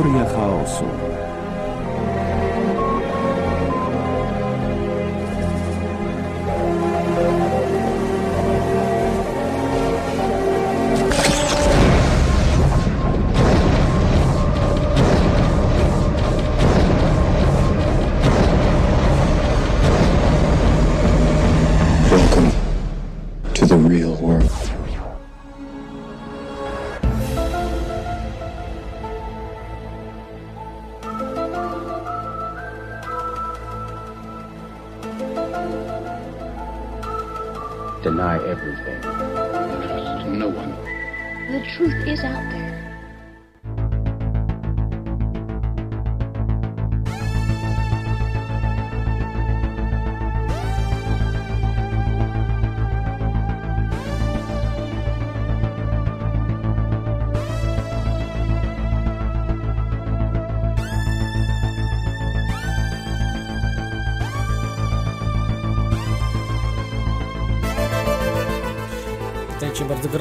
Teoria chaosu.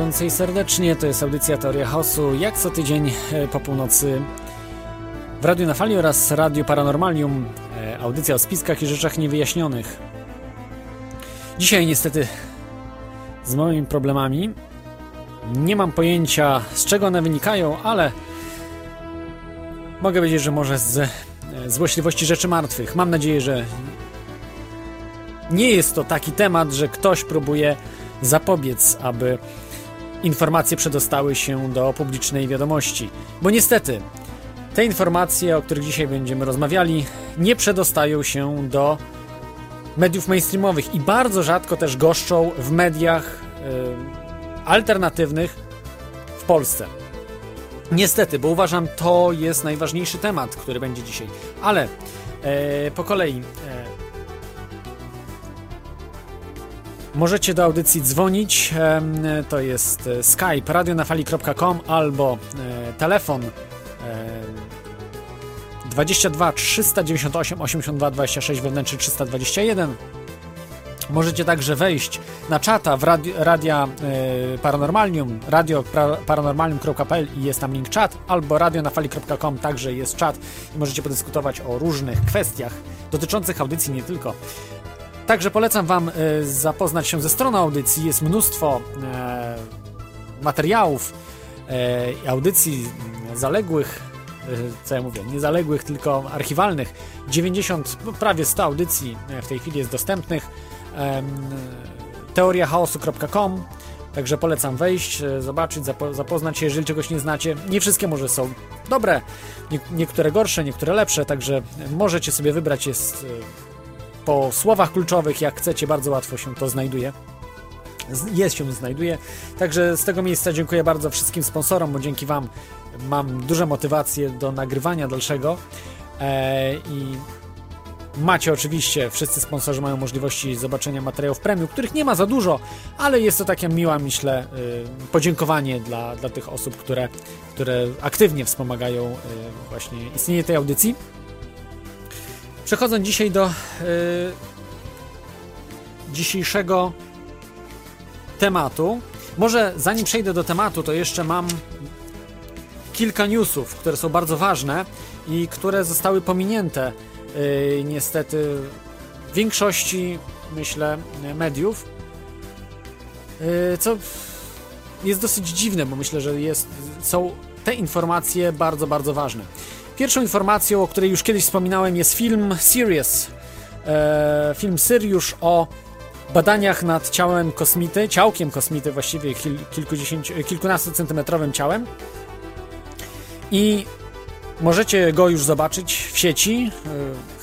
I serdecznie. To jest audycja Teoria Chaosu, jak co tydzień e, po północy w Radiu na Fali oraz Radiu Paranormalium. e, Audycja o spiskach i rzeczach niewyjaśnionych. Dzisiaj niestety z moimi problemami nie mam pojęcia z czego one wynikają, ale mogę powiedzieć, że może z e, złośliwości rzeczy martwych. Mam nadzieję, że nie jest to taki temat, że ktoś próbuje zapobiec, aby informacje przedostały się do publicznej wiadomości. Bo niestety, te informacje, o których dzisiaj będziemy rozmawiali, nie przedostają się do mediów mainstreamowych i bardzo rzadko też goszczą w mediach y, alternatywnych w Polsce. Niestety, bo uważam, to jest najważniejszy temat, który będzie dzisiaj. Ale e, po kolei. Możecie do audycji dzwonić. To jest e, Skype radionafali.com albo e, telefon em, 22 398 82 26 wewnętrzny 321. Możecie także wejść na czata w radi, Radia e, Paranormalium, radio pra- paranormalium.pl i jest tam link czat, albo radionafali.com także jest czat i możecie podyskutować o różnych kwestiach dotyczących audycji nie tylko. Także polecam Wam e, zapoznać się ze stroną audycji. Jest mnóstwo e, materiałów e, i audycji zaległych, co ja mówię, nie zaległych, tylko archiwalnych. 90, no, prawie 100 audycji w tej chwili jest dostępnych. Teoriachaosu.com Także polecam wejść, zobaczyć, zapo- zapoznać się, jeżeli czegoś nie znacie. Nie wszystkie może są dobre, nie, niektóre gorsze, niektóre lepsze, także możecie sobie wybrać. Jest po słowach kluczowych, jak chcecie, bardzo łatwo się to znajduje. Jest się znajduje. Także z tego miejsca dziękuję bardzo wszystkim sponsorom, bo dzięki Wam mam duże motywacje do nagrywania dalszego. E, I macie oczywiście, wszyscy sponsorzy mają możliwości zobaczenia materiałów premium, których nie ma za dużo, ale jest to takie miła, myślę, y, podziękowanie dla, dla tych osób, które, które aktywnie wspomagają y, właśnie istnienie tej audycji. Przechodząc dzisiaj do y, dzisiejszego tematu. Może zanim przejdę do tematu, to jeszcze mam kilka newsów, które są bardzo ważne i które zostały pominięte yy, niestety w większości, myślę, mediów. Yy, co jest dosyć dziwne, bo myślę, że jest, są te informacje bardzo, bardzo ważne. Pierwszą informacją, o której już kiedyś wspominałem, jest film Sirius. E, film Sirius o badaniach nad ciałem kosmity, ciałkiem kosmity, właściwie kil, kilkudziesięciu, kilkunastocentymetrowym ciałem. I możecie go już zobaczyć w sieci. E,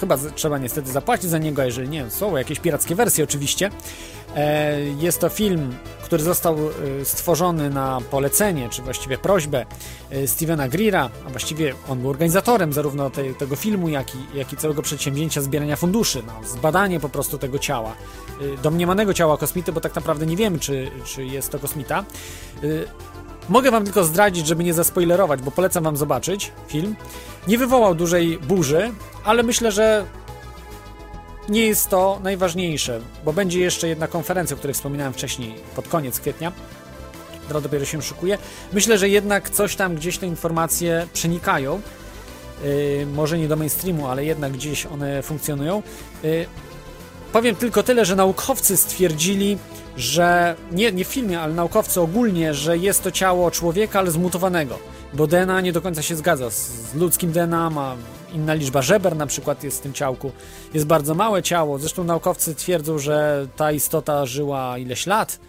Chyba trzeba niestety zapłacić za niego, jeżeli nie, są jakieś pirackie wersje oczywiście. E, Jest to film, który został e, stworzony na polecenie, czy właściwie prośbę e, Stevena Greera, a właściwie on był organizatorem zarówno tej, tego filmu, jak i, jak i całego przedsięwzięcia zbierania funduszy, no, zbadanie po prostu tego ciała, e, domniemanego ciała kosmity, bo tak naprawdę nie wiemy, czy, czy jest to kosmita. Mogę wam tylko zdradzić, żeby nie zaspoilerować, bo polecam wam zobaczyć film. Nie wywołał dużej burzy, ale myślę, że nie jest to najważniejsze, bo będzie jeszcze jedna konferencja, o której wspominałem wcześniej, pod koniec kwietnia, która dopiero się szykuje. Myślę, że jednak coś tam gdzieś te informacje przenikają y, może nie do mainstreamu, ale jednak gdzieś one funkcjonują. Y, powiem tylko tyle, że naukowcy stwierdzili, że nie, nie w filmie, ale naukowcy ogólnie, że jest to ciało człowieka, ale zmutowanego, bo DNA nie do końca się zgadza z, z ludzkim DNA, ma inna liczba żeber na przykład jest w tym ciałku. Jest bardzo małe ciało, zresztą naukowcy twierdzą, że ta istota żyła ileś lat.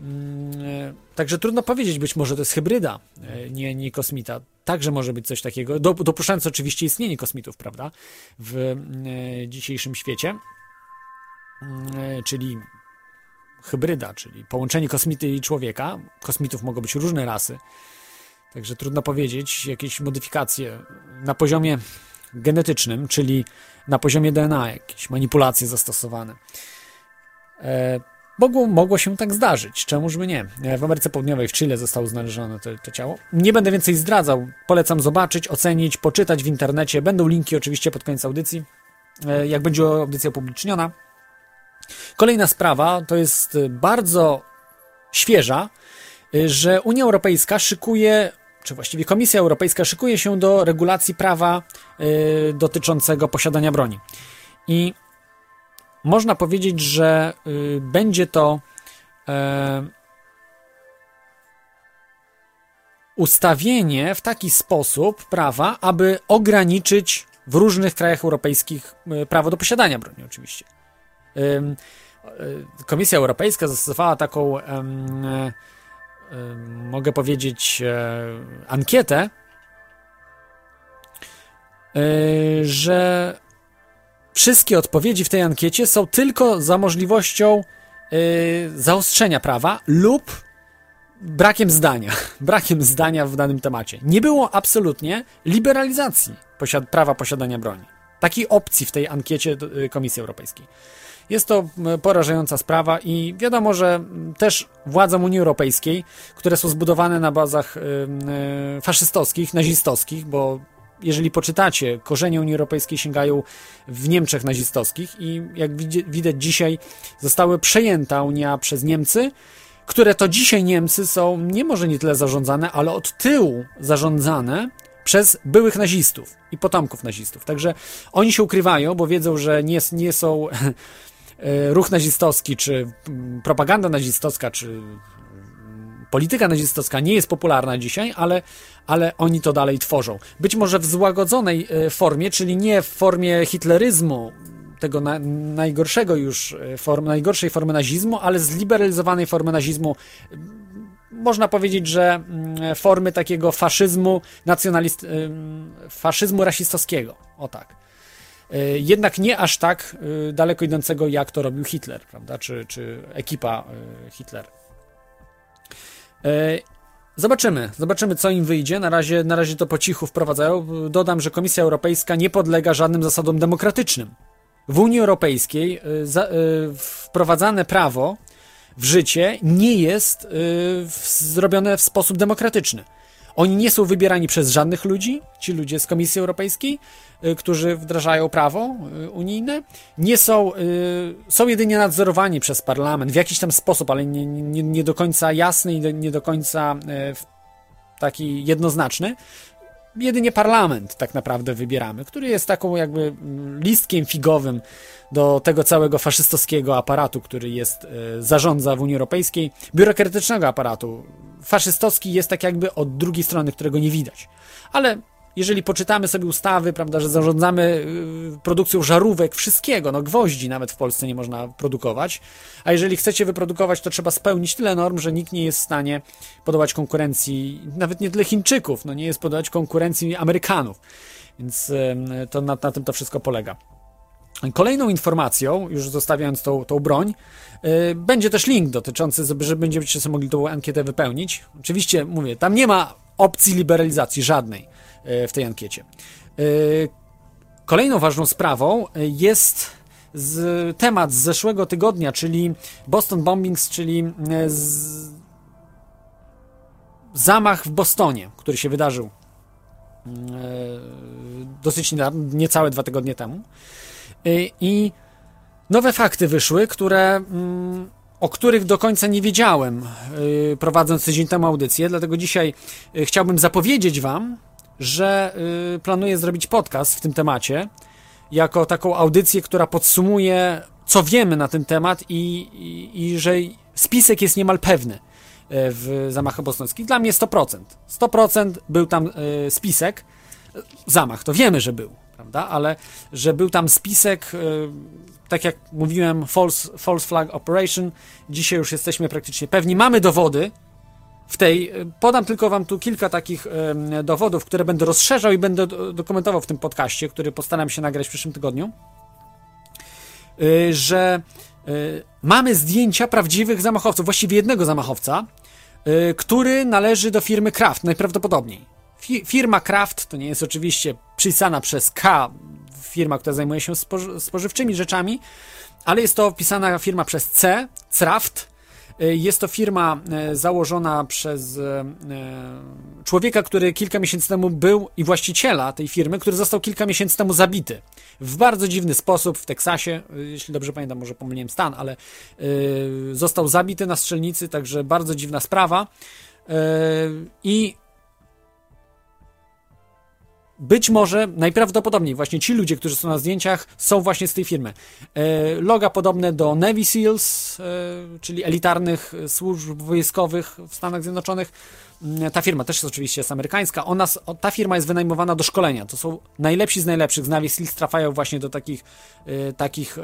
Mm, e, Także trudno powiedzieć, być może to jest hybryda, e, nie, nie kosmita. Także może być coś takiego, do, dopuszczając oczywiście istnienie kosmitów, prawda, w e, dzisiejszym świecie, Mm, czyli hybryda, czyli połączenie kosmity i człowieka. Kosmitów mogą być różne rasy, także trudno powiedzieć, jakieś modyfikacje na poziomie genetycznym, czyli na poziomie DNA, jakieś manipulacje zastosowane. E, Mogło, mogło się tak zdarzyć, czemuż by nie. E, W Ameryce Południowej, w Chile zostało znalezione to, to ciało. Nie będę więcej zdradzał, polecam zobaczyć, ocenić, poczytać w internecie. Będą linki oczywiście pod koniec audycji, e, jak będzie audycja upubliczniona. Kolejna sprawa to jest bardzo świeża, e, że Unia Europejska szykuje, czy właściwie Komisja Europejska szykuje się do regulacji prawa e, dotyczącego posiadania broni. I można powiedzieć, że y, będzie to e, ustawienie w taki sposób prawa, aby ograniczyć w różnych krajach europejskich y, prawo do posiadania broni, oczywiście. Y, Komisja Europejska zastosowała taką, mogę powiedzieć, e, ankietę, e, że wszystkie odpowiedzi w tej ankiecie są tylko za możliwością yy, zaostrzenia prawa lub brakiem zdania. Brakiem zdania w danym temacie. Nie było absolutnie liberalizacji prawa posiadania broni. Takiej opcji w tej ankiecie Komisji Europejskiej. Jest to porażająca sprawa i wiadomo, że też władzom Unii Europejskiej, które są zbudowane na bazach y, y, faszystowskich, nazistowskich, bo jeżeli poczytacie, korzenie Unii Europejskiej sięgają w Niemczech nazistowskich i jak widać dzisiaj zostały przejęta Unia przez Niemcy, które to dzisiaj Niemcy są nie może nie tyle zarządzane, ale od tyłu zarządzane przez byłych nazistów i potomków nazistów. Także oni się ukrywają, bo wiedzą, że nie, nie są ruch nazistowski, czy mm, propaganda nazistowska, czy mm, polityka nazistowska nie jest popularna dzisiaj, ale, ale oni to dalej tworzą. Być może w złagodzonej e, formie, czyli nie w formie hitleryzmu, tego na, najgorszego już e, form, najgorszej formy nazizmu, ale zliberalizowanej formy nazizmu. Można powiedzieć, że mm, formy takiego faszyzmu nacjonalist, faszyzmu rasistowskiego. O tak. E, Jednak nie aż tak e, daleko idącego, jak to robił Hitler, prawda? Czy, czy ekipa e, Hitler. Zobaczymy, zobaczymy co im wyjdzie. Na razie, na razie to po cichu wprowadzają. Dodam, że Komisja Europejska nie podlega żadnym zasadom demokratycznym. W Unii Europejskiej za, wprowadzane prawo w życie nie jest zrobione w sposób demokratyczny. Oni nie są wybierani przez żadnych ludzi, ci ludzie z Komisji Europejskiej, y, którzy wdrażają prawo y, unijne, nie są, y, są jedynie nadzorowani przez parlament w jakiś tam sposób, ale nie, nie, nie do końca jasny i nie do końca taki jednoznaczny. Jedynie parlament tak naprawdę wybieramy, który jest taką jakby mm, listkiem figowym do tego całego faszystowskiego aparatu, który jest, zarządza w Unii Europejskiej, biurokratycznego aparatu. Faszystowski jest tak jakby od drugiej strony, którego nie widać. Ale jeżeli poczytamy sobie ustawy, prawda, że zarządzamy y, produkcją żarówek, wszystkiego, no gwoździ nawet w Polsce nie można produkować, a jeżeli chcecie wyprodukować, to trzeba spełnić tyle norm, że nikt nie jest w stanie podołać konkurencji, nawet nie tyle Chińczyków, no nie jest podołać konkurencji Amerykanów. Więc to na, na tym to wszystko polega. Kolejną informacją, już zostawiając tą, tą broń, yy, będzie też link dotyczący, że będziecie sobie mogli tą ankietę wypełnić. Oczywiście, mówię, tam nie ma opcji liberalizacji żadnej yy, w tej ankiecie. Yy, kolejną ważną sprawą yy, jest z, temat z zeszłego tygodnia, czyli Boston Bombings, czyli yy, z, zamach w Bostonie, który się wydarzył yy, dosyć niecałe dwa tygodnie temu. Y, I nowe fakty wyszły, które, mm, o których do końca nie wiedziałem, y, prowadząc tydzień temu audycję, dlatego dzisiaj y, chciałbym zapowiedzieć Wam, że planuję zrobić podcast w tym temacie, jako taką audycję, która podsumuje, co wiemy na ten temat i, i, i że spisek jest niemal pewny w zamachach bostonskich. Dla mnie 100%. 100% był tam spisek. Zamach, to wiemy, że był, prawda? Ale że był tam spisek, y, tak jak mówiłem, false, false flag operation. Dzisiaj już jesteśmy praktycznie pewni. Mamy dowody, w tej. Podam tylko wam tu kilka takich dowodów, które będę rozszerzał i będę dokumentował w tym podcaście, który postaram się nagrać w przyszłym tygodniu. Y, że mamy zdjęcia prawdziwych zamachowców, właściwie jednego zamachowca, który należy do firmy Kraft, najprawdopodobniej. Firma Kraft to nie jest oczywiście przypisana przez K, firma, która zajmuje się spożywczymi rzeczami, ale jest to wpisana firma przez C, Craft, E, jest to firma e, założona przez e, człowieka, który kilka miesięcy temu był i właściciela tej firmy, który został kilka miesięcy temu zabity. W bardzo dziwny sposób w Teksasie, jeśli dobrze pamiętam, może pomyliłem stan, ale został zabity na strzelnicy, także bardzo dziwna sprawa. I być może, najprawdopodobniej właśnie ci ludzie, którzy są na zdjęciach, są właśnie z tej firmy. E, loga podobne do Navy SEALs, e, czyli elitarnych służb wojskowych w Stanach Zjednoczonych. Mm, ta firma też jest oczywiście jest amerykańska. Ona, ta firma jest wynajmowana do szkolenia. To są najlepsi z najlepszych. Z Navy Seals trafiają właśnie do takich, y, takich y,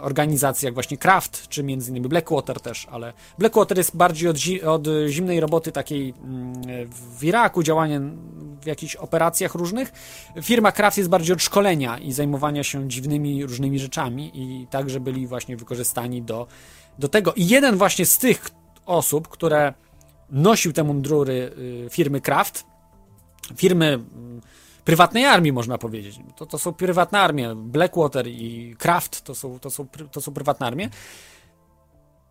organizacji jak właśnie Kraft, czy między innymi Blackwater też, ale Blackwater jest bardziej od, zi od zimnej roboty takiej y, w Iraku, działania w jakichś operacjach różnych. Firma Kraft jest bardziej od szkolenia i zajmowania się dziwnymi różnymi rzeczami i także byli właśnie wykorzystani do, do tego. I jeden właśnie z tych osób, które nosił te mundury y, firmy Kraft, firmy mm, prywatnej armii, można powiedzieć. To, to są prywatne armie. Blackwater i Kraft to są, to, są, to są prywatne armie.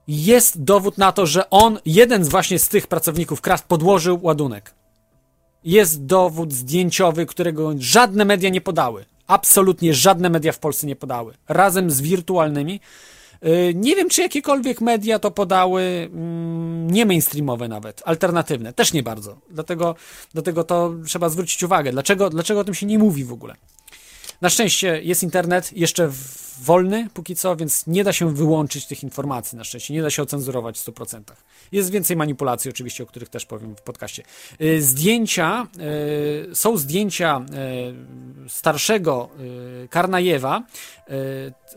Jest dowód na to, że on, jeden z właśnie z tych pracowników Kraft, podłożył ładunek. Jest dowód zdjęciowy, którego żadne media nie podały. Absolutnie żadne media w Polsce nie podały. Razem z wirtualnymi nie wiem, czy jakiekolwiek media to podały, mm, nie mainstreamowe nawet, alternatywne, też nie bardzo. Dlatego, dlatego to trzeba zwrócić uwagę. Dlaczego, dlaczego o tym się nie mówi w ogóle? Na szczęście jest internet jeszcze wolny póki co, więc nie da się wyłączyć tych informacji na szczęście, nie da się ocenzurować w 100%. Jest więcej manipulacji oczywiście, o których też powiem w podcaście. Y, zdjęcia, y, są zdjęcia y, starszego Karnajewa,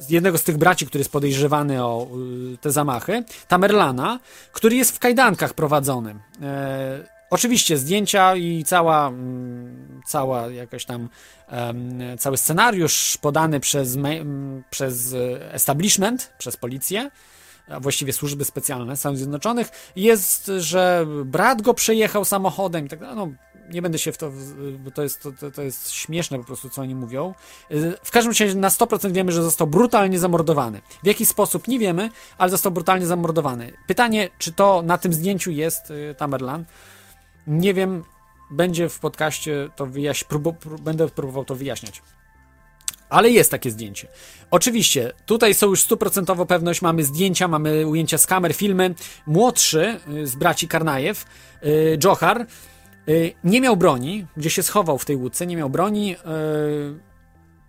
jednego z tych braci, który jest podejrzewany o te zamachy, Tamerlana, który jest w kajdankach prowadzonym. Oczywiście zdjęcia i cała, mm, cała jakaś tam cały scenariusz podany przez, przez establishment, przez policję, a właściwie służby specjalne Stanów Zjednoczonych, jest, że brat go przejechał samochodem i tak dalej. No, nie będę się w to, bo to jest, to, to jest śmieszne po prostu, co oni mówią. W każdym razie na 100% wiemy, że został brutalnie zamordowany. W jaki sposób nie wiemy, ale został brutalnie zamordowany. Pytanie, czy to na tym zdjęciu jest y, Tamerlan? Nie wiem, będzie w podcaście to wyjaśnić, będę próbował to wyjaśniać. Ale jest takie zdjęcie. Oczywiście, tutaj są już stuprocentowo pewność, mamy zdjęcia, mamy ujęcia z kamer, filmy. Młodszy y, z braci Karnajew, y, Johar, y, nie miał broni, gdzie się schował w tej łódce, nie miał broni.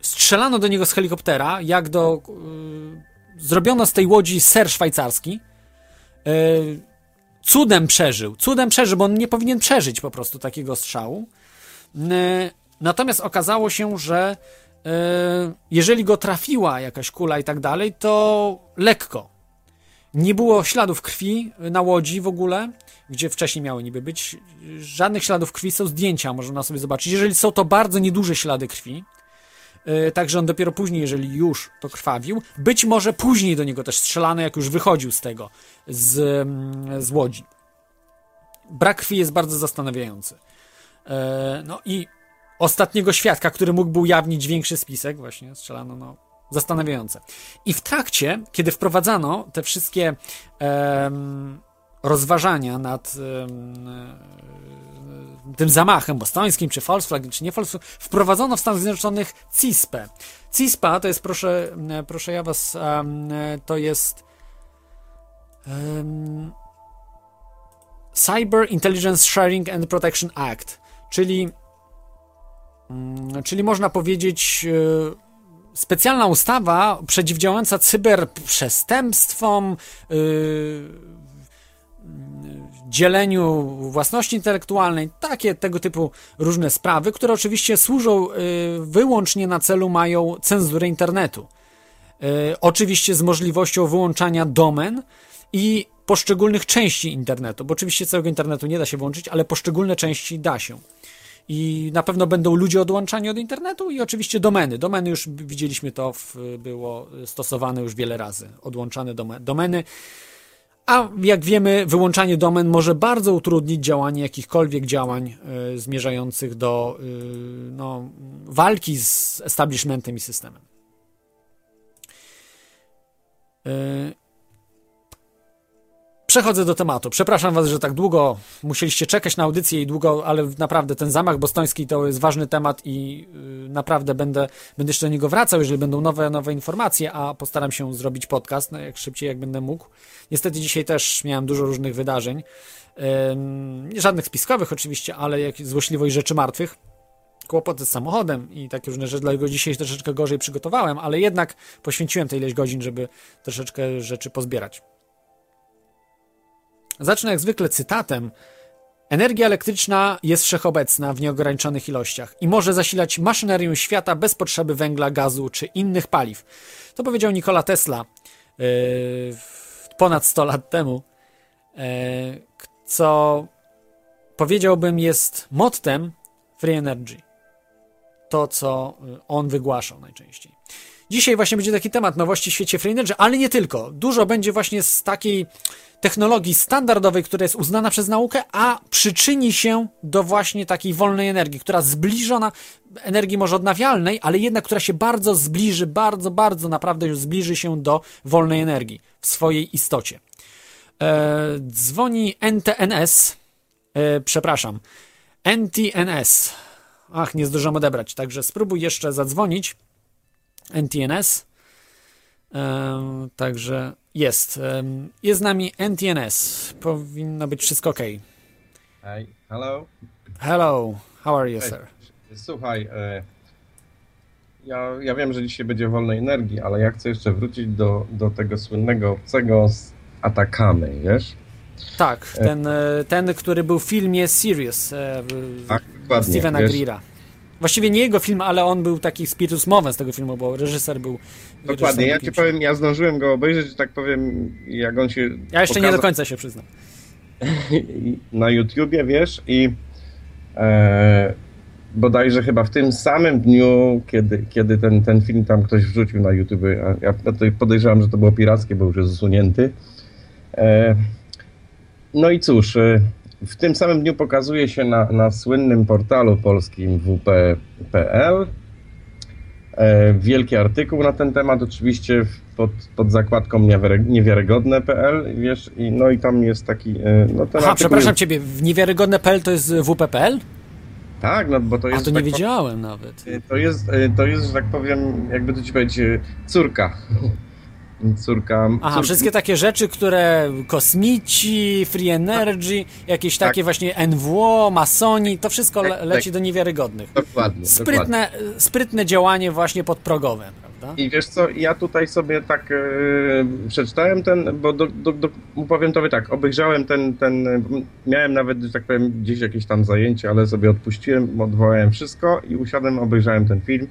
Strzelano do niego z helikoptera, jak do... Zrobiono z tej łodzi ser szwajcarski cudem przeżył. Cudem przeżył, bo on nie powinien przeżyć po prostu takiego strzału. Natomiast okazało się, że e, jeżeli go trafiła jakaś kula i tak dalej, to lekko. Nie było śladów krwi na łodzi w ogóle, gdzie wcześniej miały niby być. Żadnych śladów krwi, są zdjęcia, można sobie zobaczyć. Jeżeli są to bardzo nieduże ślady krwi, także on dopiero później, jeżeli już to krwawił, być może później do niego też strzelano, jak już wychodził z tego, z, mm, z łodzi. Brak krwi jest bardzo zastanawiający. E, no i ostatniego świadka, który mógłby ujawnić większy spisek, właśnie strzelano, no, zastanawiające. I w trakcie, kiedy wprowadzano te wszystkie um, rozważania nad um, tym zamachem bostońskim, czy flag, czy nie flag, wprowadzono w Stanach Zjednoczonych CISPę. CISPA to jest, proszę, proszę ja was, um, to jest Cyber Intelligence Sharing and Protection Act, czyli Mm, czyli można powiedzieć e, specjalna ustawa przeciwdziałająca cyberprzestępstwom, dzieleniu własności intelektualnej, takie tego typu różne sprawy, które oczywiście służą yy, wyłącznie na celu mają cenzurę internetu. Yy, oczywiście z możliwością wyłączania domen i poszczególnych części internetu, bo oczywiście całego internetu nie da się włączyć, ale poszczególne części da się i na pewno będą ludzie odłączani od internetu i oczywiście domeny. Domeny już widzieliśmy to, w, było stosowane już wiele razy, odłączane domeny. A jak wiemy, wyłączanie domen może bardzo utrudnić działanie jakichkolwiek działań y, zmierzających do y, no, walki z establishmentem i systemem. Y, Przechodzę do tematu. Przepraszam Was, że tak długo musieliście czekać na audycję i długo, ale naprawdę ten zamach bostoński to jest ważny temat i yy, naprawdę będę, będę jeszcze do niego wracał, jeżeli będą nowe, nowe informacje, a postaram się zrobić podcast no, jak szybciej, jak będę mógł. Niestety dzisiaj też miałem dużo różnych wydarzeń. Yy, żadnych spiskowych oczywiście, ale jak złośliwość rzeczy martwych kłopoty z samochodem i takie różne rzeczy, dlatego dzisiaj troszeczkę gorzej przygotowałem, ale jednak poświęciłem tej ileś godzin, żeby troszeczkę rzeczy pozbierać. Zacznę jak zwykle cytatem. Energia elektryczna jest wszechobecna w nieograniczonych ilościach i może zasilać maszynerię świata bez potrzeby węgla, gazu czy innych paliw. To powiedział Nikola Tesla yy, ponad 100 lat temu, yy, co powiedziałbym jest mottem Free Energy. To, co on wygłaszał najczęściej. Dzisiaj właśnie będzie taki temat nowości w świecie Free Energy, ale nie tylko. Dużo będzie właśnie z takiej technologii standardowej, która jest uznana przez naukę, a przyczyni się do właśnie takiej wolnej energii, która zbliżona, energii może odnawialnej, ale jednak, która się bardzo zbliży, bardzo, bardzo naprawdę już zbliży się do wolnej energii w swojej istocie. E, dzwoni NTNS, e, przepraszam, NTNS. Ach, nie zdążyłem odebrać, także spróbuj jeszcze zadzwonić. NTNS. E, także jest. Jest z nami NTNS. Powinno być wszystko ok. Hi, hello. Hello, how are you, sir? Słuchaj, e, ja, ja wiem, że dzisiaj będzie wolnej energii, ale ja chcę jeszcze wrócić do, do tego słynnego obcego z Atakamy, wiesz? Tak, e, ten, e, ten, który był w filmie Sirius tak, Stevena Greera. Właściwie nie jego film, ale on był taki spiritus movem z tego filmu, bo reżyser był. Dokładnie, ja ci powiem, ja zdążyłem go obejrzeć, tak powiem, jak on się. Ja jeszcze nie do końca się przyznam. na YouTubie, wiesz, i e, bodajże chyba w tym samym dniu, kiedy, kiedy ten, ten film tam ktoś wrzucił na YouTube, ja podejrzewam, że to było pirackie, bo już jest usunięty. E, no i cóż. E, w tym samym dniu pokazuje się na, na słynnym portalu polskim wp.pl e, wielki artykuł na ten temat, oczywiście pod, pod zakładką niewiarygodne.pl, wiesz, i, no i tam jest taki... E, no, ten Aha, przepraszam jest... ciebie, niewiarygodne.pl to jest wp.pl? Tak, no bo to jest... A to nie tak wiedziałem nawet. E, to jest, to jest, że tak powiem, jakby to ci powiedzieć, córka córka... Aha, wszystkie takie rzeczy, które kosmici, free energy, jakieś takie tak. właśnie NWO, masoni, to wszystko le tak, leci tak. do niewiarygodnych. Dokładnie. Sprytne, dokładnie. sprytne działanie właśnie podprogowe, prawda? I wiesz co, ja tutaj sobie tak yy, przeczytałem ten, bo do, do, do, powiem tobie tak, obejrzałem ten, ten, miałem nawet, że tak powiem, gdzieś jakieś tam zajęcie, ale sobie odpuściłem, odwołałem wszystko i usiadłem, obejrzałem ten film.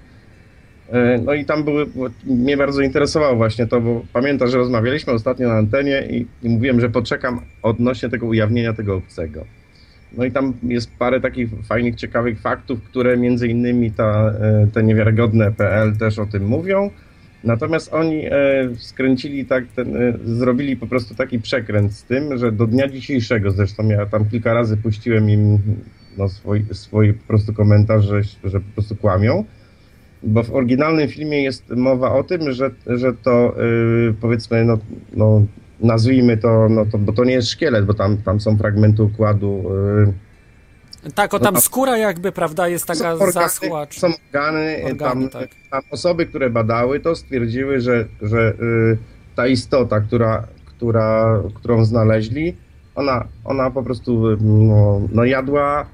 E, no i tam były, mnie bardzo interesowało właśnie to, bo pamiętam, że rozmawialiśmy ostatnio na antenie i, i mówiłem, że poczekam odnośnie tego ujawnienia tego obcego. No i tam jest parę takich fajnych, ciekawych faktów, które między innymi ta, e, te niewiarygodne PL też o tym mówią. Natomiast oni e, skręcili tak, ten, zrobili po prostu taki przekręt z tym, że do dnia dzisiejszego, zresztą ja tam kilka razy puściłem im no, swój, swój po prostu komentarz, że, że po prostu kłamią bo w oryginalnym filmie jest mowa o tym, że, że to yy, powiedzmy, no, no nazwijmy to, no to, bo to nie jest szkielet, bo tam, tam są fragmenty układu. Yy, tak, o tam no, skóra jakby, prawda, jest taka organy, zaschła. Są organy, organy tam, tak. tam, osoby, które badały to stwierdziły, że, że yy, ta istota, która, która, którą znaleźli, ona, ona po prostu no, no jadła,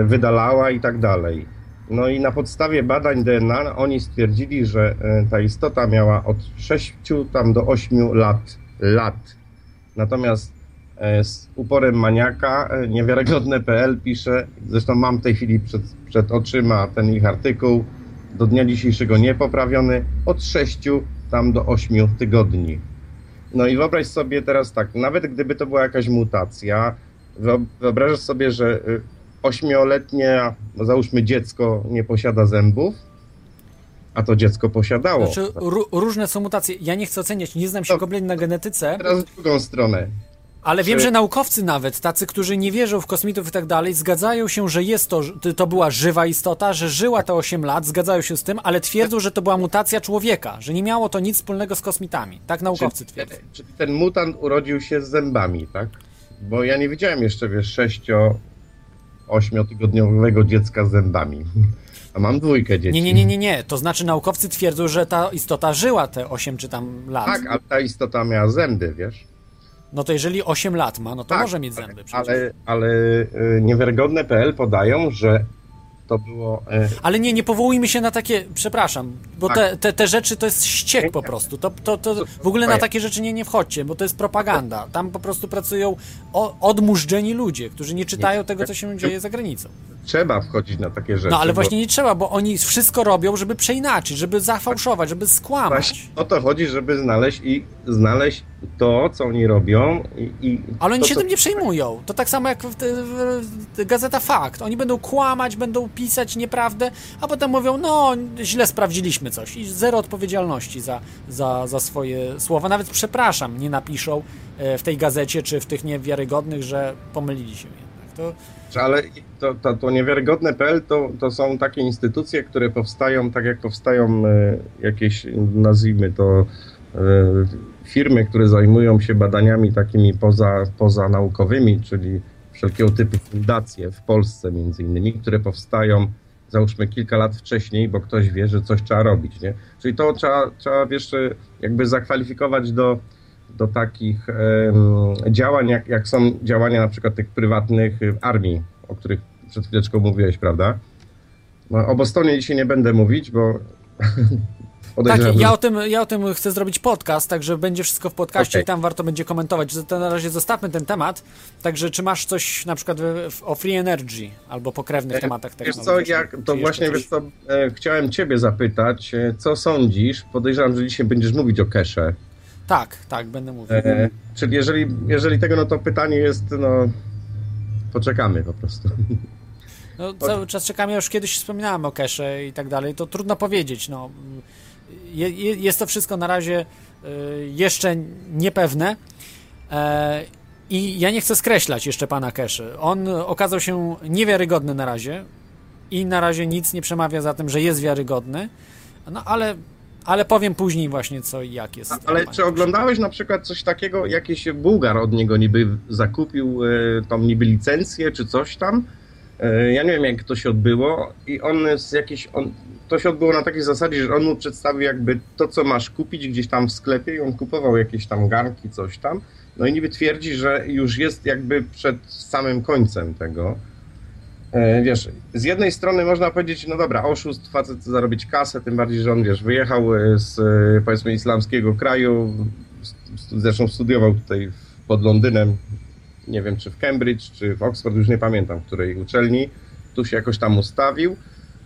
y, wydalała i tak dalej. No i na podstawie badań DNA oni stwierdzili, że e, ta istota miała od 6 tam do 8 lat. lat. Natomiast e, z uporem maniaka e, niewiarygodne.pl pisze, zresztą mam w tej chwili przed, przed oczyma ten ich artykuł, do dnia dzisiejszego niepoprawiony, od 6 tam do 8 tygodni. No i wyobraź sobie teraz tak, nawet gdyby to była jakaś mutacja, wyo- wyobrażasz sobie, że y, ośmioletnie, no załóżmy dziecko nie posiada zębów, a to dziecko posiadało. Znaczy, ró- różne są mutacje. Ja nie chcę oceniać, nie znam się To- kompletnie na genetyce, Teraz w drugą stronę. ale wiem, czy- że naukowcy nawet, tacy, którzy nie wierzą w kosmitów i tak dalej, zgadzają się, że jest to, to była żywa istota, że żyła te 8 lat, zgadzają się z tym, ale twierdzą, że to była mutacja człowieka, że nie miało to nic wspólnego z kosmitami. Tak naukowcy twierdzą. czyli ten mutant urodził się z zębami, tak? Bo ja nie widziałem jeszcze, wiesz, 6 ośmiotygodniowego dziecka z zębami. A mam dwójkę dzieci. Nie, nie, nie, nie, nie. To znaczy naukowcy twierdzą, że ta istota żyła te 8 czy tam lat. Tak, ale ta istota miała zęby, wiesz? No to jeżeli 8 lat ma, no to Tak, może mieć zęby przecież. Ale, ale y, niewiarygodne.pl podają, że to było... Y, Ale nie, nie powołujmy się na takie, przepraszam, bo Tak. te, te, te rzeczy to jest ściek po prostu. To, to, to w ogóle na takie rzeczy nie, nie wchodźcie, bo to jest propaganda. Tam po prostu pracują odmurzdzeni ludzie, którzy nie czytają tego, co się dzieje za granicą. Trzeba wchodzić na takie rzeczy. No ale bo właśnie nie trzeba, bo oni wszystko robią, żeby przeinaczyć, żeby zafałszować, żeby skłamać. Właśnie o to chodzi, żeby znaleźć i znaleźć to, co oni robią i... i Ale oni to, się co- tym nie przejmują. To tak samo jak w, w, w, Gazeta Fakt. Oni będą kłamać, będą pisać nieprawdę, a potem mówią, no źle sprawdziliśmy coś i zero odpowiedzialności za, za, za swoje słowa. Nawet przepraszam, nie napiszą e, w tej gazecie czy w tych niewiarygodnych, że pomylili się jednak. To, Ale to, to, to niewiarygodne.pl to, to są takie instytucje, które powstają tak jak powstają e, jakieś, nazwijmy to, e, firmy, które zajmują się badaniami takimi poza, pozanaukowymi, czyli wszelkiego typu fundacje w Polsce między innymi, które powstają załóżmy kilka lat wcześniej, bo ktoś wie, że coś trzeba robić, nie? Czyli to trzeba, trzeba wiesz, jakby zakwalifikować do, do takich em, działań, jak, jak są działania na przykład tych prywatnych y, armii, o których przed chwileczką mówiłeś, prawda? No, o Bostonie dzisiaj nie będę mówić, bo tak, ja o, tym, ja o tym chcę zrobić podcast, także będzie wszystko w podcaście Okej. i tam warto będzie komentować. To na razie zostawmy ten temat. Także czy masz coś na przykład o Free Energy albo pokrewnych tematach Wiesz co, jak, to właśnie coś? wiesz co, e, chciałem ciebie zapytać, e, co sądzisz? Podejrzewam, że dzisiaj będziesz mówić o cache. Tak, tak, będę mówił. E, czyli jeżeli, jeżeli tego, no to pytanie jest, no, poczekamy po prostu. No, cały czas czekamy, ja już kiedyś wspominałem o cache i tak dalej, to trudno powiedzieć. No. Je, je, jest to wszystko na razie y, jeszcze niepewne. E, I ja nie chcę skreślać jeszcze pana cache. On okazał się niewiarygodny na razie i na razie nic nie przemawia za tym, że jest wiarygodny. No ale, ale powiem później właśnie co i jak jest. Ale czy oglądałeś na przykład coś takiego, jakiś Bułgar od niego niby zakupił e, tą niby licencję czy coś tam? E, ja nie wiem jak to się odbyło i on z jakiejś, on, to się odbyło na takiej zasadzie, że on mu przedstawił jakby to, co masz kupić gdzieś tam w sklepie i on kupował jakieś tam garnki, coś tam. No i niby twierdzi, że już jest jakby przed samym końcem tego. E, Wiesz, z jednej strony można powiedzieć, no dobra, oszust, facet chce zarobić kasę, tym bardziej, że on, wiesz, wyjechał e, z, powiedzmy, islamskiego kraju, zresztą studiował tutaj pod Londynem, nie wiem, czy w Cambridge, czy w Oxford, już nie pamiętam, w której uczelni, tu się jakoś tam ustawił,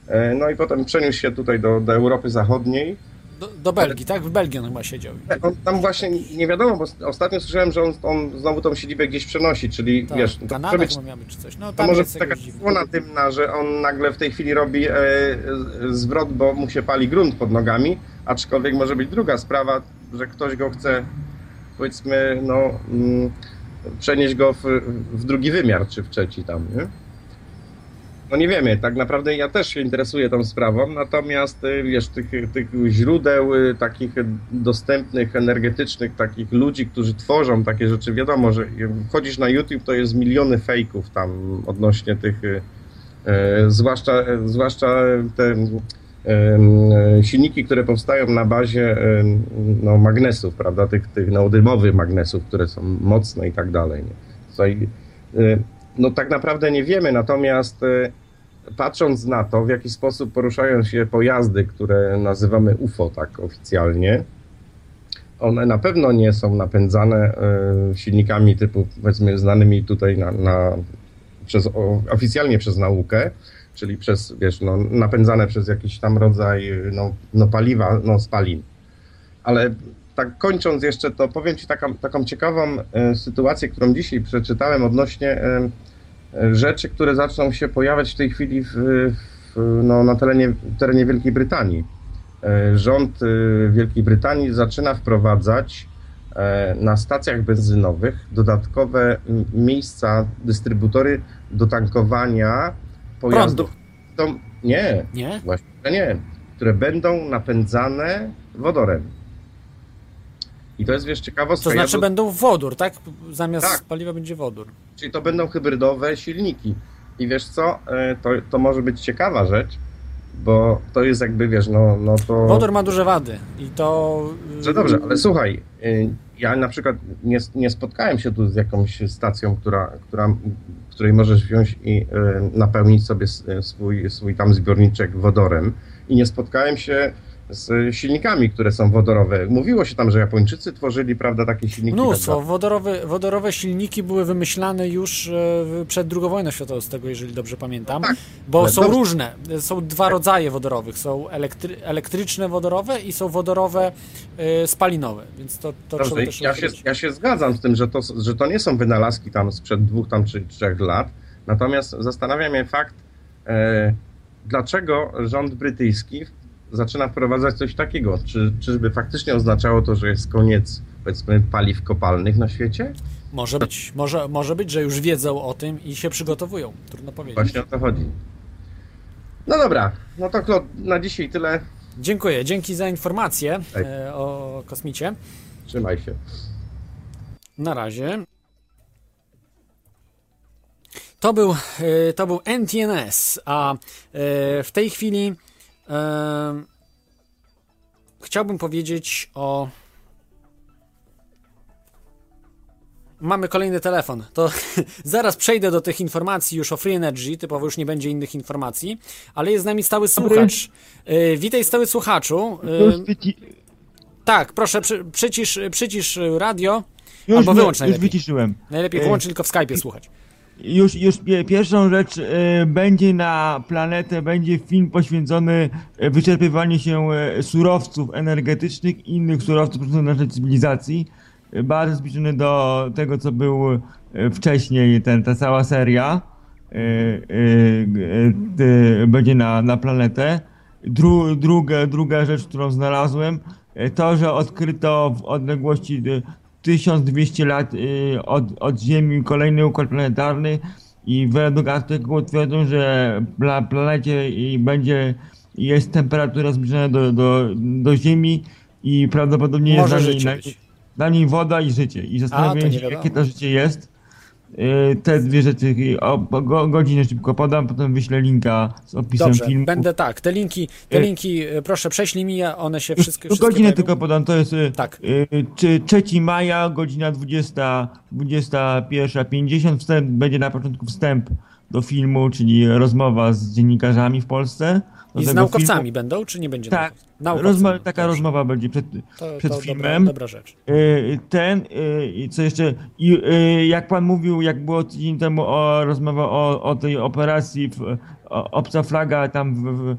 e, no i potem przeniósł się tutaj do, do Europy Zachodniej, Do, do Belgii, tak? W Belgii on chyba siedział. on tam właśnie nie wiadomo, bo ostatnio słyszałem, że on, on znowu tą siedzibę gdzieś przenosi, czyli Tak, wiesz, w to Kanadach może być miał być czy coś. No, To może taka słona dymna, że on nagle w tej chwili robi e, e, zwrot, bo mu się pali grunt pod nogami, aczkolwiek może być druga sprawa, że ktoś go chce, powiedzmy, no, mm, przenieść go w, w drugi wymiar, czy w trzeci tam, nie? No nie wiemy, tak naprawdę ja też się interesuję tą sprawą, natomiast e, wiesz, tych, tych źródeł e, takich dostępnych, energetycznych, takich ludzi, którzy tworzą takie rzeczy, wiadomo, że wchodzisz na YouTube, to jest miliony fejków tam odnośnie tych, e, zwłaszcza, zwłaszcza te silniki, które powstają na bazie no, magnesów, prawda, tych, tych neodymowych magnesów, które są mocne i tak dalej. Nie? Tutaj, e, no tak naprawdę nie wiemy, natomiast e, patrząc na to, w jaki sposób poruszają się pojazdy, które nazywamy UFO tak oficjalnie, one na pewno nie są napędzane e, silnikami typu, powiedzmy, znanymi tutaj na, na, przez, oficjalnie przez naukę, czyli przez, wiesz, no, napędzane przez jakiś tam rodzaj no, no paliwa, no spalin. Ale tak kończąc jeszcze, to powiem Ci taką, taką ciekawą e, sytuację, którą dzisiaj przeczytałem odnośnie e, e, rzeczy, które zaczną się pojawiać w tej chwili w, w, no, na terenie, terenie Wielkiej Brytanii. Rząd Wielkiej Brytanii zaczyna wprowadzać na stacjach benzynowych dodatkowe miejsca, dystrybutory do tankowania pojazdów. Są, nie, Nie? Właśnie nie, które będą napędzane wodorem. I to jest wiesz ciekawostka. To ja znaczy do- będą wodór, tak? Zamiast Tak. paliwa będzie wodór. Czyli to będą hybrydowe silniki. I wiesz co, e, to, to może być ciekawa rzecz, bo to jest jakby, wiesz, no, no to... Wodór ma duże wady i to... y, Że dobrze, ale słuchaj, y, ja na przykład nie, nie spotkałem się tu z jakąś stacją, która, która, której możesz wziąć i y, napełnić sobie s- swój, swój tam zbiorniczek wodorem. I nie spotkałem się z silnikami, które są wodorowe. Mówiło się tam, że Japończycy tworzyli, prawda, takie silniki. Mnóstwo. prawda? Wodorowe, wodorowe silniki były wymyślane już e, przed II wojną światową, z tego jeżeli dobrze pamiętam. Tak, bo są dobrze. różne. Są dwa rodzaje wodorowych. Są elektry, elektryczne wodorowe i są wodorowe e, spalinowe. Więc to, to trzeba Dobrze, też ja się, ja się zgadzam z tym, że to, że to nie są wynalazki tam sprzed dwóch tam czy trzech lat. Natomiast zastanawia mnie fakt, e, dlaczego rząd brytyjski zaczyna wprowadzać coś takiego. Czy, czyżby faktycznie oznaczało to, że jest koniec powiedzmy paliw kopalnych na świecie? Może być. Może, może być, że już wiedzą o tym i się przygotowują. Trudno powiedzieć. Właśnie o to chodzi. No dobra, no to Klod, na dzisiaj tyle. Dziękuję. Dzięki za informację e, o kosmicie. Trzymaj się. Na razie. To był, e, to był NTNS, a e, w tej chwili chciałbym powiedzieć o. Mamy kolejny telefon. To zaraz przejdę do tych informacji już o Free Energy, typowo już nie będzie innych informacji, ale jest z nami stały słuchacz. E, witaj stały słuchaczu. Już, wyci- tak, proszę przy, przycisz, przycisz radio. już, Albo wy- wyłącz już najlepiej. wyciszyłem. Najlepiej E, wyłączyć tylko w Skype'ie słuchać. Już, już pie- pierwszą rzecz e, będzie na planetę, będzie film poświęcony e, wyczerpywaniu się e, surowców energetycznych i innych surowców naszej cywilizacji. Bardzo zbliżony do tego, co był wcześniej, ten, ta cała seria. Będzie na, na planetę. Dru, druga, druga rzecz, którą znalazłem, to, że odkryto w odległości 1200 lat e, od, od Ziemi kolejny układ planetarny i według artykułu twierdzą, że na planecie będzie jest temperatura zbliżona do, do, do Ziemi i prawdopodobnie Może jest na niej, być. na niej woda i życie. I zastanawiam się, jakie to życie jest. E, Te dwie rzeczy, o, go, godzinę szybko podam, potem wyślę linka z opisem Dobrze, filmu. będę tak. Te linki, te E, linki proszę prześlij mi, one się wszystkie. Wszystkie godzinę pojawią. tylko podam, to jest Tak. e, czy 3 maja, godzina 20, 21.50. Wstęp, będzie na początku wstęp do filmu, czyli rozmowa z dziennikarzami w Polsce. I z naukowcami filmu. będą, czy nie będzie Tak, rozma- taka dobrze. rozmowa będzie przed, To, przed to dobra, filmem. dobra rzecz. E, Ten, e, i co jeszcze, i, e, jak pan mówił, jak było tydzień temu o, rozmowa o, o tej operacji w, o, Obca Flaga tam w, w,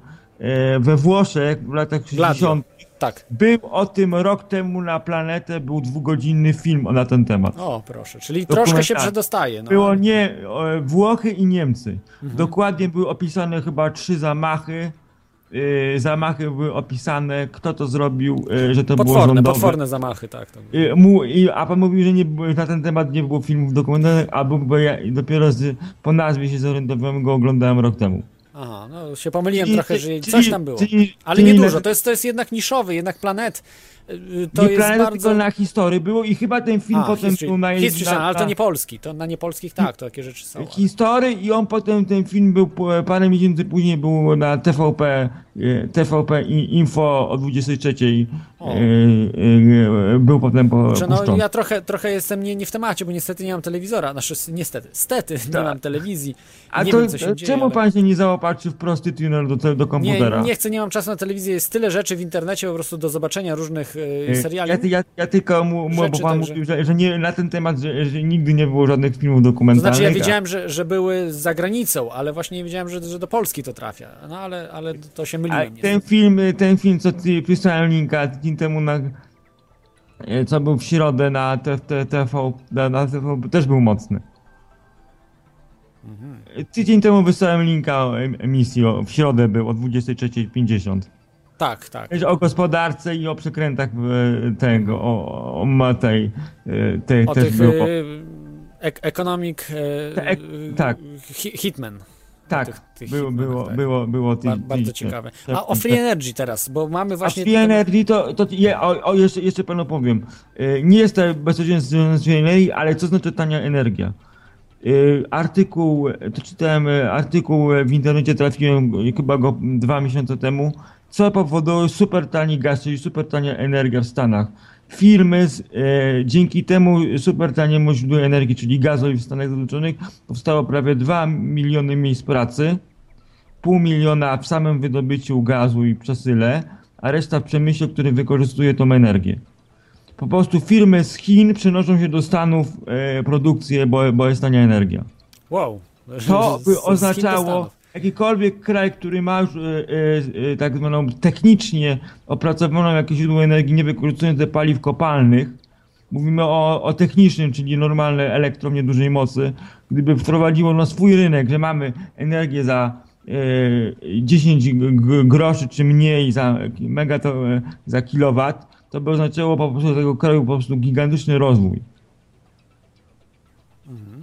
we Włoszech w latach Gladio. 60. Tak. Był o tym rok temu na planetę, był dwugodzinny film na ten temat. O, proszę. Czyli troszkę się przedostaje. No. Było nie e, Włochy i Niemcy. Mhm. Dokładnie były opisane chyba trzy zamachy. E, zamachy były opisane, kto to zrobił, e, że to było Potworne, rządowe. potworne zamachy, tak. Mu, a pan mówił, że nie, było- na ten temat nie było filmów dokumentalnych, a był, bo ja dopiero z, po nazwie się zorientowałem, go oglądałem rok temu. Aha, no się pomyliłem Czyli- trochę, że coś tam było. czyli- Ale czyli niedużo, na- to jest, to jest jednak niszowy, jednak planet y, to nie jest planeta, bardzo... tylko na historii było i chyba ten film A, potem History, był na... History na, ale to nie polski, to na niepolskich tak, to takie rzeczy są. ale- Historii i on potem, ten film był parę miesięcy później był na TVP, e, TVP Info o 23. O. e, e, Był potem po, no, ja trochę, trochę jestem nie, nie w temacie, bo niestety nie mam telewizora. Znaczy, niestety, stety nie Tak. mam telewizji. A nie to wiem, co się dzieje. czemu ale... pan się nie zaopatrzy wprost tunel do, te- do Nie, komputera? nie chcę, nie mam czasu na telewizję. Jest tyle rzeczy w internecie po prostu do zobaczenia różnych y, E, seriali. Ja, ja, ja tylko mu, mu, bo pan także. mówił, że, że nie, na ten temat, że, że nigdy nie było żadnych filmów To dokumentalnych. znaczy, ja wiedziałem, że, że były za granicą, ale właśnie nie wiedziałem, że, że do Polski to trafia. No ale, ale to się A myliłem. ten film, ten film, co ty przysłałem linka tydzień temu na. e, Co był w środę na TV, na, TV też był mocny. Mhm. Tydzień temu wysłałem linka emisji, w środę był o 23.50. Tak, tak. O gospodarce i o przekrętach e, tego, o, o tej, e, tej O też tych było. ek, economic y, Tak, hi- hitman. Tak, tych- tych było, było, tak. było, było ty- bardzo ciekawe. tak, A o tak. Free Energy teraz, bo mamy właśnie... A Free Energy to, to je, o, o jeszcze, jeszcze panu powiem. Y, Nie jest to bezpośrednio z Free Energy, ale co znaczy tania energia? Y, Artykuł, to czytałem y, artykuł w internecie, trafiłem chyba go dwa miesiące temu, co powoduje super tani gaz, czyli super tania energia w Stanach. Firmy z, e, dzięki temu super taniemu źródłu energii, czyli gazowi w Stanach Zjednoczonych, powstało prawie 2 miliony miejsc pracy pół miliona w samym wydobyciu gazu i przesyle, a reszta w przemyśle, który wykorzystuje tą energię. Po prostu firmy z Chin przenoszą się do Stanów e, produkcję, bo, bo jest tania energia. Wow. To by oznaczało. Jakikolwiek kraj, który ma już e, e, e, tak zwaną technicznie opracowaną jakieś źródło energii nie wykorzystujące paliw kopalnych, mówimy o, o technicznym, czyli normalne elektrownie dużej mocy, gdyby wprowadziło na swój rynek, że mamy energię za e, 10 g- g- groszy czy mniej za mega to, e, za kilowat, to by oznaczało po prostu tego kraju po prostu gigantyczny rozwój.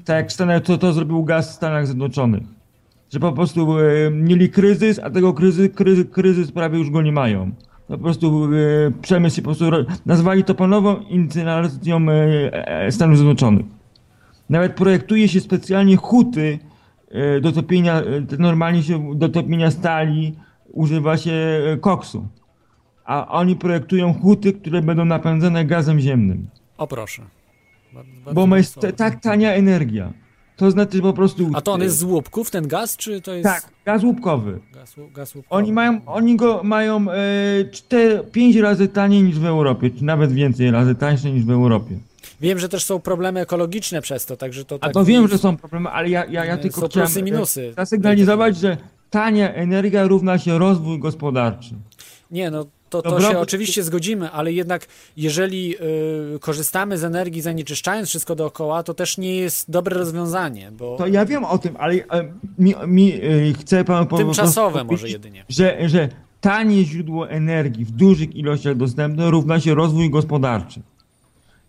Tak jak Stanach, to, to zrobił gaz w Stanach Zjednoczonych. Że po prostu e, mieli kryzys, a tego kryzys, kryzys, kryzys prawie już go nie mają. Po prostu e, przemysł się po prostu ro- nazwali to ponowną instalacją e, e, Stanów Zjednoczonych. Nawet projektuje się specjalnie huty e, do topienia, e, normalnie się do topienia stali używa się e, koksu. A oni projektują huty, które będą napędzane gazem ziemnym. O proszę. Bardzo- bardzo Bo jest tak tania energia. To znaczy po prostu. A to on jest z łupków, ten gaz, czy to jest Tak, gaz łupkowy. gaz, gaz łupkowy? Oni mają, oni go mają e, 4, 5 razy taniej niż w Europie, czy nawet więcej razy tańsze niż w Europie. Wiem, że też są problemy ekologiczne przez to, także to A tak... to wiem, że są problemy, ale ja, ja, ja tylko są chciałem plusy e, minusy. zasygnalizować, że tania energia równa się rozwój gospodarczy. Nie, no to, to Dobrobyt- się oczywiście zgodzimy, ale jednak jeżeli y, korzystamy z energii zanieczyszczając wszystko dookoła, to też nie jest dobre rozwiązanie, bo To ja wiem o tym, ale e, mi, mi e, chcę pan po- po tymczasowe może powiedzieć, jedynie. Że, że tanie źródło energii w dużych ilościach dostępne równa się rozwój gospodarczy.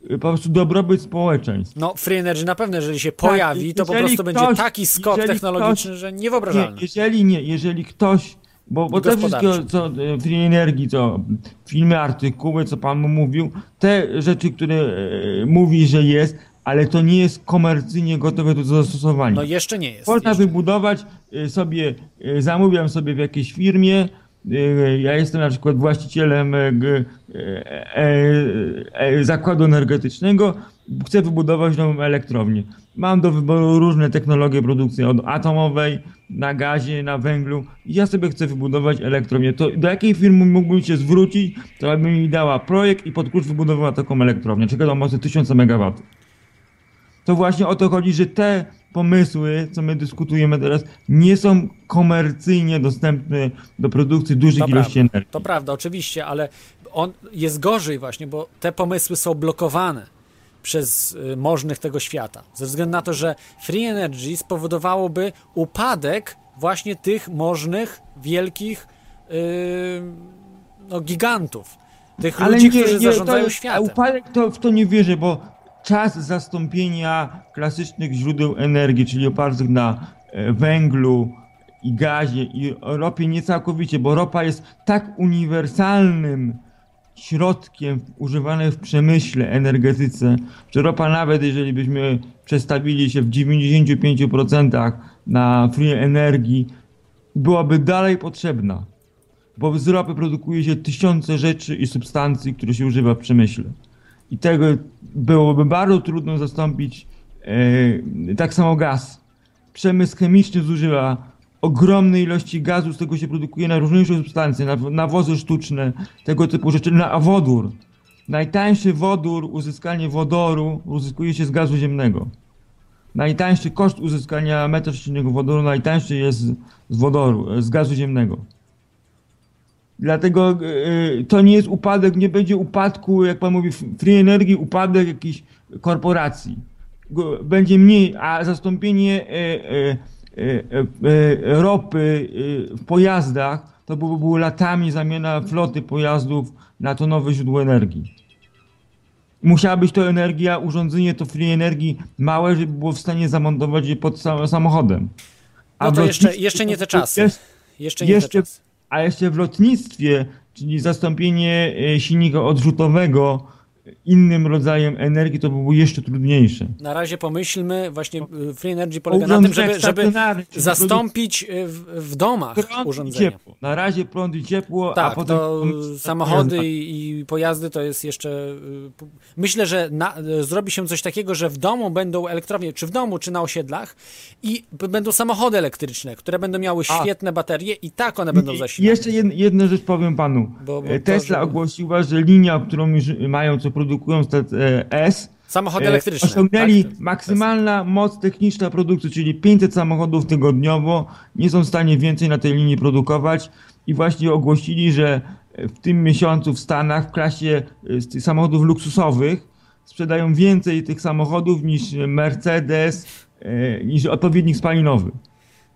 E, Po prostu dobrobyt społeczeństw. No, free energy na pewno, jeżeli się pojawi, to po Tak, prostu będzie ktoś- taki skok technologiczny, ktoś- że Nie, niewyobrażalny. jeżeli nie, jeżeli ktoś, bo, bo te wszystkie, co e, free energii, co filmy, artykuły, co pan mu mówił, te rzeczy, które e, mówi, że jest, ale to nie jest komercyjnie gotowe do zastosowania. No jeszcze nie jest. Można Jeszcze. wybudować e, sobie, e, zamówiam sobie w jakiejś firmie, ja jestem na przykład właścicielem zakładu energetycznego, chcę wybudować nową elektrownię. Mam do wyboru różne technologie produkcji, od atomowej, na gazie, na węglu. Ja sobie chcę wybudować elektrownię. To do jakiej firmy mógłbym się zwrócić, to by mi dała projekt i pod klucz wybudowała taką elektrownię, czego do mocy 1000 MW to właśnie o to chodzi, że te pomysły, co my dyskutujemy teraz, nie są komercyjnie dostępne do produkcji dużych To ilości prawda, energii. to prawda, oczywiście, ale on jest gorzej właśnie, bo te pomysły są blokowane przez y, możnych tego świata. Ze względu na to, że free energy spowodowałoby upadek właśnie tych możnych, wielkich yy, no, gigantów. Tych ludzi, którzy zarządzają to, światem. Upadek to w to nie wierzę, bo czas zastąpienia klasycznych źródeł energii, czyli opartych na e, węglu i gazie i ropie nie całkowicie, bo ropa jest tak uniwersalnym środkiem używanym w przemyśle, energetyce, że ropa nawet jeżeli byśmy przestawili się w 95% na free energii, byłaby dalej potrzebna. Bo z ropy produkuje się tysiące rzeczy i substancji, które się używa w przemyśle. I tego byłoby bardzo trudno zastąpić e, tak samo gaz. Przemysł chemiczny zużywa ogromne ilości gazu, z tego się produkuje najróżniejsze substancje, naw- nawozy sztuczne, tego typu rzeczy, na wodór. Najtańszy wodór, uzyskanie wodoru uzyskuje się z gazu ziemnego. Najtańszy koszt uzyskania metra sześciennego wodoru najtańszy jest z wodoru, z gazu ziemnego. Dlatego e, to nie jest upadek, nie będzie upadku, jak pan mówi, free energii, upadek jakiejś korporacji. Będzie mniej, a zastąpienie e, e, e, e, ropy e, w pojazdach to by było latami zamiana floty pojazdów na to nowe źródło energii. Musiała być to energia, urządzenie to free energii małe, żeby było w stanie zamontować je pod sam, samochodem. No w to jeszcze, jeszcze nie te czasy. jest- Jeszcze nie te jeszcze- czasy. a jeszcze w lotnictwie, czyli zastąpienie silnika odrzutowego innym rodzajem energii, to by było jeszcze trudniejsze. Na razie pomyślmy, właśnie y, Free Energy polega na tym, żeby, żeby zastąpić y, w, w domach prąd i urządzenia. ciepło. Na razie prąd i ciepło, a Tak, potem to samochody i, pojazdy to jest jeszcze. y, Myślę, że na, zrobi się coś takiego, że w domu będą elektrownie, czy w domu, czy na osiedlach, i będą samochody elektryczne, które będą miały A. świetne baterie, i tak one będą zasilane. Jeszcze jed, jedną rzecz powiem panu. Bo- bo E, to, Tesla żeby- ogłosiła, że linia, którą już mają, co produkują te e, S, Samochody e, elektryczne. osiągnęli tak? maksymalna moc techniczna produkcji, czyli 500 samochodów tygodniowo. Nie są w stanie więcej na tej linii produkować i właśnie ogłosili, że w tym miesiącu w Stanach w klasie e, samochodów luksusowych sprzedają więcej tych samochodów niż Mercedes, niż odpowiednik spalinowy.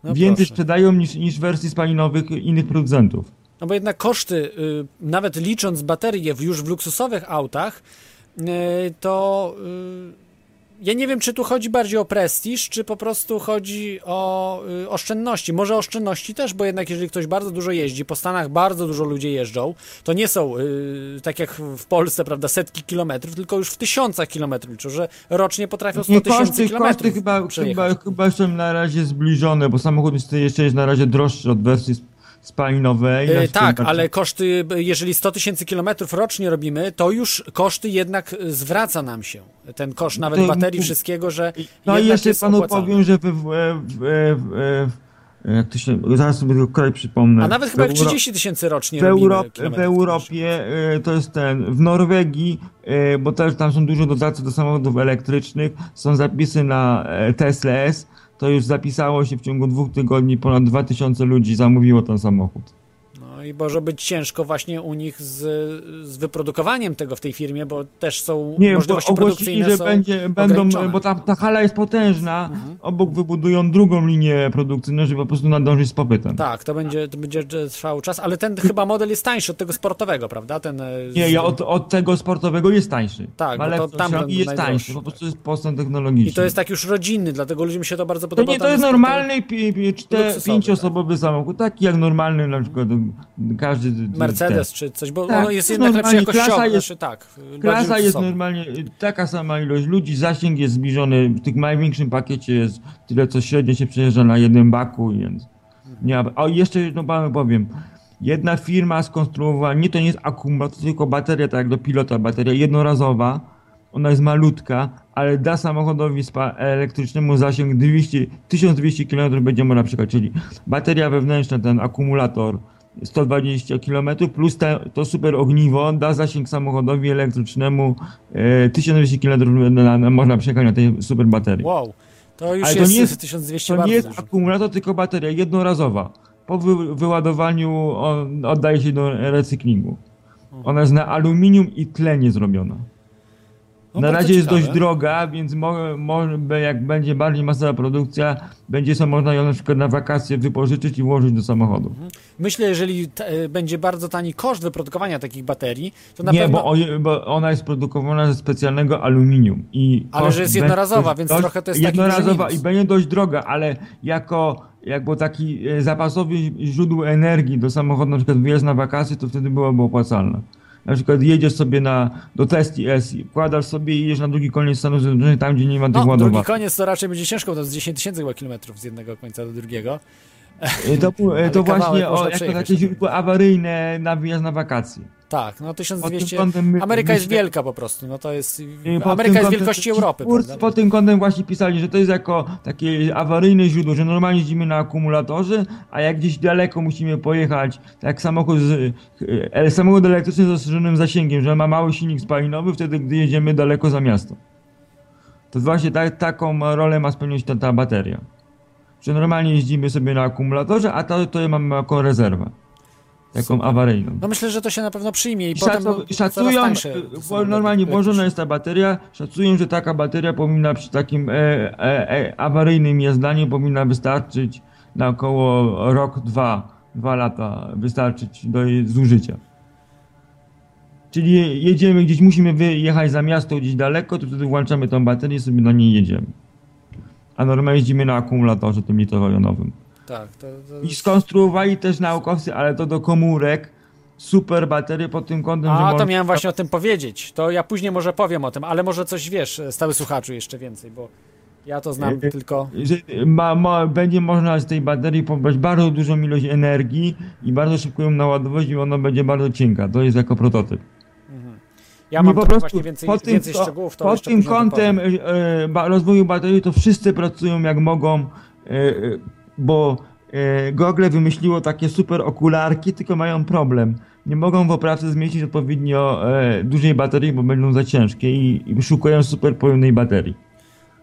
No więcej proszę. sprzedają niż, niż wersji spalinowych innych producentów. No bo jednak koszty, y, nawet licząc baterie w, już w luksusowych autach, y, to y, ja nie wiem, czy tu chodzi bardziej o prestiż, czy po prostu chodzi o oszczędności. Może oszczędności też, bo jednak jeżeli ktoś bardzo dużo jeździ, po Stanach bardzo dużo ludzie jeżdżą, to nie są tak jak w Polsce, prawda, setki kilometrów, tylko już w tysiącach kilometrów liczą, że rocznie potrafią 100 Nie, tysięcy koszty, koszty kilometrów chyba, chyba, chyba są na razie zbliżone, bo samochód jeszcze jest na razie droższy od wersji spalinowej. E, Na tak, ale koszty, jeżeli 100 tysięcy kilometrów rocznie robimy, to już koszty jednak zwraca nam się. Ten koszt nawet baterii, wszystkiego, że No i jeszcze panu opłacalny. powiem, że w, w, w, jak to się, zaraz sobie tylko kraj przypomnę. A nawet chyba jak Euro- 30 tysięcy rocznie w, robimy Europ, w. Europie y, to jest ten, w Norwegii, y, bo też tam są dużo dotacji do samochodów elektrycznych, są zapisy na e, Tesla S, to już zapisało się w ciągu dwóch tygodni, ponad 2000 ludzi zamówiło ten samochód. I może być ciężko właśnie u nich z, z wyprodukowaniem tego w tej firmie, bo też są Nie, bo możliwości ogłosili, produkcyjne że są będzie, będą, bo ta, ta hala jest potężna, obok wybudują drugą linię produkcyjną, żeby po prostu nadążyć z popytem. Tak, to będzie, to będzie trwał czas, ale ten chyba model jest tańszy od tego sportowego, prawda? Ten, e, Nie, z- ja od, od tego sportowego jest tańszy. Tak, bo to tam i jest tańszy, po prostu tak. jest postęp technologiczny. I to jest tak już rodzinny, dlatego ludziom się to bardzo To podoba. nie, to jest normalny pi, pi, czte, Luksusowy, pięcioosobowy samochód, taki jak normalny na przykład każdy... Mercedes ten. czy coś, bo Tak, ono jest jednak lepsze normalnie, jakościowo, klasa jest- znaczy tak. Klasa jest normalnie taka sama ilość ludzi, zasięg jest zbliżony, w tym największym pakiecie jest tyle, co średnio się przejeżdża na jednym baku, więc nie. O, jeszcze jedną panu powiem. Jedna firma skonstruowała, nie to nie jest akumulator, tylko bateria, tak jak do pilota, bateria jednorazowa, ona jest malutka, ale da samochodowi elektrycznemu zasięg 200, 1200 km będzie można przekroczyć, czyli bateria wewnętrzna, ten akumulator 120 km plus te, to super ogniwo da zasięg samochodowi elektrycznemu e, 1200 km na, na, można przejechać na tej super baterii. Wow, to już Ale to jest, nie jest- 1200 To nie jest dużo. akumulator, tylko bateria jednorazowa. Po wy, wyładowaniu on oddaje się do recyklingu. Ona jest na aluminium i tlenie zrobiona. No, na razie jest ciekawe. dość droga, więc mo, może jak będzie bardziej masowa produkcja, będzie sobie można ją na przykład na wakacje wypożyczyć i włożyć do samochodu. Myślę, jeżeli e, będzie bardzo tani koszt wyprodukowania takich baterii, to na Nie, pewno... bo, o- bo ona jest produkowana ze specjalnego aluminium. I Ale że jest jednorazowa, więc dość trochę to jest Jednorazowa i będzie dość droga, ale jako jakby taki e, zapasowy źródło energii do samochodu, na przykład wyjazd na wakacje, to wtedy byłoby opłacalne. Na przykład jedziesz sobie na, do Tesli S, wkładasz sobie i jedziesz na drugi koniec Stanów Zjednoczonych, tam gdzie nie ma tych No, drugi ładowarek. koniec to raczej będzie ciężko, to z 10 tysięcy kilometrów z jednego końca do drugiego. Y, To, y, to właśnie o, jako takie źródło awaryjne na wyjazd na wakacje. Tak, no Pod tym 1200... kątem my- Ameryka jest wielka po prostu, no to jest... Ameryka jest wielkości ci Europy, prawda? Pod tym kątem właśnie pisali, że to jest jako takie awaryjne źródło, że normalnie jeździmy na akumulatorze, a jak gdzieś daleko musimy pojechać, tak samochód, z, e, samochód elektryczny z rozszerzonym zasięgiem, że ma mały silnik spalinowy, wtedy gdy jedziemy daleko za miasto. To właśnie ta, taką rolę ma spełnić ta, ta bateria. Że normalnie jeździmy sobie na akumulatorze, a to, to mamy jako rezerwę. Taką awaryjną. No myślę, że to się na pewno przyjmie i I potem szacu- no, szacują, tańsze e, bo normalnie włożona jest ta bateria, szacują, że taka bateria powinna przy takim e, e, e, awaryjnym jezdaniu powinna wystarczyć na około rok, dwa, dwa lata wystarczyć do jej zużycia. Czyli je- jedziemy gdzieś, musimy wyjechać za miasto gdzieś daleko, to wtedy włączamy tą baterię i sobie na niej jedziemy. A normalnie jeździmy na akumulatorze tym litowo-jonowym. Tak, to, to... I skonstruowali też naukowcy, ale to do komórek, super baterie pod tym kątem, że A, to miałem właśnie o tym powiedzieć. To ja później może powiem o tym, ale może coś wiesz, stały słuchaczu jeszcze więcej, bo ja to znam E, tylko... że ma, ma, będzie można z tej baterii pobrać bardzo dużą ilość energii i bardzo szybko ją naładować i ona będzie bardzo cienka. To jest jako prototyp. Ja I mam po prostu właśnie więcej, pod tym, więcej szczegółów, to pod tym kątem e, ba, rozwoju baterii to wszyscy pracują jak mogą, e, e, bo e, Google wymyśliło takie super okularki, tylko mają problem. Nie mogą w oprawce zmieścić odpowiednio e, dużej baterii, bo będą za ciężkie i, i szukają super pojemnej baterii.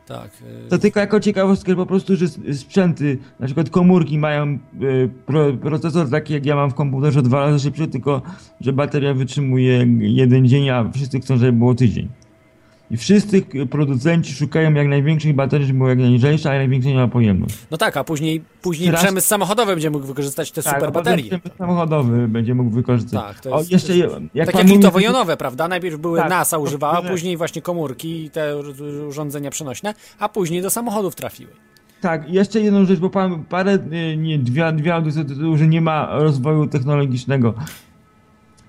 Tak. y, To tylko jako ciekawostkę po prostu, że sprzęty, na przykład komórki mają pro, procesor taki jak ja mam w komputerze dwa razy szybszy, tylko że bateria wytrzymuje jeden dzień, a wszyscy chcą, żeby było tydzień. I wszyscy producenci szukają jak największych baterii, żeby były jak najlżejsze, a największa miała pojemność. No tak, a później, później Teraz- przemysł samochodowy będzie mógł wykorzystać te super a potem baterie. przemysł samochodowy będzie mógł wykorzystać. Tak, to o, jest- jeszcze, to jest- jak tak jak litowo-jonowe, prawda? Najpierw były Tak, NASA to używała, tyle. później właśnie komórki i te ur- urządzenia przenośne, a później do samochodów trafiły. Tak, jeszcze jedną rzecz, bo pan parę, y, nie, dwie, dwie audycje że nie ma rozwoju technologicznego.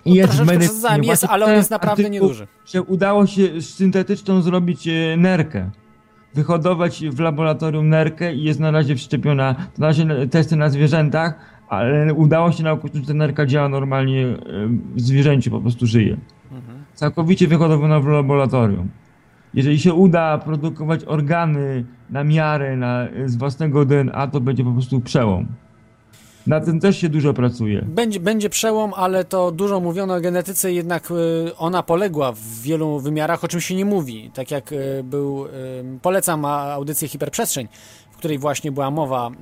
No, jest troszeczkę jest, ale on jest naprawdę nieduży. Że udało się syntetyczną zrobić e, nerkę. Wyhodować w laboratorium nerkę i jest na razie wszczepiona. To na razie testy na zwierzętach, ale udało się nauczyć, że ta nerka działa normalnie e, w zwierzęciu, po prostu żyje. Mhm. Całkowicie wyhodowana w laboratorium. Jeżeli się uda produkować organy na miarę na, z własnego DNA, to będzie po prostu przełom. Na tym też się dużo pracuje. Będzie, będzie przełom, ale to dużo mówiono o genetyce, jednak y, ona poległa w wielu wymiarach, o czym się nie mówi. Tak jak y, był, polecam audycję Hiperprzestrzeń, w której właśnie była mowa. y,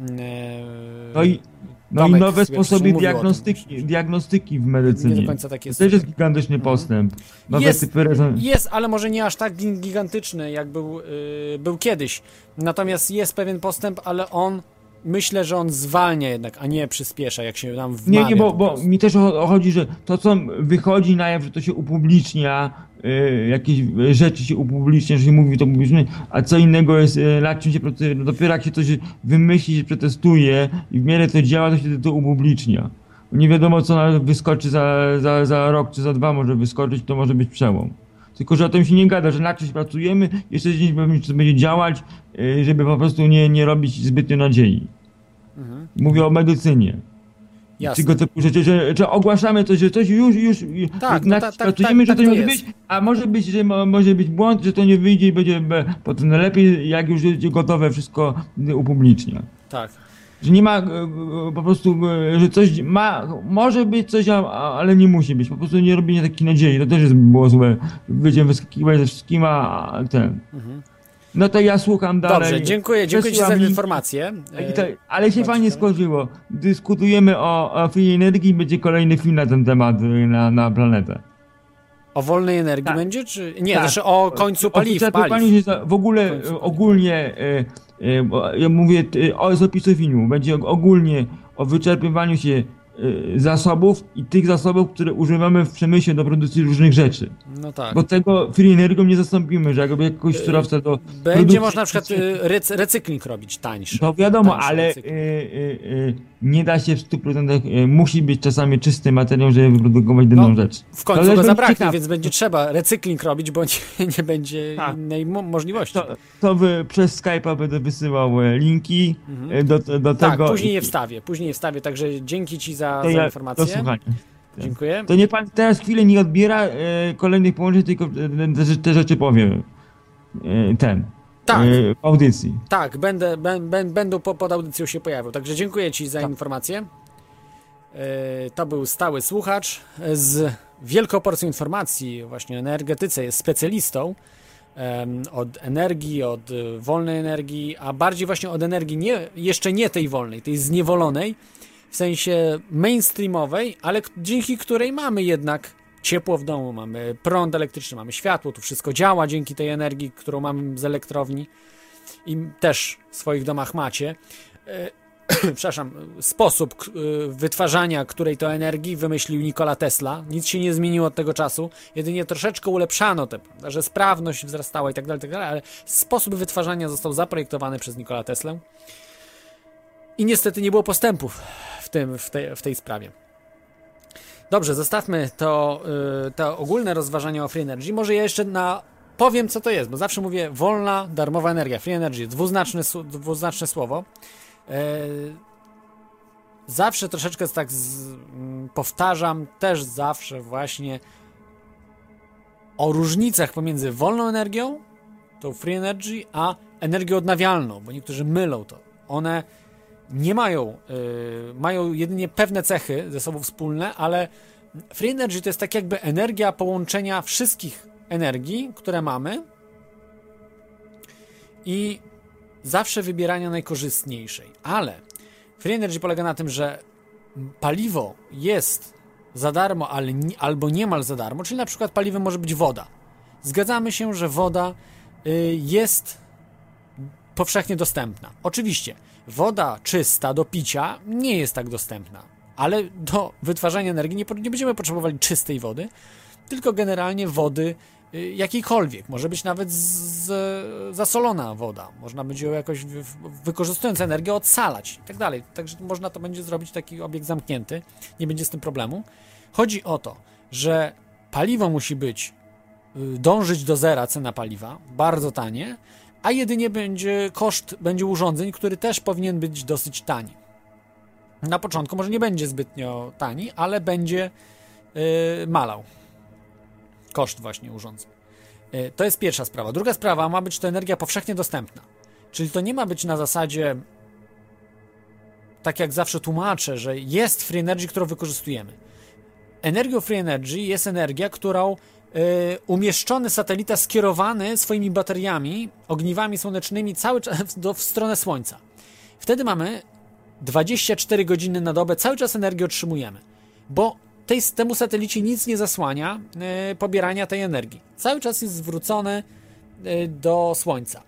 No i, no i nowe sposoby o tym. diagnostyki, diagnostyki w Nie medycynie. do końca tak jest. To też jest gigantyczny postęp. Nowe Jest- typy rezon... Jest, ale może nie aż tak gi- gigantyczny, jak był, był kiedyś. Natomiast jest pewien postęp, ale on, myślę, że on zwalnia jednak, a nie przyspiesza, jak się nam wmawia. Nie, nie, bo, bo mi też chodzi, że to co wychodzi na jaw, że to się upublicznia, y, jakieś rzeczy się upublicznia, że się mówi to publicznie, a co innego jest y, nad czym się protestuje. No dopiero jak się coś wymyśli, się przetestuje i w miarę to działa, to się to upublicznia. Nie wiadomo co wyskoczy za, za, za rok czy za dwa może wyskoczyć, to może być przełom. Tylko, że o tym się nie gada, że nad czymś pracujemy, jeszcze gdzieś pewnie coś będzie działać, y, żeby po prostu nie, nie robić zbytnio nadziei. Mówię o medycynie. Mhm. Jasne. Tego typu rzeczy, że, że ogłaszamy coś, że coś już, już, Tak, no tak, czym tak, pracujemy, tak, że to tak nie może być, a może być, że mo, może być błąd, że to nie wyjdzie i będzie potem lepiej, jak już gotowe, wszystko upublicznia. Tak. Że nie ma e, e, po prostu, e, że coś ma, może być coś, ale nie musi być. Po prostu nie robienie takiej nadziei, to też jest, było złe. Będziemy wyskakiwać ze wszystkim, a ten. No to ja słucham dalej. Mhm. Dobrze, dziękuję, dziękuję Ci za informację. To, ale się fajnie skończyło. Dyskutujemy o, o free energii i będzie kolejny film na ten temat y, na, na planetę. O wolnej energii Tak. będzie, czy... Nie, Tak. znaczy o końcu paliw, wyczerpywaniu paliw. za- w ogóle paliw. ogólnie, y, ja mówię y, o, filmu, będzie ogólnie o wyczerpywaniu się y, zasobów i tych zasobów, które używamy w przemyśle do produkcji różnych rzeczy. No tak. Bo tego free energią nie zastąpimy, że jakby jakiegoś surowca do Będzie produkcji- można na przykład y, recy- recykling robić tańszy. To wiadomo, Tańszy ale y, y, y, nie da się w 100%, e, musi być czasami czysty materiał, żeby wyprodukować daną No, rzecz. W To końcu też go zabraknie, ciekawe. więc będzie trzeba recykling robić, bo nie, nie będzie Tak. innej mo- możliwości. To, to wy, przez Skype'a będę wysyłał e, linki e, do, do tak, tego. później je wstawię, później je wstawię, także dzięki Ci za, to za ja, informację. Do słuchania. Dziękuję. To nie pan teraz chwilę nie odbiera e, kolejnych połączeń, tylko e, te, te rzeczy powiem. E, ten. Tak. E, w audycji. Tak, będę, bę- bę- będą po, pod audycją się pojawił. Także dziękuję Ci za informację. E, To był stały słuchacz z wielką porcją informacji właśnie o energetyce. Jest specjalistą od energii, od wolnej energii, a bardziej właśnie od energii nie, jeszcze nie tej wolnej, tej zniewolonej, w sensie mainstreamowej, ale dzięki której mamy jednak ciepło w domu, mamy prąd elektryczny, mamy światło, tu wszystko działa dzięki tej energii, którą mamy z elektrowni i też w swoich domach macie. E, Przepraszam, sposób y, wytwarzania której to energii wymyślił Nikola Tesla. Nic się nie zmieniło od tego czasu, jedynie troszeczkę ulepszano te, że sprawność wzrastała i tak dalej, tak dalej, ale sposób wytwarzania został zaprojektowany przez Nikola Teslę. I niestety nie było postępów tym, w, tej, w tej sprawie. Dobrze, zostawmy to, y, to ogólne rozważania o free energy. Może ja jeszcze na powiem, co to jest, bo zawsze mówię wolna, darmowa energia. Free energy, dwuznaczne, dwuznaczne słowo. E, zawsze troszeczkę tak z, mm, powtarzam też zawsze właśnie o różnicach pomiędzy wolną energią, tą free energy, a energią odnawialną, bo niektórzy mylą to. One nie mają, y, mają jedynie pewne cechy ze sobą wspólne, ale free energy to jest tak jakby energia połączenia wszystkich energii, które mamy i zawsze wybierania najkorzystniejszej. Ale free energy polega na tym, że paliwo jest za darmo, ale albo niemal za darmo, czyli na przykład paliwem może być woda. Zgadzamy się, że woda y, jest powszechnie dostępna. Oczywiście, woda czysta do picia nie jest tak dostępna, ale do wytwarzania energii nie, nie będziemy potrzebowali czystej wody, tylko generalnie wody y, jakiejkolwiek. Może być nawet z, zasolona woda. Można będzie ją jakoś, wy, wykorzystując energię, odsalać i tak dalej. Także można to będzie zrobić taki obiekt zamknięty. Nie będzie z tym problemu. Chodzi o to, że paliwo musi być, y, dążyć do zera cena paliwa, bardzo tanie, a jedynie będzie koszt będzie urządzeń, który też powinien być dosyć tani. Na początku może nie będzie zbytnio tani, ale będzie yy, malał koszt właśnie urządzeń. Yy, to jest pierwsza sprawa. Druga sprawa ma być to energia powszechnie dostępna. Czyli to nie ma być na zasadzie tak jak zawsze tłumaczę, że jest free energy, którą wykorzystujemy. Energią free energy jest energia, którą umieszczony satelita skierowany swoimi bateriami, ogniwami słonecznymi cały czas do, w stronę Słońca. Wtedy mamy 24 godziny na dobę, cały czas energię otrzymujemy, bo tej, temu satelicie nic nie zasłania y, pobierania tej energii. Cały czas jest zwrócony y, do Słońca.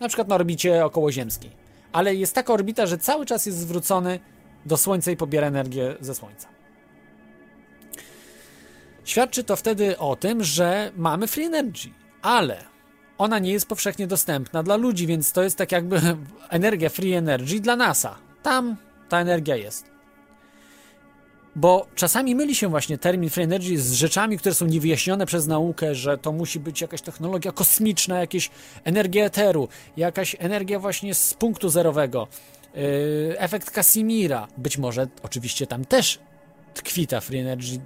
Na przykład na orbicie okołoziemskiej. Ale jest taka orbita, że cały czas jest zwrócony do Słońca i pobiera energię ze Słońca. Świadczy to wtedy o tym, że mamy free energy, ale ona nie jest powszechnie dostępna dla ludzi, więc to jest tak jakby energia free energy dla NASA. Tam ta energia jest. Bo czasami myli się właśnie termin free energy z rzeczami, które są niewyjaśnione przez naukę, że to musi być jakaś technologia kosmiczna, jakieś energia eteru, jakaś energia właśnie z punktu zerowego, yy, efekt Casimira. Być może oczywiście tam też tkwi ta free energy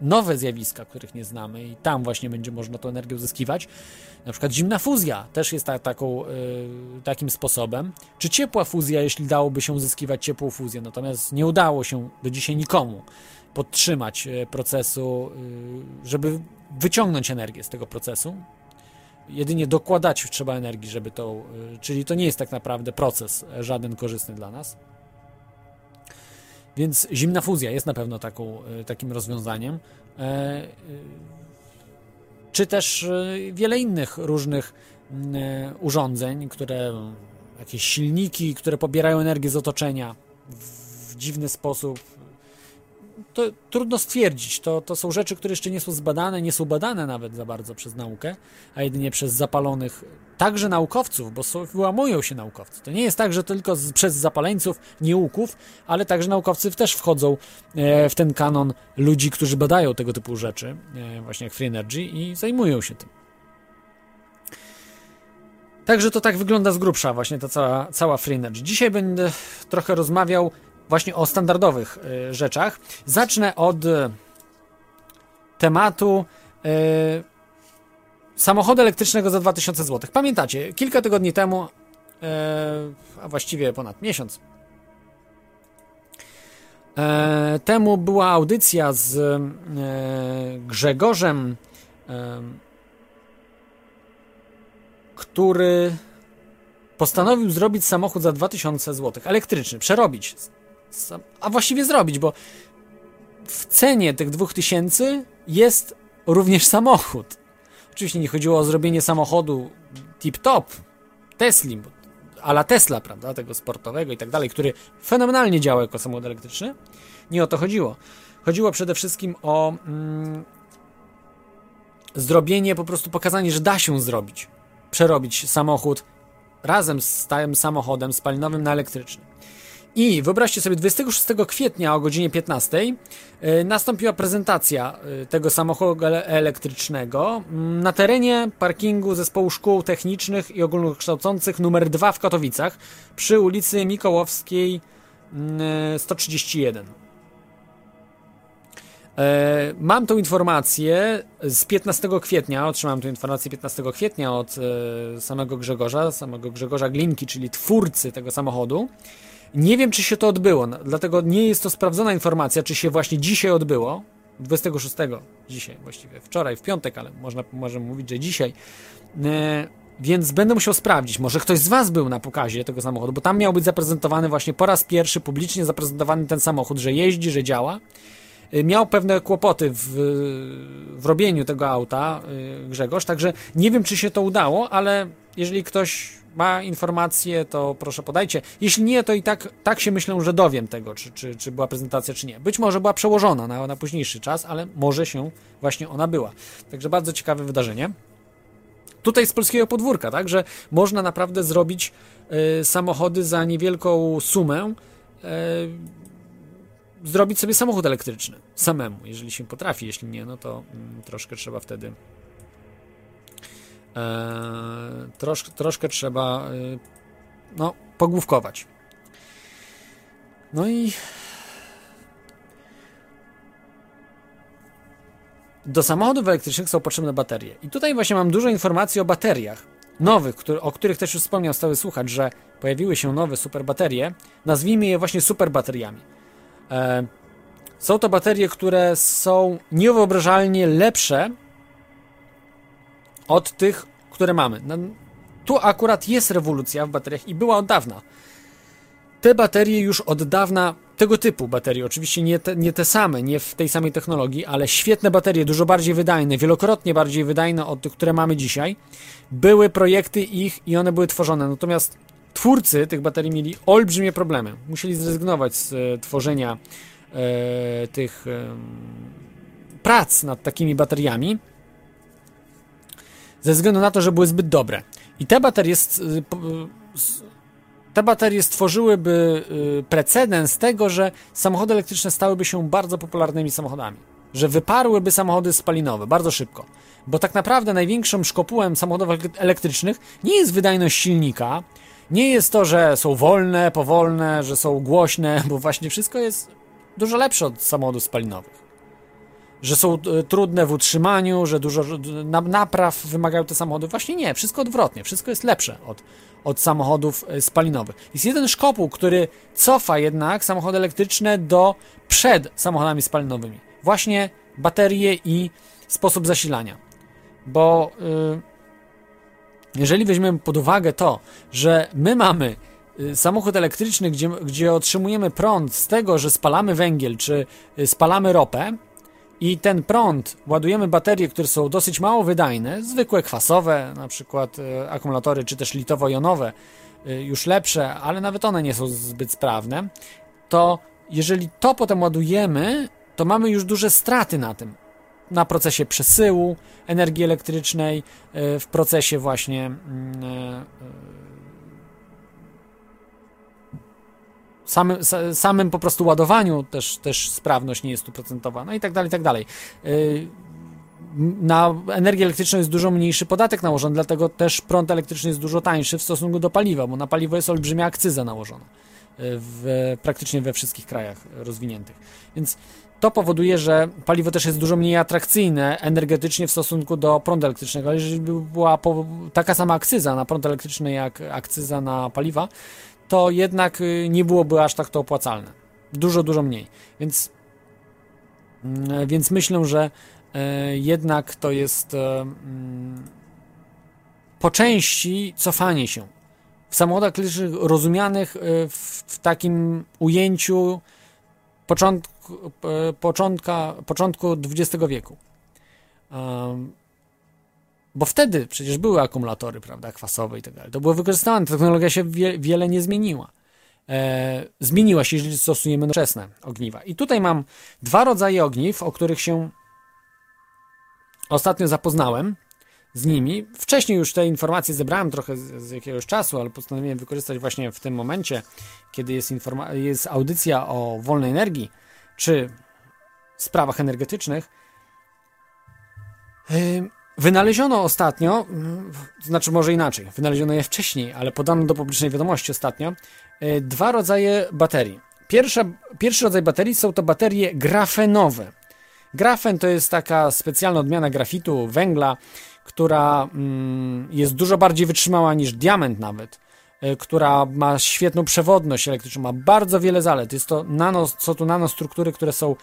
nowe zjawiska, których nie znamy i tam właśnie będzie można tą energię uzyskiwać. Na przykład zimna fuzja też jest ta, taką, y, takim sposobem. Czy ciepła fuzja, jeśli dałoby się uzyskiwać ciepłą fuzję, natomiast nie udało się do dzisiaj nikomu podtrzymać y, procesu, y, żeby wyciągnąć energię z tego procesu. Jedynie dokładać trzeba energii, żeby to, y, czyli to nie jest tak naprawdę proces żaden korzystny dla nas. Więc zimna fuzja jest na pewno taką, e, takim rozwiązaniem. E, e, Czy też wiele innych różnych mm, urządzeń, które jakieś silniki, które pobierają energię z otoczenia w dziwny sposób. To trudno stwierdzić. To, to są rzeczy, które jeszcze nie są zbadane, nie są badane nawet za bardzo przez naukę, a jedynie przez zapalonych także naukowców, bo są, wyłamują się naukowcy. To nie jest tak, że tylko z, przez zapaleńców, nieuków, ale także naukowcy też wchodzą e, w ten kanon ludzi, którzy badają tego typu rzeczy, e, właśnie jak Free Energy i zajmują się tym. Także to tak wygląda z grubsza właśnie ta cała, cała Free Energy. Dzisiaj będę trochę rozmawiał właśnie o standardowych y, rzeczach. Zacznę od y, tematu y, samochodu elektrycznego za 2000 zł. Pamiętacie, kilka tygodni temu, a właściwie ponad miesiąc temu była audycja z Grzegorzem który postanowił zrobić samochód za 2000 zł, elektryczny, przerobić, a właściwie zrobić, bo w cenie tych 2000 jest również samochód. Oczywiście nie chodziło o zrobienie samochodu tip-top, Tesli, a la Tesla, prawda, tego sportowego i tak dalej, który fenomenalnie działa jako samochód elektryczny. Nie o to chodziło. Chodziło przede wszystkim o mm, zrobienie, po prostu pokazanie, że da się zrobić przerobić samochód razem z stałym samochodem spalinowym na elektryczny. I wyobraźcie sobie, 26 kwietnia o godzinie 15 yy, nastąpiła prezentacja yy, tego samochodu elektrycznego yy, na terenie parkingu Zespołu Szkół Technicznych i Ogólnokształcących numer 2 w Katowicach przy ulicy Mikołowskiej 131. E, mam tą informację z 15 kwietnia, otrzymałem tę informację 15 kwietnia od e, samego Grzegorza, samego Grzegorza Glinki, czyli twórcy tego samochodu. Nie wiem, czy się to odbyło, dlatego nie jest to sprawdzona informacja, czy się właśnie dzisiaj odbyło. 26, dzisiaj właściwie, wczoraj, w piątek, ale można możemy mówić, że dzisiaj. E, więc będę musiał sprawdzić, może ktoś z Was był na pokazie tego samochodu, bo tam miał być zaprezentowany właśnie po raz pierwszy publicznie zaprezentowany ten samochód, że jeździ, że działa. Y, miał pewne kłopoty w, w robieniu tego auta y, Grzegorz, także nie wiem, czy się to udało, ale jeżeli ktoś ma informacje, to proszę podajcie. Jeśli nie, to i tak, tak się myślę, że dowiem tego, czy, czy, czy była prezentacja, czy nie. Być może była przełożona na, na późniejszy czas, ale może się właśnie ona była. Także bardzo ciekawe wydarzenie. Tutaj z polskiego podwórka, tak, że można naprawdę zrobić y, samochody za niewielką sumę. Y, zrobić sobie samochód elektryczny samemu, jeżeli się potrafi. Jeśli nie, no to mm, troszkę trzeba wtedy. E, trosz, troszkę trzeba e, no, pogłówkować. No i do samochodów elektrycznych są potrzebne baterie. I tutaj właśnie mam dużo informacji o bateriach nowych, który, o których też już wspomniał stały słuchacz, że pojawiły się nowe super baterie. Nazwijmy je właśnie super bateriami. E, są to baterie, które są niewyobrażalnie lepsze od tych, które mamy. No, tu akurat jest rewolucja w bateriach i była od dawna. Te baterie już od dawna, tego typu baterie, oczywiście nie te, nie te same, nie w tej samej technologii, ale świetne baterie, dużo bardziej wydajne, wielokrotnie bardziej wydajne od tych, które mamy dzisiaj. Były projekty ich i one były tworzone. Natomiast twórcy tych baterii mieli olbrzymie problemy. Musieli zrezygnować z e, tworzenia e, tych prac nad takimi bateriami ze względu na to, że były zbyt dobre. I te baterie, e, te baterie stworzyłyby e, precedens tego, że samochody elektryczne stałyby się bardzo popularnymi samochodami. Że wyparłyby samochody spalinowe bardzo szybko. Bo tak naprawdę największym szkopułem samochodów elektrycznych nie jest wydajność silnika, nie jest to, że są wolne, powolne, że są głośne, bo właśnie wszystko jest dużo lepsze od samochodów spalinowych. Że są e, trudne w utrzymaniu, że dużo napraw wymagają te samochody. Właśnie nie, wszystko odwrotnie. Wszystko jest lepsze od, od samochodów e, spalinowych. Jest jeden szkopuł, który cofa jednak samochody elektryczne do przed samochodami spalinowymi. Właśnie baterie i sposób zasilania. Bo yy, jeżeli weźmiemy pod uwagę to, że my mamy y, samochód elektryczny, gdzie, gdzie otrzymujemy prąd z tego, że spalamy węgiel czy y, spalamy ropę, i ten prąd ładujemy baterie, które są dosyć mało wydajne, zwykłe kwasowe, na przykład y, akumulatory, czy też litowo-jonowe, już lepsze, ale nawet one nie są zbyt sprawne, to jeżeli to potem ładujemy to mamy już duże straty na tym. Na procesie przesyłu energii elektrycznej, e, w procesie właśnie mm, e, samym, sa- samym po prostu ładowaniu też, też sprawność nie jest stuprocentowa, no i tak dalej, i tak dalej. Yy, Na energię elektryczną jest dużo mniejszy podatek nałożony, dlatego też prąd elektryczny jest dużo tańszy w stosunku do paliwa, bo na paliwo jest olbrzymia akcyza nałożona w, praktycznie we wszystkich krajach rozwiniętych. Więc to powoduje, że paliwo też jest dużo mniej atrakcyjne energetycznie w stosunku do prądu elektrycznego. Ale jeżeli by była taka sama akcyza na prąd elektryczny jak akcyza na paliwa, to jednak y, nie byłoby aż tak to opłacalne. Dużo, dużo mniej. Więc, mm, więc myślę, że e, jednak to jest e, mm, po części cofanie się w samochodach elektrycznych rozumianych w, takim ujęciu początku, początka, początku XX wieku. Um, bo wtedy przecież były akumulatory, prawda, kwasowe i tak dalej. To było wykorzystywane, technologia się wie, wiele nie zmieniła. E, zmieniła się, jeżeli stosujemy nowoczesne ogniwa. I tutaj mam dwa rodzaje ogniw, o których się ostatnio zapoznałem z nimi. Wcześniej już te informacje zebrałem trochę z, z jakiegoś czasu, ale postanowiłem wykorzystać właśnie w tym momencie, kiedy jest, jest audycja o wolnej energii, czy sprawach energetycznych. Wynaleziono ostatnio, znaczy może inaczej, wynaleziono je wcześniej, ale podano do publicznej wiadomości ostatnio, y, dwa rodzaje baterii. Pierwsza, pierwszy rodzaj baterii są to baterie grafenowe. Grafen to jest taka specjalna odmiana grafitu, węgla, która mm, jest dużo bardziej wytrzymała niż diament nawet, która ma świetną przewodność elektryczną, ma bardzo wiele zalet. Jest to nano, są tu nanostruktury, które są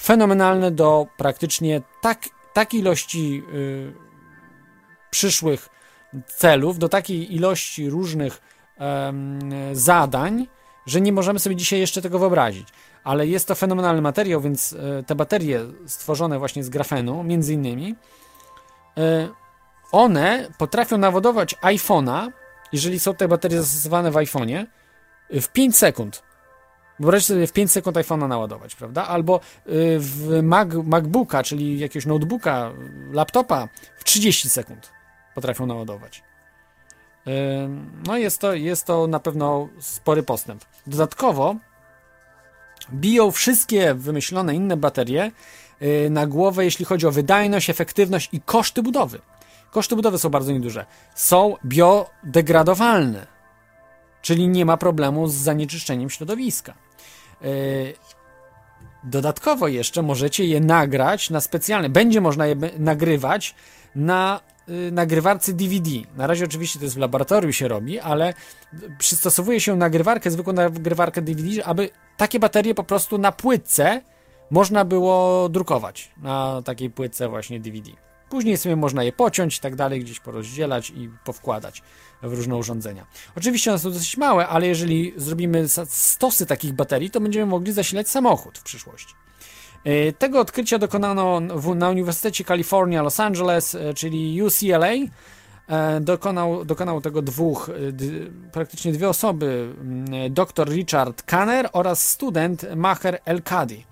fenomenalne do praktycznie tak takiej ilości y, przyszłych celów, do takiej ilości różnych em, zadań, że nie możemy sobie dzisiaj jeszcze tego wyobrazić. Ale jest to fenomenalny materiał, więc e, te baterie stworzone właśnie z grafenu, między innymi, e, one potrafią naładować iPhone'a, jeżeli są te baterie zastosowane w iPhone'ie, w 5 sekund. Wyobraźcie sobie w 5 sekund iPhone'a naładować, prawda? Albo y, w Mac, MacBooka, czyli jakiegoś notebooka, laptopa w 30 sekund potrafią naładować. Y, No jest to, jest to na pewno spory postęp. Dodatkowo biją wszystkie wymyślone inne baterie y, na głowę, jeśli chodzi o wydajność, efektywność i koszty budowy. Koszty budowy są bardzo nieduże. Są biodegradowalne, czyli nie ma problemu z zanieczyszczeniem środowiska. Yy, Dodatkowo jeszcze możecie je nagrać na specjalne, będzie można je nagrywać na y, nagrywarce DVD. Na razie oczywiście to jest w laboratorium się robi, ale przystosowuje się nagrywarkę, zwykłą nagrywarkę DVD, aby takie baterie po prostu na płytce można było drukować. Na takiej płytce właśnie DVD. Później sobie można je pociąć i tak dalej, gdzieś porozdzielać i powkładać w różne urządzenia. Oczywiście one są dosyć małe, ale jeżeli zrobimy stosy takich baterii, to będziemy mogli zasilać samochód w przyszłości. E, Tego odkrycia dokonano w, na Uniwersytecie Kalifornia Los Angeles, e, czyli UCLA. E, Dokonał, dokonał tego dwóch, praktycznie dwie osoby, mm, dr Richard Kanner oraz student Maher El-Kadi.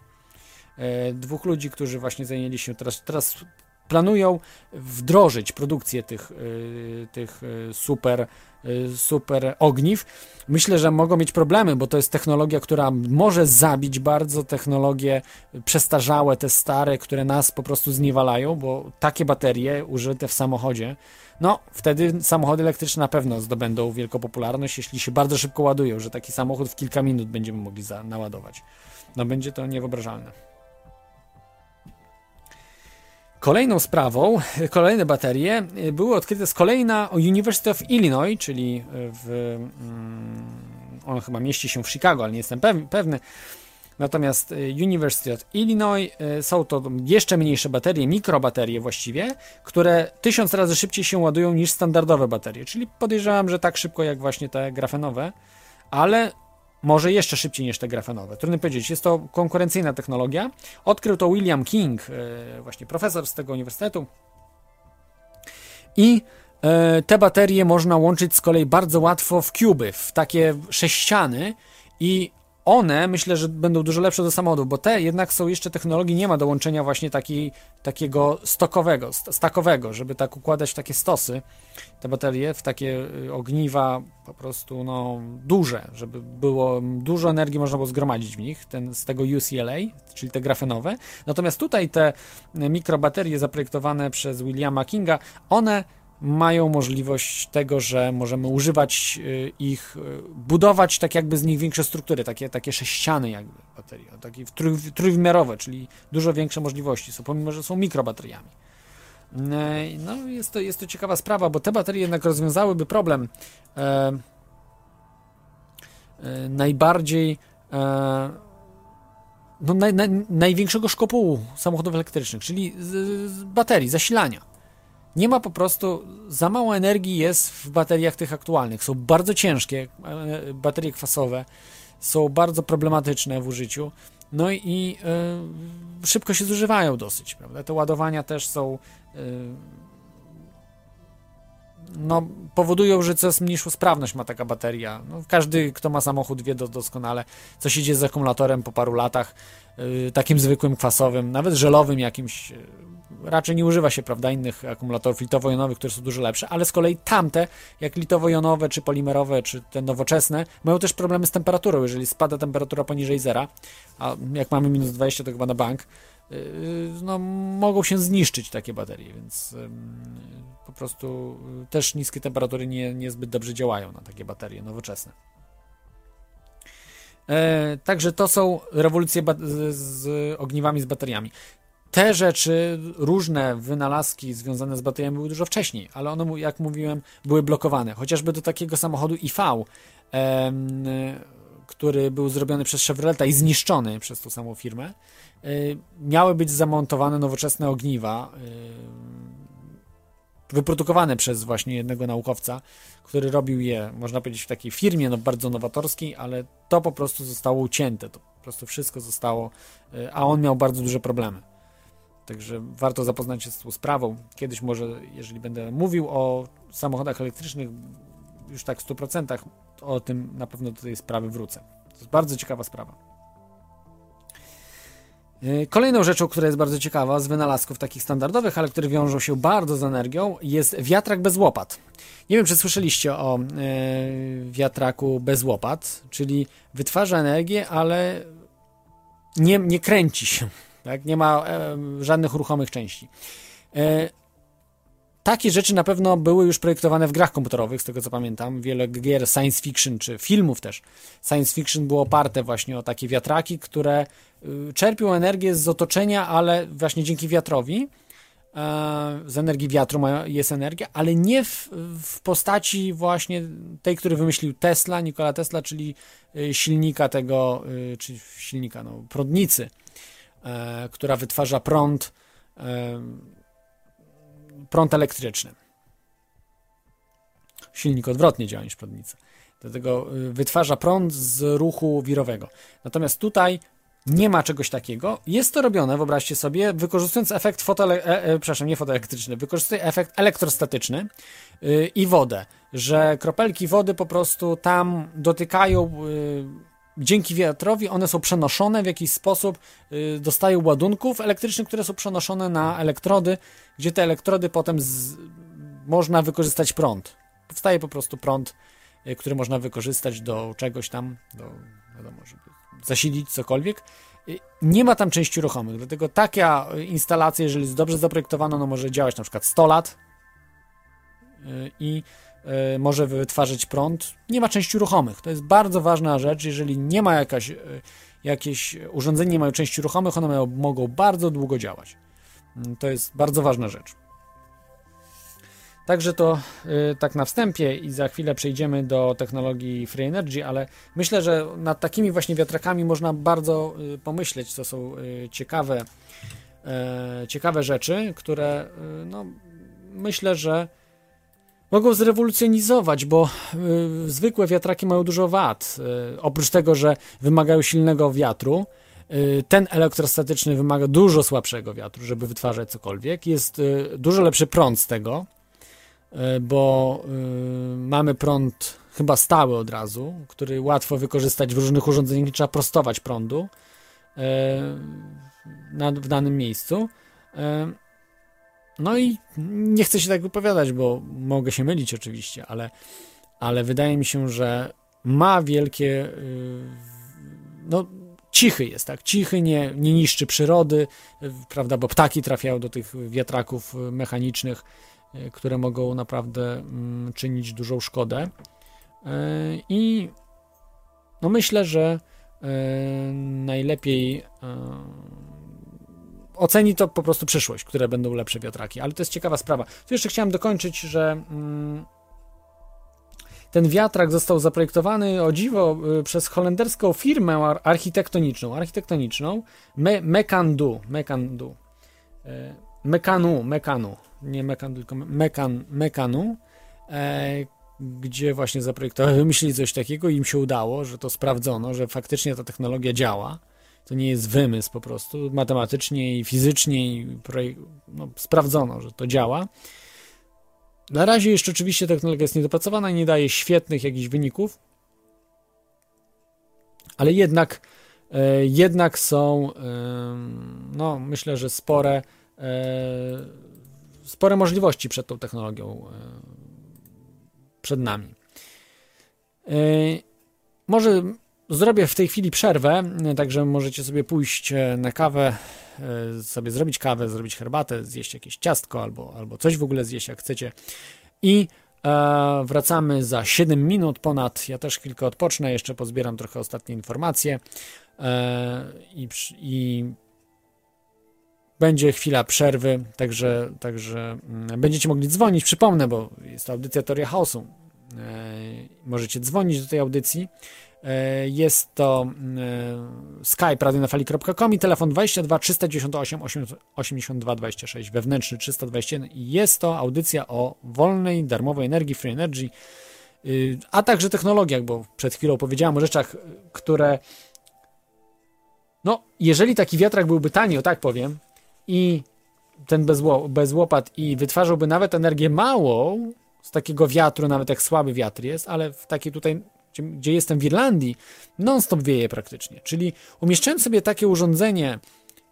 Dwóch ludzi, którzy właśnie zajęli się teraz, teraz planują wdrożyć produkcję tych, y, tych y, super, y, super ogniw. Myślę, że mogą mieć problemy, bo to jest technologia, która może zabić bardzo technologie przestarzałe, te stare, które nas po prostu zniewalają, bo takie baterie użyte w samochodzie, no wtedy samochody elektryczne na pewno zdobędą wielką popularność, jeśli się bardzo szybko ładują, że taki samochód w kilka minut będziemy mogli naładować. No będzie to niewyobrażalne. Kolejną sprawą, kolejne baterie y, były odkryte z kolei na University of Illinois, czyli w. Mm, on chyba mieści się w Chicago, ale nie jestem pew- pewny. Natomiast y, University of Illinois y, są to jeszcze mniejsze baterie, mikrobaterie właściwie, które tysiąc razy szybciej się ładują niż standardowe baterie. Czyli podejrzewam, że tak szybko jak właśnie te grafenowe, ale może jeszcze szybciej niż te grafenowe. Trudno powiedzieć, jest to konkurencyjna technologia. Odkrył to William King, e, właśnie profesor z tego uniwersytetu. I e, te baterie można łączyć z kolei bardzo łatwo w kuby, w takie sześciany i one myślę, że będą dużo lepsze do samochodów, bo te jednak są jeszcze technologii, nie ma dołączenia właśnie takiej, takiego stokowego, st- stakowego, żeby tak układać w takie stosy te baterie, w takie y, ogniwa po prostu no, duże, żeby było dużo energii można było zgromadzić w nich, ten, z tego UCLA, czyli te grafenowe. Natomiast tutaj te mikrobaterie zaprojektowane przez Williama Kinga, one mają możliwość tego, że możemy używać y, ich, y, budować tak jakby z nich większe struktury, takie, takie sześciany jakby baterii, o, takie trój, trójwymiarowe, czyli dużo większe możliwości są, pomimo, że są mikrobateriami. Yy, No jest to, jest to ciekawa sprawa, bo te baterie jednak rozwiązałyby problem e, e, najbardziej e, no, naj, naj, największego szkopułu samochodów elektrycznych, czyli z, z baterii, zasilania. Nie ma po prostu, za mało energii jest w bateriach tych aktualnych. Są bardzo ciężkie, e, baterie kwasowe, są bardzo problematyczne w użyciu. No i e, szybko się zużywają dosyć, prawda? Te ładowania też są e, no, powodują, że coraz mniejszą sprawność ma taka bateria. No, każdy, kto ma samochód, wie do, doskonale, co się dzieje z akumulatorem po paru latach, yy, takim zwykłym kwasowym, nawet żelowym jakimś. Yy, raczej nie używa się, prawda, innych akumulatorów litowo-jonowych, które są dużo lepsze, ale z kolei tamte, jak litowo-jonowe, czy polimerowe, czy te nowoczesne, mają też problemy z temperaturą. Jeżeli spada temperatura poniżej zera, a jak mamy minus 20, to chyba na bank, yy, no, mogą się zniszczyć takie baterie, więc yy, po prostu y, też niskie temperatury nie, niezbyt dobrze działają na takie baterie nowoczesne. Także to są rewolucje z ogniwami, z bateriami. Te rzeczy, różne wynalazki związane z bateriami były dużo wcześniej, ale one, jak mówiłem, były blokowane. Chociażby do takiego samochodu IV, em, który był zrobiony przez Chevroleta i zniszczony przez tą samą firmę, y, miały być zamontowane nowoczesne ogniwa, y, wyprodukowane przez właśnie jednego naukowca, który robił je, można powiedzieć, w takiej firmie no, bardzo nowatorskiej, ale to po prostu zostało ucięte, to po prostu wszystko zostało, y, a on miał bardzo duże problemy. Także warto zapoznać się z tą sprawą. Kiedyś może, jeżeli będę mówił o samochodach elektrycznych już tak w 100%, to o tym na pewno do tej sprawy wrócę. To jest bardzo ciekawa sprawa. Yy, Kolejną rzeczą, która jest bardzo ciekawa z wynalazków takich standardowych, ale które wiążą się bardzo z energią, jest wiatrak bez łopat. Nie wiem, czy słyszeliście o yy, wiatraku bez łopat, czyli wytwarza energię, ale nie, nie kręci się, tak? nie ma żadnych ruchomych części. E, takie rzeczy na pewno były już projektowane w grach komputerowych, z tego co pamiętam. Wiele gier science fiction, czy filmów też science fiction było oparte właśnie o takie wiatraki, które y, czerpią energię z otoczenia, ale właśnie dzięki wiatrowi. e, Z energii wiatru jest energia, ale nie w, w postaci właśnie tej, który wymyślił Tesla, Nikola Tesla, czyli y, silnika tego, y, czy silnika, no, prądnicy, która wytwarza prąd, e, prąd elektryczny. Silnik odwrotnie działa niż prądnica. Dlatego y, wytwarza prąd z ruchu wirowego. Natomiast tutaj nie ma czegoś takiego. Jest to robione, wyobraźcie sobie, wykorzystując efekt fotoele- e, e, przepraszam, nie fotoelektryczny, wykorzystuje efekt elektrostatyczny y, i wodę, że kropelki wody po prostu tam dotykają y, dzięki wiatrowi, one są przenoszone w jakiś sposób, y, dostają ładunków elektrycznych, które są przenoszone na elektrody, gdzie te elektrody potem z, można wykorzystać prąd. Powstaje po prostu prąd, y, który można wykorzystać do czegoś tam, do, wiadomo, żeby zasilić cokolwiek. Y, Nie ma tam części ruchomych, dlatego taka instalacja, jeżeli jest dobrze zaprojektowana, no może działać na przykład 100 lat i może wytwarzać prąd. Nie ma części ruchomych. To jest bardzo ważna rzecz. Jeżeli nie ma jakaś, y, jakieś urządzenie, nie mają części ruchomych, one mają, mogą bardzo długo działać. Mm, To jest bardzo ważna rzecz. Także to y, tak na wstępie i za chwilę przejdziemy do technologii Free Energy, ale myślę, że nad takimi właśnie wiatrakami można bardzo y, pomyśleć. To są y, ciekawe, e, ciekawe rzeczy, które no, myślę, że mogą zrewolucjonizować, bo y, zwykłe wiatraki mają dużo wad. Y, oprócz tego, że wymagają silnego wiatru, y, ten elektrostatyczny wymaga dużo słabszego wiatru, żeby wytwarzać cokolwiek. Jest y, dużo lepszy prąd z tego, y, bo y, mamy prąd chyba stały od razu, który łatwo wykorzystać w różnych urządzeniach, nie trzeba prostować prądu na, w danym miejscu. No i nie chcę się tak wypowiadać, bo mogę się mylić oczywiście, ale, ale wydaje mi się, że ma wielkie. y, No, cichy jest, tak? Cichy, nie, nie niszczy przyrody, y, prawda? Bo ptaki trafiają do tych wiatraków y, mechanicznych, które mogą naprawdę mm, czynić dużą szkodę. I no myślę, że najlepiej oceni to po prostu przyszłość, które będą lepsze wiatraki. Ale to jest ciekawa sprawa. Tu jeszcze chciałem dokończyć, że mm, ten wiatrak został zaprojektowany o dziwo y, przez holenderską firmę ar- architektoniczną, architektoniczną Me Mekandu, Mekandu, y, Mekanu, Mekanu, nie Mekan, tylko Mekan, Mekanu, e, gdzie właśnie zaprojektowali, wymyślili coś takiego i im się udało, że to sprawdzono, że faktycznie ta technologia działa. To nie jest wymysł po prostu, matematycznie i fizycznie i no, sprawdzono, że to działa. Na razie jeszcze oczywiście technologia jest niedopracowana i nie daje świetnych jakichś wyników, ale jednak, e, jednak są, em, no myślę, że spore, e, spore możliwości przed tą technologią e, przed nami. E, może zrobię w tej chwili przerwę, także możecie sobie pójść e, na kawę, e, sobie zrobić kawę, zrobić herbatę, zjeść jakieś ciastko albo, albo coś w ogóle zjeść jak chcecie. I e, wracamy za 7 minut ponad. Ja też chwilkę odpocznę, jeszcze pozbieram trochę ostatnie informacje e, i, i będzie chwila przerwy, także, także mm, będziecie mogli dzwonić. Przypomnę, bo jest to audycja Teoria Chaosu. E, możecie dzwonić do tej audycji. E, Jest to e, skype radionafali.com i telefon 22 398 82 26 wewnętrzny 321 i jest to audycja o wolnej, darmowej energii, free energy, y, a także technologiach, bo przed chwilą powiedziałem o rzeczach, które no, jeżeli taki wiatrak byłby tani, o tak powiem, i ten bez łopat i wytwarzałby nawet energię małą z takiego wiatru, nawet jak słaby wiatr jest, ale w takiej tutaj, gdzie, gdzie jestem w Irlandii, non-stop wieje praktycznie. Czyli umieszczając sobie takie urządzenie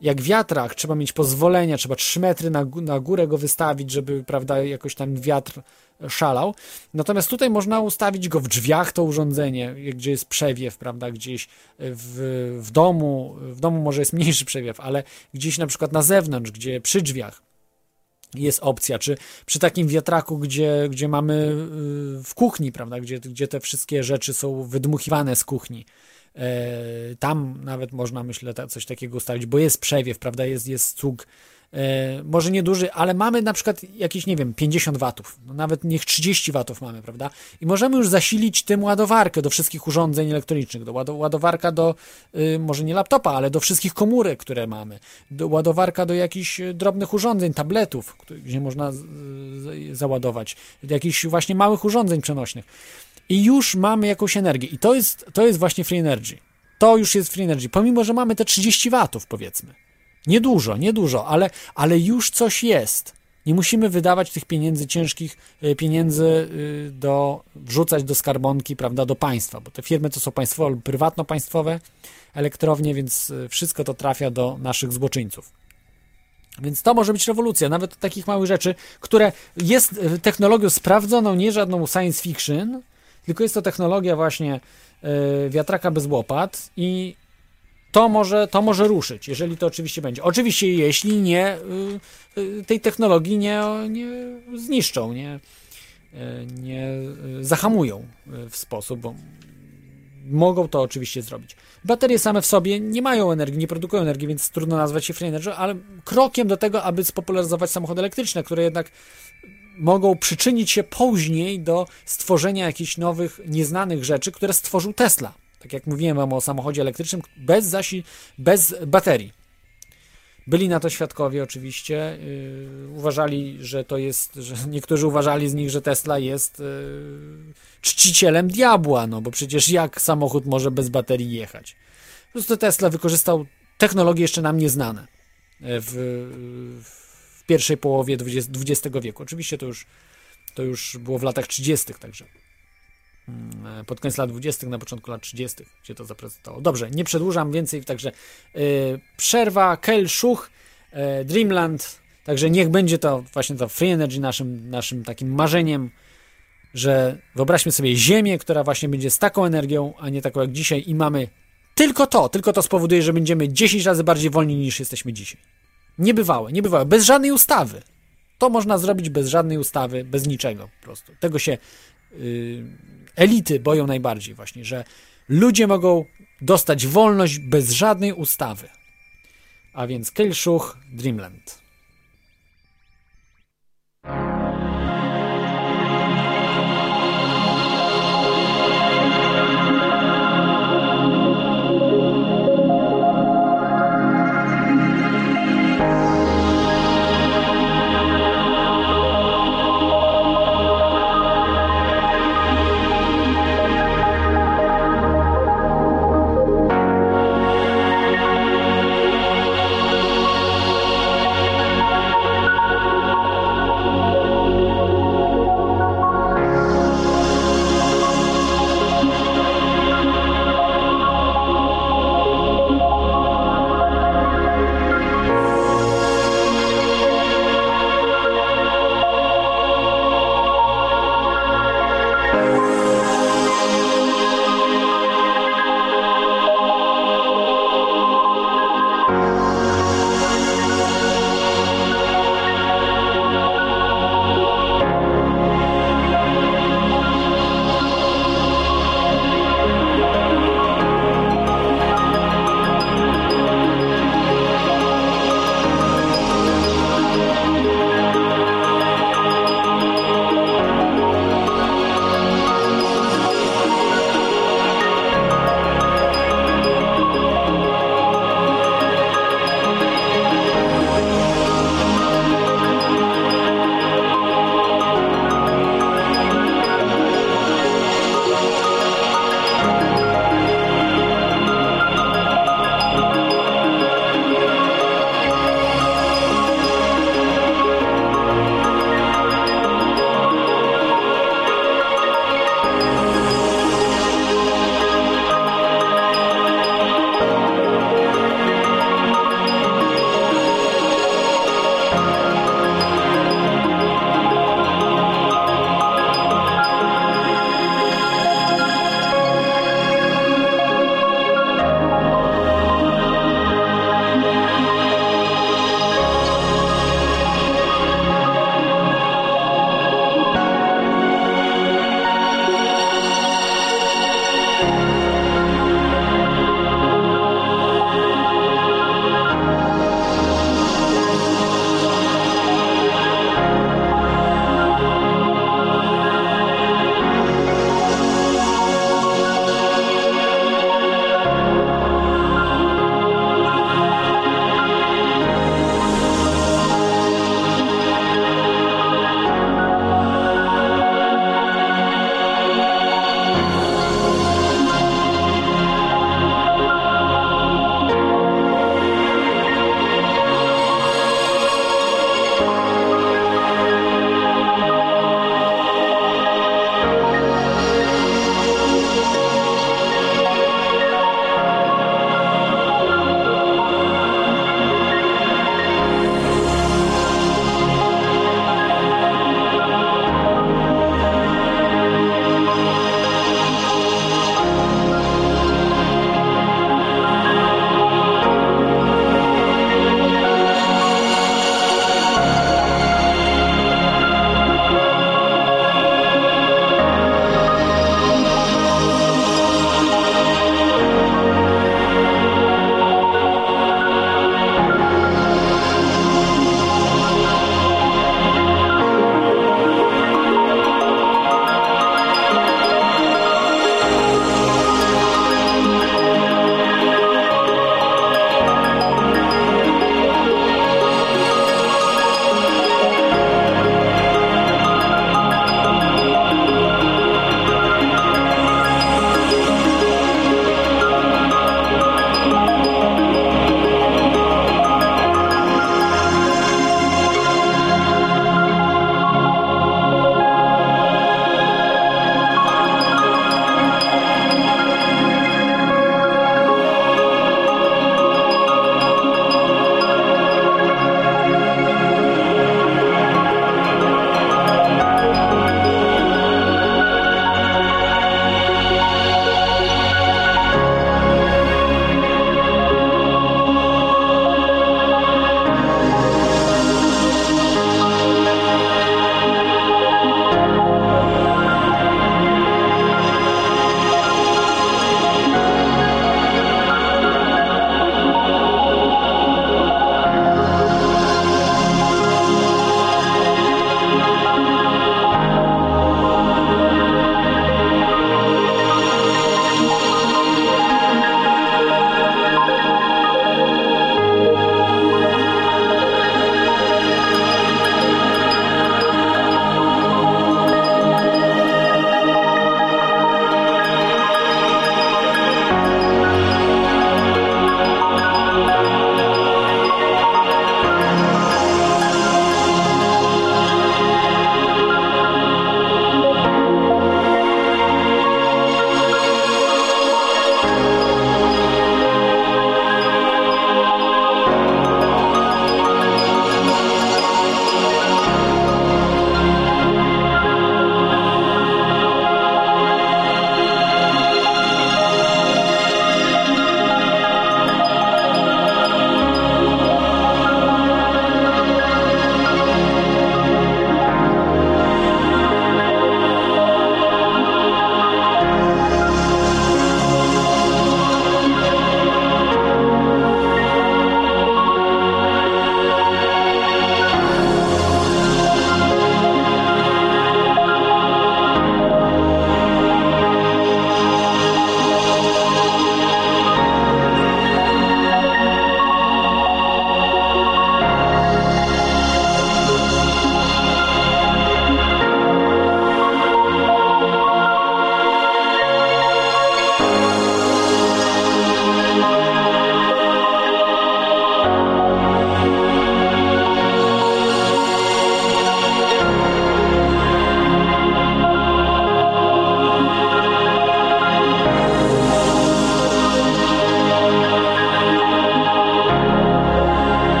jak wiatrak, trzeba mieć pozwolenia, trzeba 3 metry na, na górę go wystawić, żeby, prawda, jakoś tam wiatr szalał. Natomiast tutaj można ustawić go w drzwiach, to urządzenie, gdzie jest przewiew, prawda, gdzieś w, w domu, w domu może jest mniejszy przewiew, ale gdzieś na przykład na zewnątrz, gdzie przy drzwiach jest opcja, czy przy takim wiatraku, gdzie, gdzie mamy y, w kuchni, prawda, gdzie, gdzie te wszystkie rzeczy są wydmuchiwane z kuchni. E, Tam nawet można, myślę, coś takiego ustawić, bo jest przewiew, prawda, jest, jest cuk, może nieduży, ale mamy na przykład jakieś, nie wiem, 50 watów, no nawet niech 30 watów mamy, prawda, i możemy już zasilić tym ładowarkę do wszystkich urządzeń elektronicznych, do łado- ładowarka do, y, może nie laptopa, ale do wszystkich komórek, które mamy, do ładowarka do jakichś y, drobnych urządzeń, tabletów, gdzie można załadować, do jakichś właśnie małych urządzeń przenośnych i już mamy jakąś energię. I to jest, to jest właśnie free energy. To już jest free energy. Pomimo, że mamy te 30 watów, powiedzmy. Niedużo, niedużo, ale, ale już coś jest. Nie musimy wydawać tych pieniędzy, ciężkich e, pieniędzy y, do, wrzucać do skarbonki, prawda, do państwa, bo te firmy to są państwowe lub prywatno-państwowe elektrownie, więc y, wszystko to trafia do naszych złoczyńców. Więc to może być rewolucja, nawet takich małych rzeczy, które jest y, technologią sprawdzoną, nie żadną science fiction, tylko jest to technologia właśnie y, wiatraka bez łopat i to może, to może ruszyć, jeżeli to oczywiście będzie. Oczywiście, jeśli nie y, y, tej technologii nie, nie zniszczą, nie, y, nie zahamują w sposób, bo mogą to oczywiście zrobić. Baterie same w sobie nie mają energii, nie produkują energii, więc trudno nazwać się free energy, ale krokiem do tego, aby spopularyzować samochody elektryczne, które jednak mogą przyczynić się później do stworzenia jakichś nowych, nieznanych rzeczy, które stworzył Tesla. Tak jak mówiłem wam o samochodzie elektrycznym, bez zasi, bez baterii. Byli na to świadkowie oczywiście. Yy, uważali, że to jest, że niektórzy uważali z nich, że Tesla jest yy, czcicielem diabła, no bo przecież jak samochód może bez baterii jechać? Po prostu Tesla wykorzystał technologie jeszcze nam nieznane w, w pierwszej połowie XX, XX wieku. Oczywiście to już, to już było w latach 30., także. Mm, pod koniec lat 20., na początku lat 30., gdzie to zaprezentowało. Dobrze, nie przedłużam więcej, także yy, przerwa, Kel Schuch, yy, Dreamland, także niech będzie to właśnie to Free Energy naszym, naszym takim marzeniem, że wyobraźmy sobie Ziemię, która właśnie będzie z taką energią, a nie taką jak dzisiaj i mamy tylko to, tylko to spowoduje, że będziemy 10 razy bardziej wolni niż jesteśmy dzisiaj. Niebywałe, niebywałe, bez żadnej ustawy. To można zrobić bez żadnej ustawy, bez niczego po prostu. Tego się elity boją najbardziej właśnie, że ludzie mogą dostać wolność bez żadnej ustawy. A więc Kelszuch, Dreamland.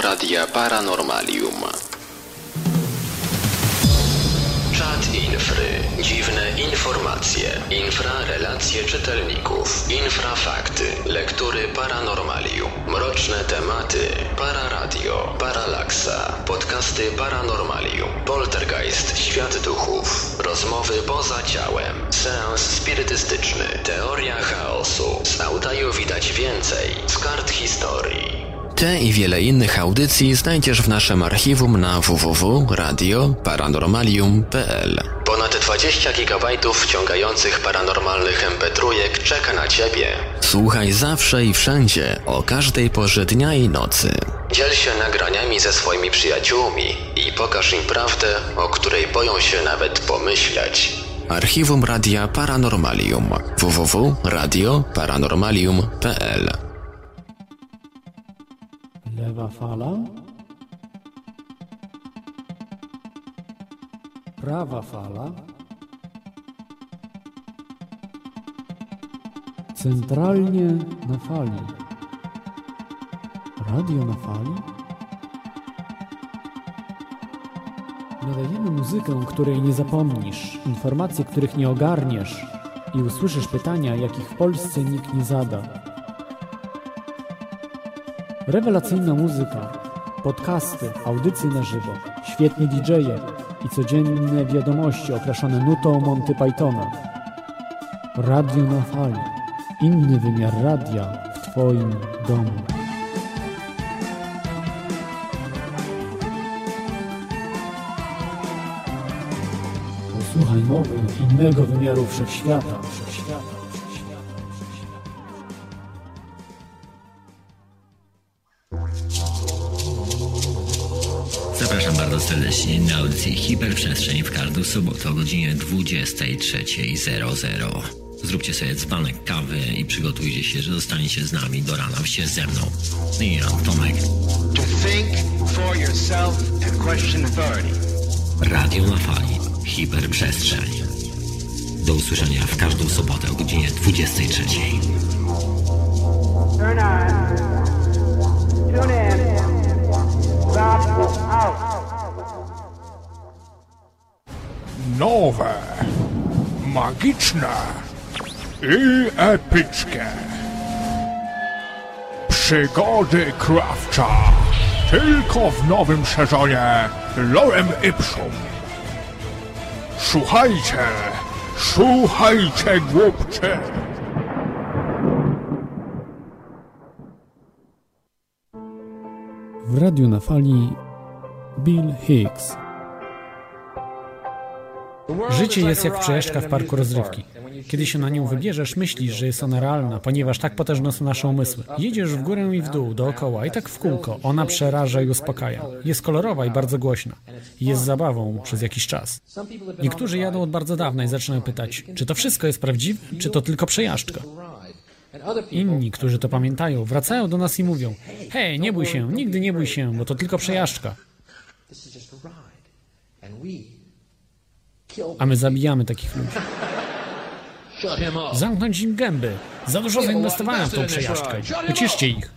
Radia Paranormalium. Wiele innych audycji znajdziesz w naszym archiwum na www.radioparanormalium.pl Ponad 20 GB wciągających paranormalnych mp3 czeka na Ciebie. Słuchaj zawsze i wszędzie, o każdej porze dnia i nocy. Dziel się nagraniami ze swoimi przyjaciółmi i pokaż im prawdę, o której boją się nawet pomyśleć. Archiwum Radia Paranormalium www.radioparanormalium.pl Fala. Prawa fala. Centralnie na fali. Radio na fali. Nadajemy muzykę, której nie zapomnisz, informacje, których nie ogarniesz i usłyszysz pytania, jakich w Polsce nikt nie zada. Rewelacyjna muzyka, podcasty, audycje na żywo, świetni DJ-e i codzienne wiadomości okraszone nutą Monty Pythona. Radio na fali. Inny wymiar radia w Twoim domu. Posłuchaj mowy innego wymiaru wszechświata. Serdecznie na audycję Hiperprzestrzeń w każdą sobotę o godzinie 23.00. Zróbcie sobie dzbanek kawy i przygotujcie się, że zostaniecie z nami do rana wście ze mną. I Jan Tomek. To think for yourself and question authority. Radio na fali. Hiperprzestrzeń. Do usłyszenia w każdą sobotę o godzinie 23.00. Turn on. Tune in. Stop out. Nowe, magiczne i epickie. Przygody Krawcza. Tylko w nowym sezonie Lorem Ipsum. Słuchajcie, słuchajcie głupcy. W radiu na fali Bill Hicks. Życie jest jak przejażdżka w parku rozrywki. Kiedy się na nią wybierzesz, myślisz, że jest ona realna, ponieważ tak potężne są nasze umysły. Jedziesz w górę i w dół, dookoła i tak w kółko. Ona przeraża i uspokaja. Jest kolorowa i bardzo głośna. Jest zabawą przez jakiś czas. Niektórzy jadą od bardzo dawna i zaczynają pytać, czy to wszystko jest prawdziwe, czy to tylko przejażdżka. Inni, którzy to pamiętają, wracają do nas i mówią: Hej, nie bój się, nigdy nie bój się, bo to tylko przejażdżka. A my zabijamy takich ludzi. Zamknąć im gęby. Za dużo zainwestowałem w tą przejażdżkę. Uciszcie ich.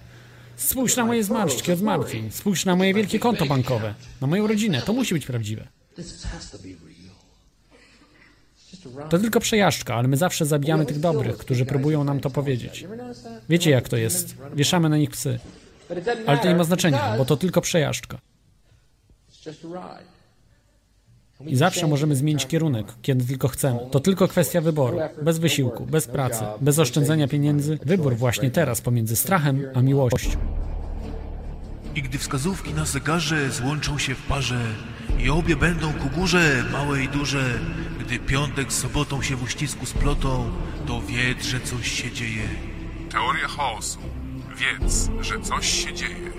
Spójrz na moje zmarszczki od zmartwień. Spójrz na moje wielkie konto bankowe. Na moją rodzinę. To musi być prawdziwe. To tylko przejażdżka, ale my zawsze zabijamy tych dobrych, którzy próbują nam to powiedzieć. Wiecie jak to jest. Wieszamy na nich psy. Ale to nie ma znaczenia, bo to tylko przejażdżka. I zawsze możemy zmienić kierunek, kiedy tylko chcemy. To tylko kwestia wyboru. Bez wysiłku, bez pracy, bez oszczędzania pieniędzy. Wybór właśnie teraz pomiędzy strachem a miłością. I gdy wskazówki na zegarze złączą się w parze i obie będą ku górze, małe i duże, gdy piątek z sobotą się w uścisku splotą, to wiedz, że coś się dzieje. Teoria chaosu. Wiedz, że coś się dzieje.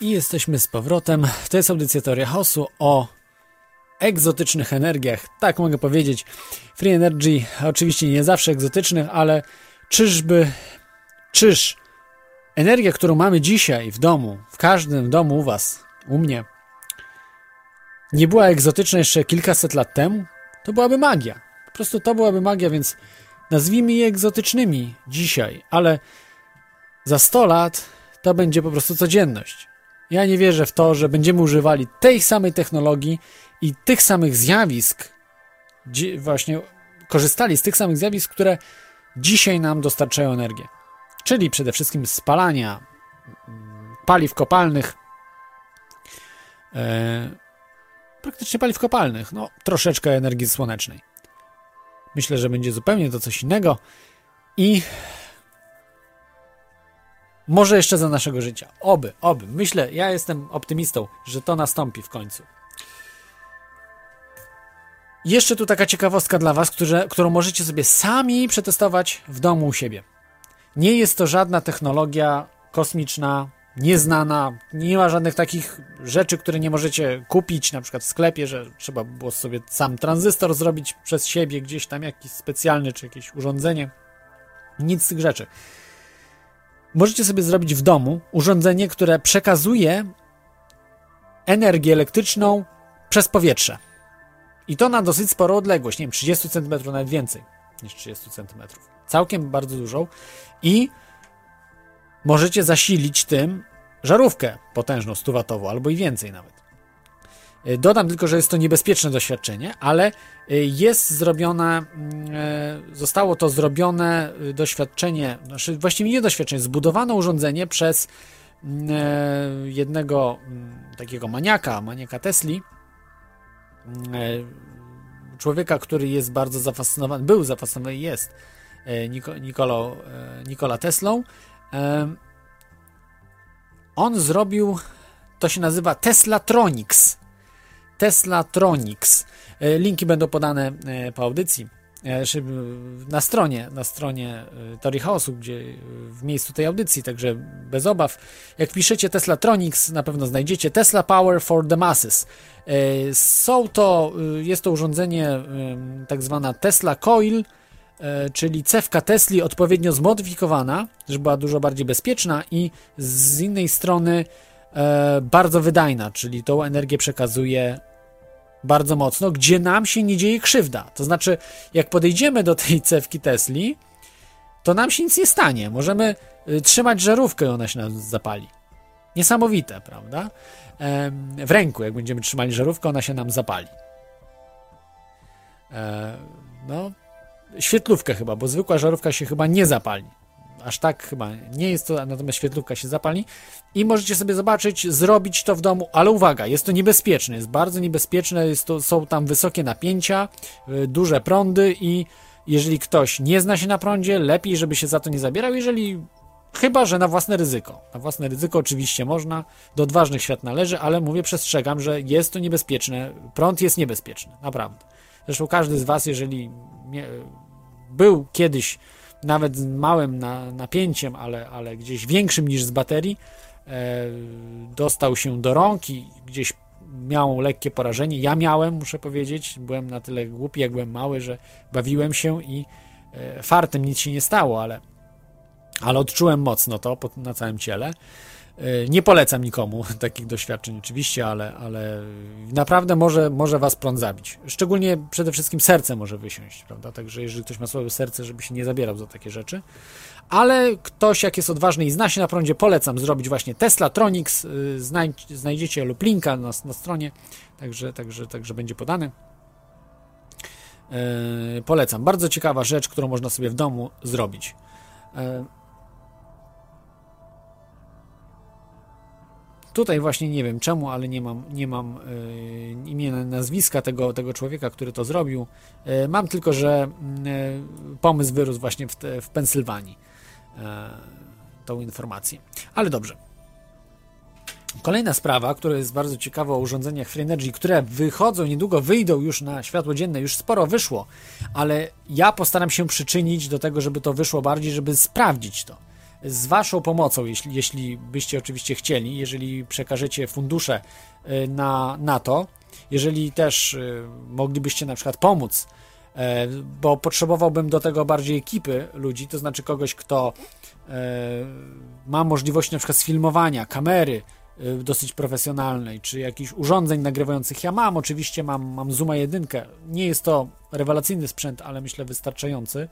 I jesteśmy z powrotem. To jest audycja Teoria Chaosu o egzotycznych energiach. Tak mogę powiedzieć. Free Energy oczywiście nie zawsze egzotycznych, ale czyżby, czyż energia, którą mamy dzisiaj w domu, w każdym domu u was, u mnie, nie była egzotyczna jeszcze kilkaset lat temu? To byłaby magia. Po prostu to byłaby magia, więc nazwijmy je egzotycznymi dzisiaj, ale za 100 lat to będzie po prostu codzienność. Ja nie wierzę w to, że będziemy używali tej samej technologii i tych samych zjawisk, właśnie korzystali z tych samych zjawisk, które dzisiaj nam dostarczają energię. Czyli przede wszystkim spalania mm, paliw kopalnych, e, praktycznie paliw kopalnych, no troszeczkę energii słonecznej. Myślę, że będzie zupełnie to coś innego i może jeszcze za naszego życia. Oby, oby. Myślę, ja jestem optymistą, że to nastąpi w końcu. Jeszcze tu taka ciekawostka dla Was, które, którą możecie sobie sami przetestować w domu u siebie. Nie jest to żadna technologia kosmiczna, nieznana, nie ma żadnych takich rzeczy, które nie możecie kupić, na przykład w sklepie, że trzeba było sobie sam tranzystor zrobić przez siebie, gdzieś tam jakiś specjalny, czy jakieś urządzenie. Nic z tych rzeczy. Możecie sobie zrobić w domu urządzenie, które przekazuje energię elektryczną przez powietrze. I to na dosyć sporą odległość, nie wiem, 30 cm, nawet więcej niż 30 cm. Całkiem bardzo dużą. I możecie zasilić tym żarówkę potężną, 100 albo i więcej nawet. E, dodam tylko, że jest to niebezpieczne doświadczenie, ale e, jest zrobione, mm, e, zostało to zrobione doświadczenie, znaczy właściwie nie doświadczenie, zbudowano urządzenie przez mm, jednego mm, takiego maniaka, maniaka Tesli, człowieka, który jest bardzo zafascynowany, był zafascynowany, jest Nikolo, Nikola Teslą. On zrobił, to się nazywa Teslatronics. Teslatronics. E, linki będą podane e, po audycji. E, na stronie, na stronie Tori Chaosu, gdzie w miejscu tej audycji, także bez obaw. Jak piszecie Teslatronics, na pewno znajdziecie Tesla Power for the Masses. Są to, jest to urządzenie tak zwana Tesla Coil, czyli cewka Tesli odpowiednio zmodyfikowana, żeby była dużo bardziej bezpieczna i z innej strony bardzo wydajna, czyli tą energię przekazuje bardzo mocno, gdzie nam się nie dzieje krzywda. To znaczy, jak podejdziemy do tej cewki Tesli, to nam się nic nie stanie. Możemy y, trzymać żarówkę i ona się nas zapali. Niesamowite, prawda? W ręku, jak będziemy trzymali żarówkę, ona się nam zapali. E, no, świetlówkę chyba, bo zwykła żarówka się chyba nie zapali aż tak chyba nie jest to, natomiast świetlówka się zapali i możecie sobie zobaczyć, zrobić to w domu, ale uwaga, jest to niebezpieczne, jest bardzo niebezpieczne, jest to, są tam wysokie napięcia, y, duże prądy i jeżeli ktoś nie zna się na prądzie, lepiej, żeby się za to nie zabierał, jeżeli Chyba, że na własne ryzyko. Na własne ryzyko oczywiście można, do odważnych świat należy, ale mówię, przestrzegam, że jest to niebezpieczne. Prąd jest niebezpieczny, naprawdę. Zresztą każdy z Was, jeżeli był kiedyś nawet z małym na, napięciem, ale, ale gdzieś większym niż z baterii, e, dostał się do rąk i gdzieś miał lekkie porażenie. Ja miałem, muszę powiedzieć, byłem na tyle głupi, jak byłem mały, że bawiłem się i e, fartem nic się nie stało, ale, ale odczułem mocno to na całym ciele. E, nie polecam nikomu takich doświadczeń, oczywiście, ale, ale naprawdę może, może was prąd zabić. Szczególnie przede wszystkim serce może wysiąść, prawda? Także jeżeli ktoś ma słabe serce, żeby się nie zabierał za takie rzeczy. Ale ktoś, jak jest odważny i zna się na prądzie, polecam zrobić właśnie Tesla Tronics. Znajdź, znajdziecie lub linka na, na stronie, także, także, także będzie podany. Yy, polecam. Bardzo ciekawa rzecz, którą można sobie w domu zrobić. Yy, Tutaj właśnie nie wiem czemu, ale nie mam, nie mam yy, imienia, nazwiska tego, tego człowieka, który to zrobił. Yy, mam tylko, że yy, pomysł wyrósł właśnie w, te, w Pensylwanii. Tą informację. Ale dobrze. Kolejna sprawa, która jest bardzo ciekawa o urządzeniach Free Energy, które wychodzą, niedługo wyjdą już na światło dzienne, już sporo wyszło, ale ja postaram się przyczynić do tego, żeby to wyszło bardziej, żeby sprawdzić to z Waszą pomocą, jeśli, jeśli byście oczywiście chcieli, jeżeli przekażecie fundusze y, na, na to, jeżeli też y, moglibyście na przykład pomóc, e, bo potrzebowałbym do tego bardziej ekipy ludzi, to znaczy kogoś, kto e, ma możliwości na przykład sfilmowania, kamery dosyć profesjonalnej, czy jakichś urządzeń nagrywających. Ja mam, oczywiście mam, mam Zooma 1. Nie jest to rewelacyjny sprzęt, ale myślę wystarczający e,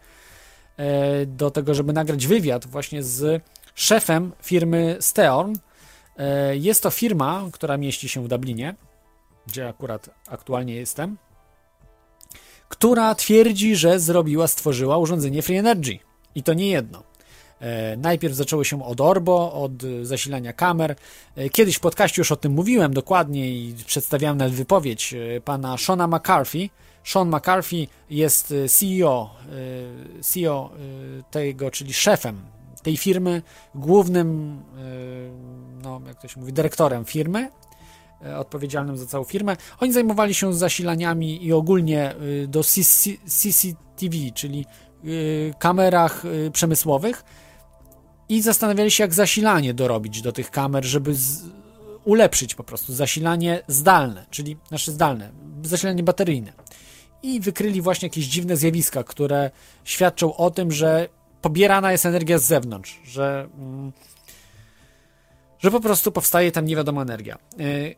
do tego, żeby nagrać wywiad właśnie z szefem firmy Steorn. E, jest to firma, która mieści się w Dublinie, gdzie akurat aktualnie jestem, która twierdzi, że zrobiła, stworzyła urządzenie Free Energy. I to nie jedno. E, najpierw zaczęło się od Orbo, od zasilania kamer. E, kiedyś w podcaście już o tym mówiłem dokładnie i przedstawiałem nawet wypowiedź e, pana Shona McCarthy. Sean McCarthy jest CEO, CEO tego, czyli szefem tej firmy, głównym, no jak to się mówi, dyrektorem firmy, odpowiedzialnym za całą firmę. Oni zajmowali się zasilaniami i ogólnie do CCTV, czyli kamerach przemysłowych i zastanawiali się, jak zasilanie dorobić do tych kamer, żeby z... ulepszyć po prostu zasilanie zdalne, czyli nasze znaczy zdalne, zasilanie bateryjne. I wykryli właśnie jakieś dziwne zjawiska, które świadczą o tym, że pobierana jest energia z zewnątrz, że, mm, że po prostu powstaje tam nie wiadoma energia. Y,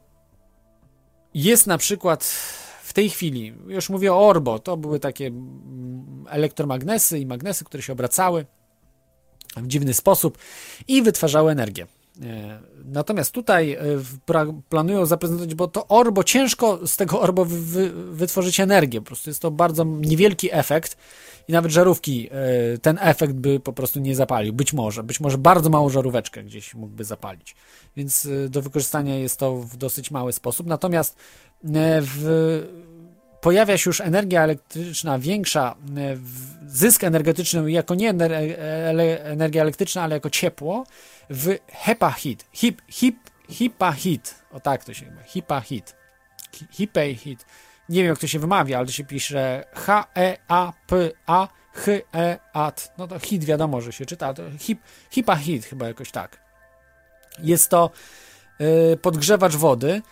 jest na przykład w tej chwili, już mówię o Orbo, to były takie mm, elektromagnesy i magnesy, które się obracały w dziwny sposób i wytwarzały energię. E, natomiast tutaj e, planują zaprezentować, bo to orbo, ciężko z tego orbo wy, wy, wytworzyć energię. Po prostu jest to bardzo niewielki efekt i nawet żarówki e, ten efekt by po prostu nie zapalił. Być może, być może bardzo małą żaróweczkę gdzieś mógłby zapalić. Więc do wykorzystania jest to w dosyć mały sposób. Natomiast w pojawia się już energia elektryczna większa, e, zysk energetyczny jako nie energia elektryczna, ale jako ciepło w HEPA heat. Hip, hip, HIPA heat. O tak to się mówi. HIPA heat. HIPA heat. Nie wiem jak to się wymawia, ale to się pisze H-E-A-P-A H-E-A-T. No to hit wiadomo, że się czyta. To hip, chyba jakoś tak. Jest to y, podgrzewacz wody.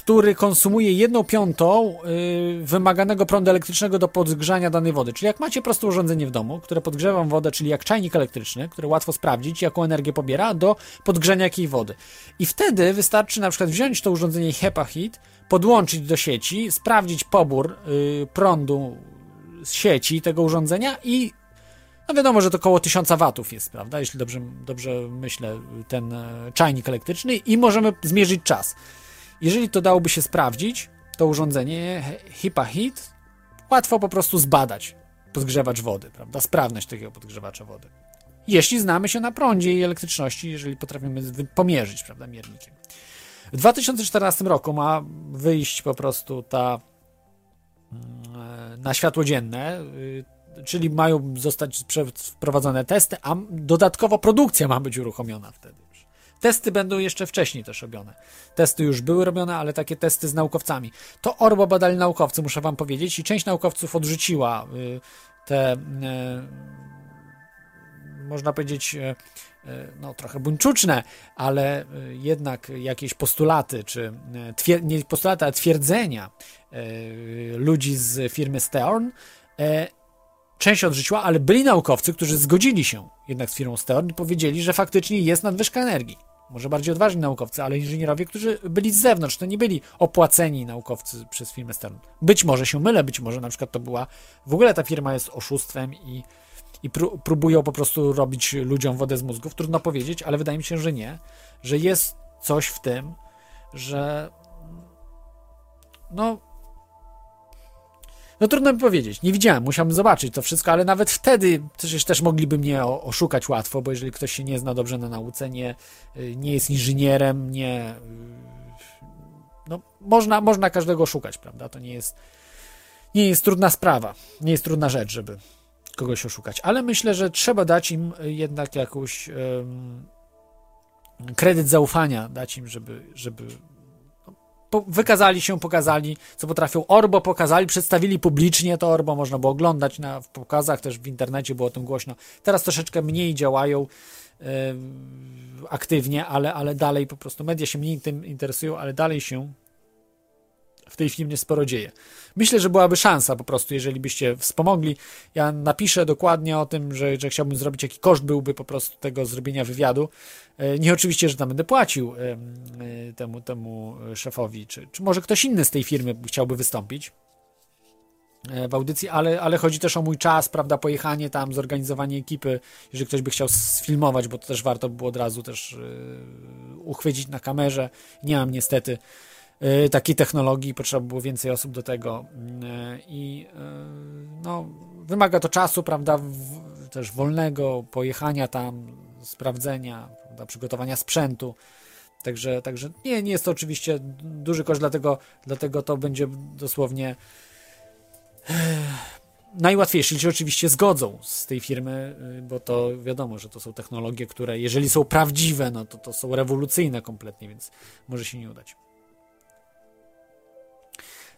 Y, który konsumuje jedną piątą yy, wymaganego prądu elektrycznego do podgrzania danej wody. Czyli jak macie proste urządzenie w domu, które podgrzewa wodę, czyli jak czajnik elektryczny, który łatwo sprawdzić, jaką energię pobiera, do podgrzania jakiej wody. I wtedy wystarczy na przykład wziąć to urządzenie HEPA Heat, podłączyć do sieci, sprawdzić pobór yy, prądu z sieci tego urządzenia i no wiadomo, że to około 1000 watów jest, prawda? Jeśli dobrze, dobrze myślę, ten e, czajnik elektryczny i możemy zmierzyć czas. Jeżeli to dałoby się sprawdzić, to urządzenie HIPA Heat, łatwo po prostu zbadać podgrzewacz wody, prawda? Sprawność takiego podgrzewacza wody. Jeśli znamy się na prądzie i elektryczności, jeżeli potrafimy pomierzyć, prawda, miernikiem. W 2014 roku ma wyjść po prostu ta mm, na światło dzienne, y, czyli mają zostać wprowadzone testy, a dodatkowo produkcja ma być uruchomiona wtedy. Testy będą jeszcze wcześniej też robione. Testy już były robione, ale takie testy z naukowcami. To Orbo badali naukowcy, muszę wam powiedzieć, i część naukowców odrzuciła y, te, y, można powiedzieć, y, no trochę buńczuczne, ale jednak jakieś postulaty, czy nie postulaty, ale twierdzenia ludzi z firmy Stern, część odrzuciła, ale byli naukowcy, którzy zgodzili się jednak z firmą Stern i powiedzieli, że faktycznie jest nadwyżka energii może bardziej odważni naukowcy, ale inżynierowie, którzy byli z zewnątrz, to nie byli opłaceni naukowcy przez firmę Stern. Być może się mylę, być może na przykład to była, w ogóle ta firma jest oszustwem i, i pró próbują po prostu robić ludziom wodę z mózgów, trudno powiedzieć, ale wydaje mi się, że nie, że jest coś w tym, że no no trudno mi powiedzieć, nie widziałem, musiałbym zobaczyć to wszystko, ale nawet wtedy przecież też mogliby mnie oszukać łatwo, bo jeżeli ktoś się nie zna dobrze na nauce, nie, y, nie jest inżynierem, nie. Y, no, można, można każdego szukać, prawda? To nie jest, nie jest trudna sprawa, nie jest trudna rzecz, żeby kogoś oszukać, ale myślę, że trzeba dać im jednak jakąś um, kredyt zaufania, dać im, żeby, żeby wykazali się, pokazali, co potrafią. Orbo pokazali, przedstawili publicznie to Orbo, można było oglądać na, w pokazach, też w internecie było o tym głośno. Teraz troszeczkę mniej działają yy, aktywnie, ale, ale dalej po prostu media się mniej tym interesują, ale dalej się w tej filmie sporo dzieje. Myślę, że byłaby szansa po prostu, jeżeli byście wspomogli. Ja napiszę dokładnie o tym, że, że chciałbym zrobić, jaki koszt byłby po prostu tego zrobienia wywiadu. E, nie oczywiście, że tam będę płacił e, temu, temu szefowi, czy, czy może ktoś inny z tej firmy chciałby wystąpić. e, w audycji, ale, ale chodzi też o mój czas, prawda, pojechanie tam, zorganizowanie ekipy, jeżeli ktoś by chciał sfilmować, bo to też warto było od razu też uchwycić na kamerze. Nie mam niestety takiej technologii, potrzeba było więcej osób do tego yy, i no, wymaga to czasu, prawda, też wolnego pojechania tam, sprawdzenia, prawda, przygotowania sprzętu. Także, także nie, nie jest to oczywiście duży koszt, dlatego, dlatego to będzie dosłownie najłatwiejsze, jeśli oczywiście zgodzą z tej firmy, y, bo to wiadomo, że to są technologie, które jeżeli są prawdziwe, no to to są rewolucyjne kompletnie, więc może się nie udać.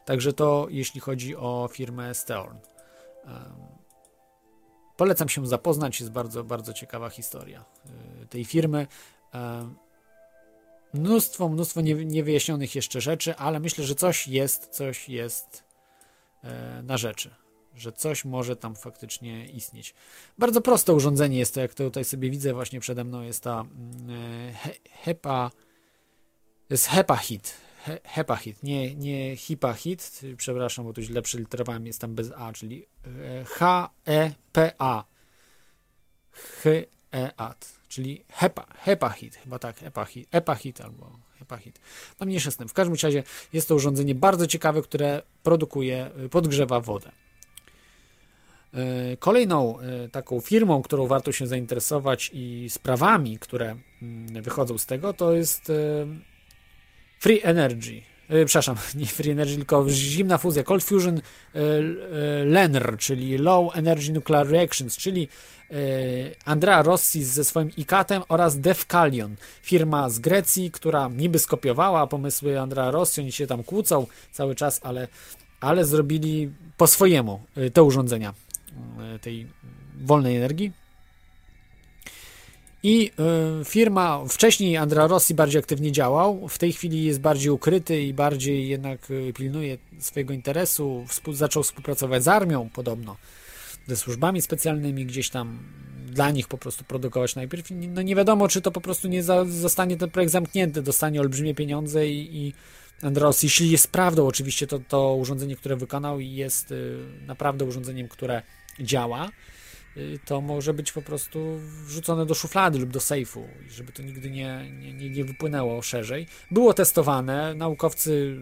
Także to jeśli chodzi o firmę Steorn. Polecam się zapoznać, jest bardzo, bardzo ciekawa historia y, tej firmy. Mnóstwo, mnóstwo niewyjaśnionych jeszcze rzeczy, ale myślę, że coś jest, coś jest e, na rzeczy, że coś może tam faktycznie istnieć. Bardzo proste urządzenie jest to, jak to tutaj sobie widzę właśnie przede mną, jest ta mm, e, he, HEPA, jest HEPA Hit, he, HEPA Hit, nie, nie HIPA Hit, przepraszam, bo tu źle przeliterowałem, jest tam bez A, czyli e, H-E-P-A, H-E-A-T czyli hepa, hepahit, chyba tak, hepahit, epahit albo hepahit. No mniejsza z tym. W każdym razie jest to urządzenie bardzo ciekawe, które produkuje, y, podgrzewa wodę. Y, kolejną y, taką firmą, którą warto się zainteresować i sprawami, które mm, wychodzą z tego, to jest Free Energy. Przepraszam, nie Free Energy, tylko zimna fuzja, Cold Fusion LENR, czyli Low Energy Nuclear Reactions, czyli E, Andrea Rossi ze swoim ICAT-em oraz Defcalion, firma z Grecji, która niby skopiowała pomysły Andrea Rossi, oni się tam kłócą cały czas, ale, ale zrobili po swojemu e, te urządzenia e, tej wolnej energii. I firma, wcześniej Andrea Rossi bardziej aktywnie działał, w tej chwili jest bardziej ukryty i bardziej jednak pilnuje swojego interesu, zaczął współpracować z armią podobno ze służbami specjalnymi, gdzieś tam. Dla nich po prostu produkować najpierw. No nie wiadomo, czy to po prostu nie za, zostanie ten projekt zamknięty, dostanie olbrzymie pieniądze i, i Andros, jeśli jest prawdą oczywiście to, to urządzenie, które wykonał jest y, naprawdę urządzeniem, które działa, Y, to może być po prostu wrzucone do szuflady lub do sejfu, żeby to nigdy nie, nie, nie wypłynęło szerzej. Było testowane, naukowcy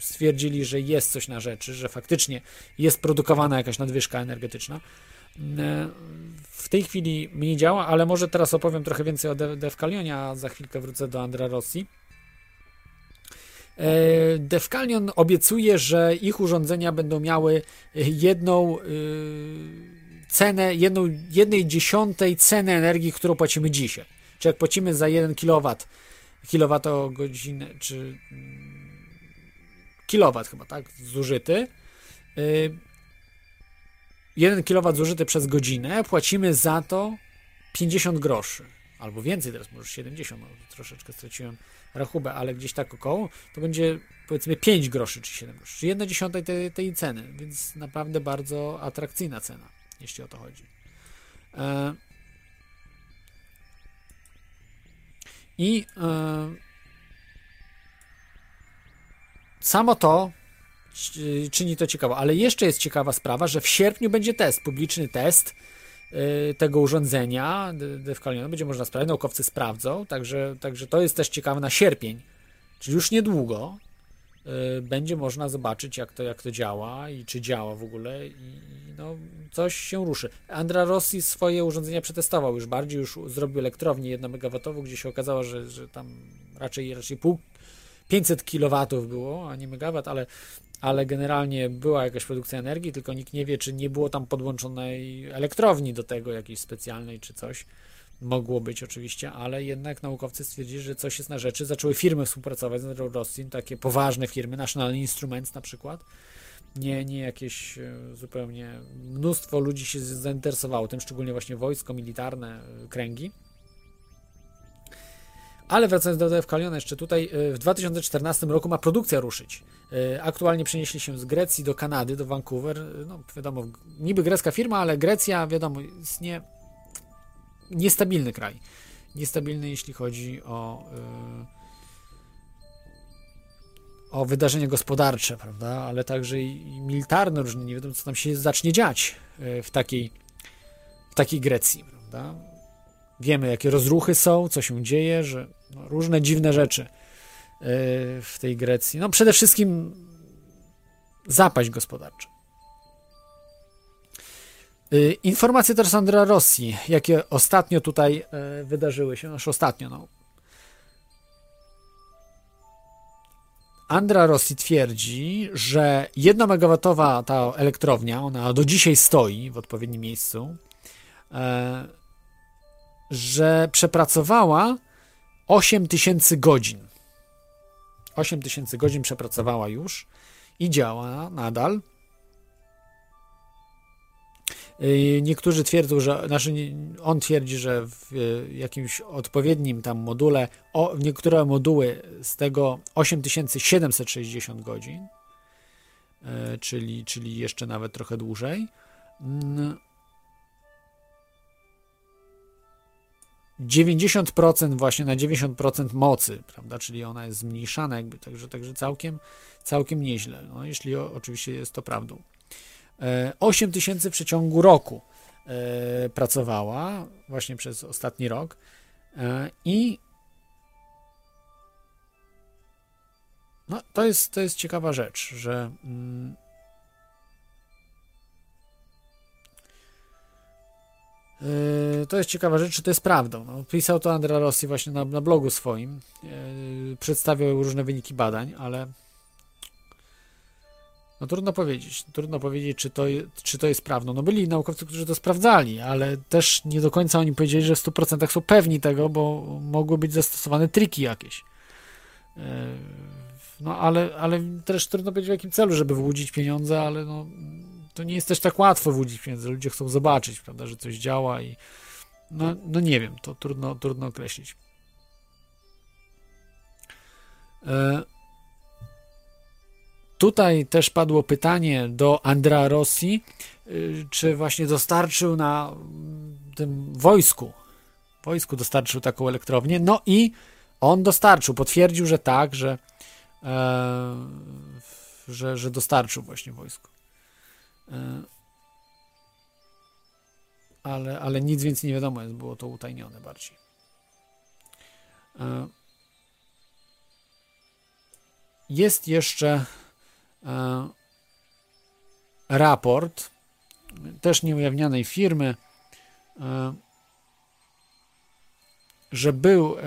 stwierdzili, że jest coś na rzeczy, że faktycznie jest produkowana jakaś nadwyżka energetyczna. Y, w tej chwili nie działa, ale może teraz opowiem trochę więcej o Defcalionie, a za chwilkę wrócę do Andra Rossi. Y, Defcalion obiecuje, że ich urządzenia będą miały jedną cenę, jedną, jednej dziesiątej ceny energii, którą płacimy dzisiaj. Czy jak płacimy za 1 kW, kilowatogodzinę, czy mm, kilowat chyba, tak, zużyty, 1 y, kW zużyty przez godzinę, płacimy za to 50 groszy, albo więcej teraz, może 70, no, troszeczkę straciłem rachubę, ale gdzieś tak około, to będzie powiedzmy 5 groszy czy 7 groszy, czyli 1 dziesiątej tej, tej ceny, więc naprawdę bardzo atrakcyjna cena jeśli o to chodzi. E, I e, samo to czyni to ciekawe, ale jeszcze jest ciekawa sprawa, że w sierpniu będzie test, publiczny test e, tego urządzenia Defcaliona, będzie można sprawdzić, naukowcy sprawdzą, także, także to jest też ciekawe na sierpień, czyli już niedługo, będzie można zobaczyć, jak to, jak to działa i czy działa w ogóle i no, coś się ruszy. Andra Rossi swoje urządzenia przetestował już bardziej, już zrobił elektrownię 1 MW, gdzie się okazało, że, że tam raczej, raczej pół 500 kW było, a nie megawat, ale, ale generalnie była jakaś produkcja energii, tylko nikt nie wie, czy nie było tam podłączonej elektrowni do tego jakiejś specjalnej czy coś. Mogło być oczywiście, ale jednak naukowcy stwierdzili, że coś jest na rzeczy. Zaczęły firmy współpracować z Rosjan, takie poważne firmy, National Instruments na przykład. Nie, nie jakieś e, zupełnie. Mnóstwo ludzi się zainteresowało tym, szczególnie właśnie wojsko, militarne, e, kręgi. Ale wracając do Defcaliona, jeszcze tutaj e, w 2014 roku ma produkcja ruszyć. Aktualnie przenieśli się z Grecji do Kanady, do Vancouver. No wiadomo, niby grecka firma, ale Grecja, wiadomo, jest nie, niestabilny kraj. Niestabilny, jeśli chodzi o, yy, o wydarzenia gospodarcze, prawda, ale także i, i militarne różne, nie wiadomo co tam się zacznie dziać e, w takiej, w takiej Grecji, prawda. Wiemy jakie rozruchy są, co się dzieje, że no, różne dziwne rzeczy e, w tej Grecji. No przede wszystkim zapaść gospodarcza. E, informacje też Andra Rosji, jakie ostatnio tutaj wydarzyły się, znaczy ostatnio, no, Andra Rossi twierdzi, że 1 megawatowa ta elektrownia, ona do dzisiaj stoi w odpowiednim miejscu, e, że przepracowała 8 tysięcy godzin. 8 tysięcy godzin przepracowała już i działa nadal. Y, niektórzy twierdzą, że, znaczy on twierdzi, że w jakimś odpowiednim tam module, o, niektóre moduły z tego 8760 godzin, y, czyli, czyli jeszcze nawet trochę dłużej. 90% mm, właśnie na 90% mocy, prawda, czyli ona jest zmniejszana jakby, także, także całkiem, całkiem nieźle, no, jeśli o, oczywiście jest to prawdą. 8 e, tysięcy w przeciągu roku e, pracowała, właśnie przez ostatni rok. E, I no, to, jest, to jest ciekawa rzecz, że mm, To jest ciekawa rzecz, czy to jest prawdą. No, pisał to Andrea Rossi właśnie na, na blogu swoim. Przedstawiał różne wyniki badań, ale no trudno powiedzieć. Trudno powiedzieć, czy to, czy to jest prawdą. No byli naukowcy, którzy to sprawdzali, ale też nie do końca oni powiedzieli, że w 100% są pewni tego, bo mogły być zastosowane triki jakieś. E, no ale, ale też trudno powiedzieć w jakim celu, żeby wyłudzić pieniądze, ale no, to nie jest też tak łatwo wyłudzić pieniądze. Ludzie chcą zobaczyć, prawda, że coś działa i no, no nie wiem, to trudno, trudno określić. E, Tutaj też padło pytanie do Andrea Rossi, y, czy właśnie dostarczył na mm, tym wojsku, wojsku dostarczył taką elektrownię. No i on dostarczył, potwierdził, że tak, że, e, że, że dostarczył właśnie wojsku. E, ale, ale nic więcej nie wiadomo, jest, było to utajnione bardziej. E, jest jeszcze raport też nieujawnianej firmy, e, że był e,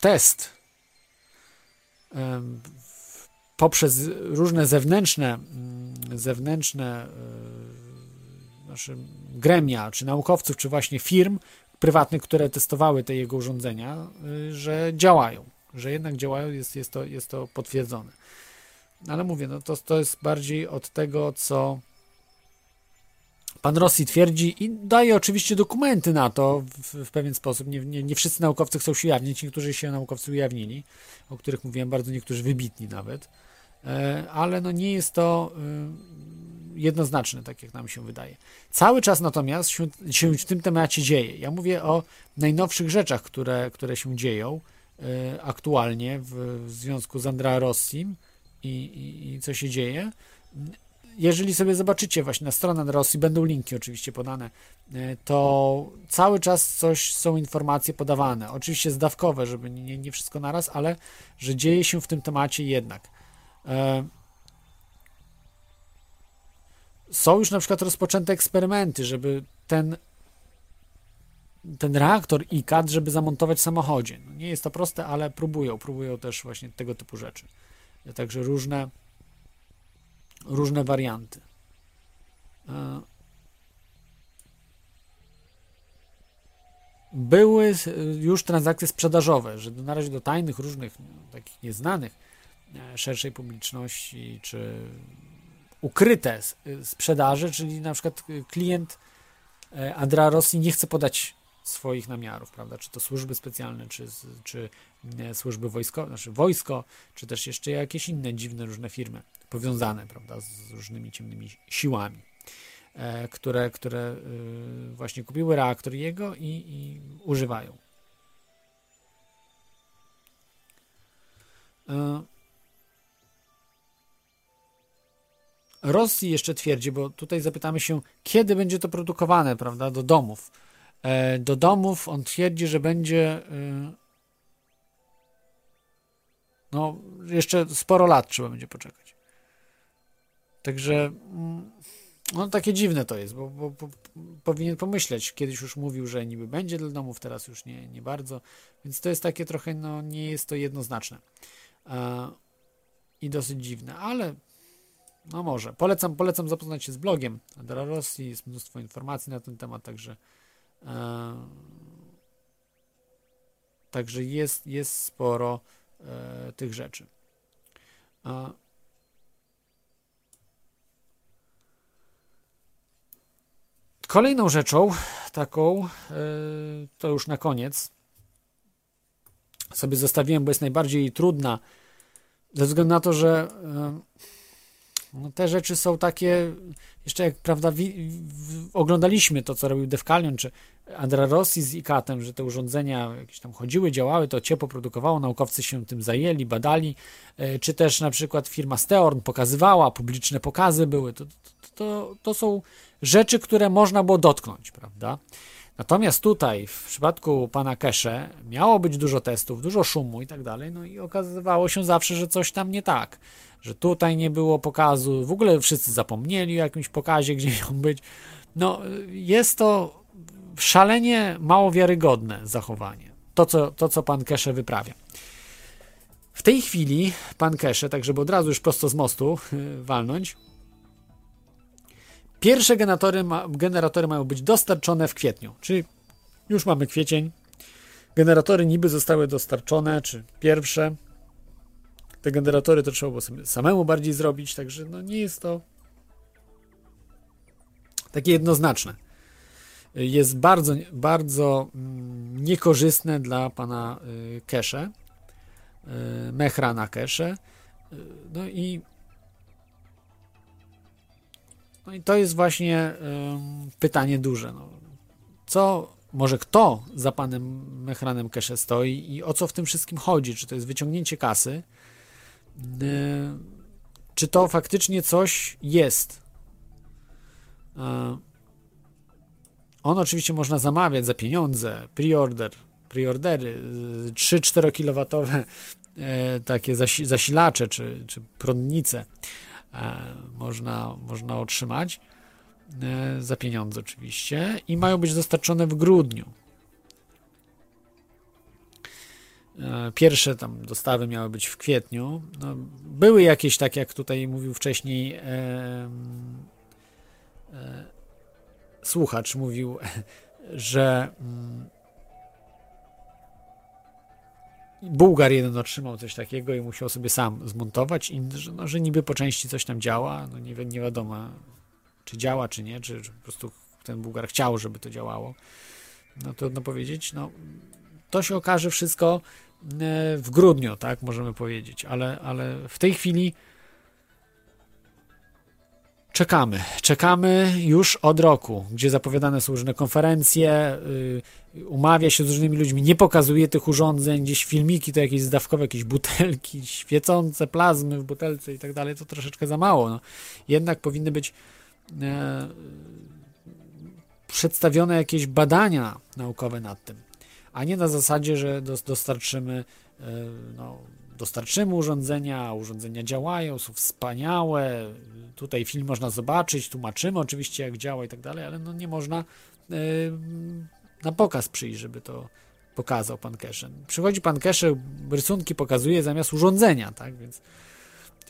test poprzez różne zewnętrzne, zewnętrzne znaczy gremia, czy naukowców, czy właśnie firm prywatnych, które testowały te jego urządzenia, że działają, że jednak działają, jest, jest, to, jest to potwierdzone. Ale mówię, no to, to jest bardziej od tego, co pan Rossi twierdzi i daje oczywiście dokumenty na to w, w pewien sposób. Nie, nie, nie, wszyscy naukowcy chcą się ujawnić, niektórzy się naukowcy ujawnili, o których mówiłem, bardzo niektórzy wybitni nawet, e, ale no nie jest to e, jednoznaczne, tak jak nam się wydaje. Cały czas natomiast się, się w tym temacie dzieje. Ja mówię o najnowszych rzeczach, które, które się dzieją e, aktualnie w, w związku z Andrea Rossim, i, i, co się dzieje. Jeżeli sobie zobaczycie właśnie na stronę Rosji, będą linki oczywiście podane, e, to cały czas coś są informacje podawane. Oczywiście zdawkowe, żeby nie, nie wszystko naraz, ale że dzieje się w tym temacie jednak. E, są już na przykład rozpoczęte eksperymenty, żeby ten ten reaktor ICAD, żeby zamontować w samochodzie. No nie jest to proste, ale próbują, próbują też właśnie tego typu rzeczy. Także różne, różne warianty. E, były już transakcje sprzedażowe, że na razie do tajnych, różnych, no, takich nieznanych e, szerszej publiczności, czy ukryte sprzedaże, czyli na przykład klient e, Andra Rossi nie chce podać swoich namiarów, prawda? Czy to służby specjalne, czy, czy e, służby wojskowe, znaczy wojsko, czy też jeszcze jakieś inne dziwne różne firmy powiązane, prawda, z różnymi ciemnymi siłami, e, które, które e, właśnie kupiły reaktor jego i, i używają. Rosji jeszcze twierdzi, bo tutaj zapytamy się, kiedy będzie to produkowane, prawda, do domów E, do domów on twierdzi, że będzie e, no, jeszcze sporo lat trzeba będzie poczekać. Także mm, no takie dziwne to jest, bo, bo, bo, powinien pomyśleć. Kiedyś już mówił, że niby będzie dla domów, teraz już nie, nie bardzo. Więc to jest takie trochę, no nie jest to jednoznaczne. E, I dosyć dziwne, ale no może. Polecam, polecam zapoznać się z blogiem Adara Rosji, jest mnóstwo informacji na ten temat, także także jest, jest sporo e, tych rzeczy. E, Kolejną rzeczą, taką, e, to już na koniec, sobie zostawiłem, bo jest najbardziej trudna, ze względu na to, że e, no, te rzeczy są takie, jeszcze jak prawda, wi, w, oglądaliśmy to, co robił Defcalion, czy Andra Rossi z ICAT-em, że te urządzenia jakieś tam chodziły, działały, to ciepło produkowało, naukowcy się tym zajęli, badali, e, czy też na przykład firma Steorn pokazywała, publiczne pokazy były, to, to, to, to są rzeczy, które można było dotknąć, prawda? Natomiast tutaj, w przypadku pana Kesze, miało być dużo testów, dużo szumu i tak dalej, no i okazywało się zawsze, że coś tam nie tak, że tutaj nie było pokazu, w ogóle wszyscy zapomnieli o jakimś pokazie, gdzie miał być. No, jest to szalenie mało wiarygodne zachowanie, to co, to, co pan Kesze wyprawia. W tej chwili pan Kesze, tak żeby od razu już prosto z mostu walnąć, Pierwsze generatory, ma, generatory mają być dostarczone w kwietniu, czyli już mamy kwiecień. Generatory niby zostały dostarczone, czy pierwsze. Te generatory to trzeba było samemu bardziej zrobić, także no nie jest to takie jednoznaczne. Jest bardzo, bardzo mm, niekorzystne dla pana y, Kesze, y, Mechra na Kesze. Y, no i no i to jest właśnie pytanie duże. No. Co, może kto za panem Mechranem Kesze stoi i o co w tym wszystkim chodzi? Czy to jest wyciągnięcie kasy? Czy to faktycznie coś jest? on oczywiście można zamawiać za pieniądze, preorder, preordery, 3-4 kW e, takie zasilacze czy, czy prądnice można, można otrzymać za pieniądze oczywiście i mają być dostarczone w grudniu. E, pierwsze tam dostawy miały być w kwietniu. No, były jakieś, tak jak tutaj mówił wcześniej e, e, słuchacz, mówił, że mm, Bułgar jeden otrzymał coś takiego i musiał sobie sam zmontować, i, że, no, że niby po części coś tam działa, no nie, nie wiadomo, czy działa, czy nie, czy, czy po prostu ten Bułgar chciał, żeby to działało. No trudno powiedzieć, no to się okaże wszystko e, w grudniu, tak, możemy powiedzieć, ale, ale w tej chwili Czekamy. Czekamy już od roku, gdzie zapowiadane są różne konferencje, yy, umawia się z różnymi ludźmi, nie pokazuje tych urządzeń, gdzieś filmiki to jakieś zdawkowe, jakieś butelki, świecące plazmy w butelce i tak dalej, to troszeczkę za mało. No. Jednak powinny być e, przedstawione jakieś badania naukowe nad tym, a nie na zasadzie, że dostarczymy e, no, dostarczymy urządzenia, urządzenia działają, są wspaniałe. Tutaj film można zobaczyć, tłumaczymy oczywiście jak działa i tak dalej, ale no nie można yy, na pokaz przyjść, żeby to pokazał pan Keshen. Przychodzi pan Keshen, rysunki pokazuje zamiast urządzenia, tak, więc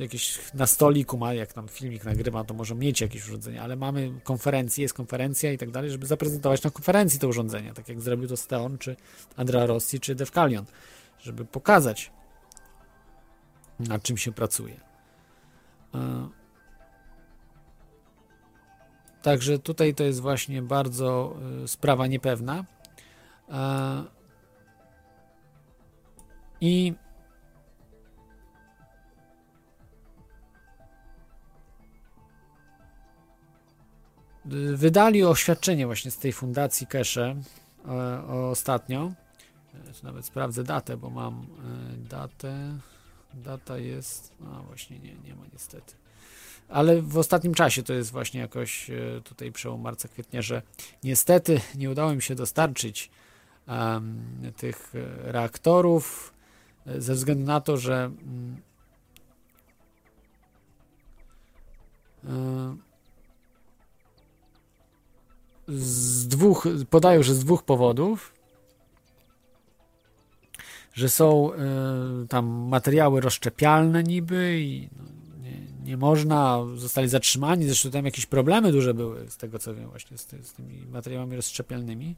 jakieś na stoliku ma, jak tam filmik nagrywa, to może mieć jakieś urządzenie, ale mamy konferencję, jest konferencja i tak dalej, żeby zaprezentować na konferencji te urządzenia, tak jak zrobił to Steon, czy Andrea Rossi, czy Defcalion, żeby pokazać nad czym się pracuje. E, także tutaj to jest właśnie bardzo e, sprawa niepewna. E, I wydali oświadczenie właśnie z tej fundacji Kesze ostatnio. Nawet sprawdzę datę, bo mam datę. Data jest. No właśnie, nie, nie ma niestety. ale w ostatnim czasie to jest właśnie jakoś e, tutaj przełom marca, kwietnia, że niestety nie udało mi się dostarczyć um, tych e, reaktorów e, ze względu na to, że um, z dwóch, podają, że z dwóch powodów, że są y, tam materiały rozszczepialne niby i no, nie, nie, można, zostali zatrzymani, zresztą tam jakieś problemy duże były z tego co wiem właśnie z, ty, z tymi materiałami rozszczepialnymi.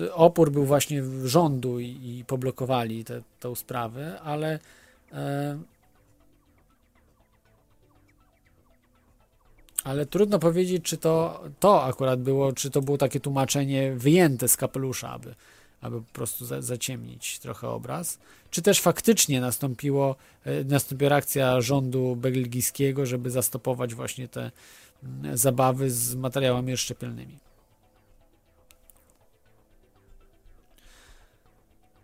Y, opór był właśnie rządu i, i poblokowali tą sprawę, ale y, ale trudno powiedzieć, czy to, to akurat było, czy to było takie tłumaczenie wyjęte z kapelusza, aby, aby po prostu za, zaciemnić trochę obraz, czy też faktycznie nastąpiło, e, nastąpiła reakcja rządu belgijskiego, żeby zastopować właśnie te mm, zabawy z materiałami szczepielnymi.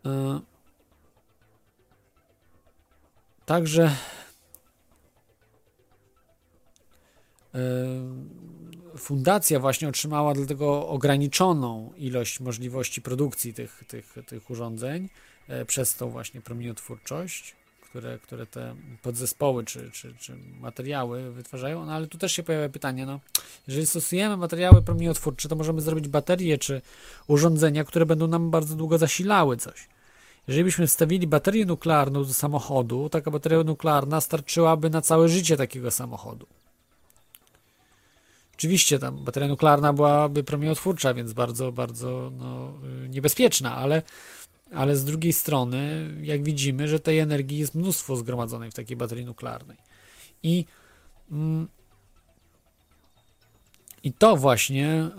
E, także fundacja właśnie otrzymała dlatego ograniczoną ilość możliwości produkcji tych, tych, tych urządzeń e, przez tą właśnie promieniotwórczość, które, które te podzespoły czy, czy, czy materiały wytwarzają. No ale tu też się pojawia pytanie, no, jeżeli stosujemy materiały promieniotwórcze, to możemy zrobić baterie czy urządzenia, które będą nam bardzo długo zasilały coś. Jeżeli byśmy wstawili baterię nuklearną do samochodu, taka bateria nuklearna starczyłaby na całe życie takiego samochodu. Oczywiście tam bateria nuklearna byłaby promieniotwórcza, więc bardzo, bardzo no, niebezpieczna, ale, ale z drugiej strony, jak widzimy, że tej energii jest mnóstwo zgromadzonej w takiej baterii nuklearnej. I, mm, i to właśnie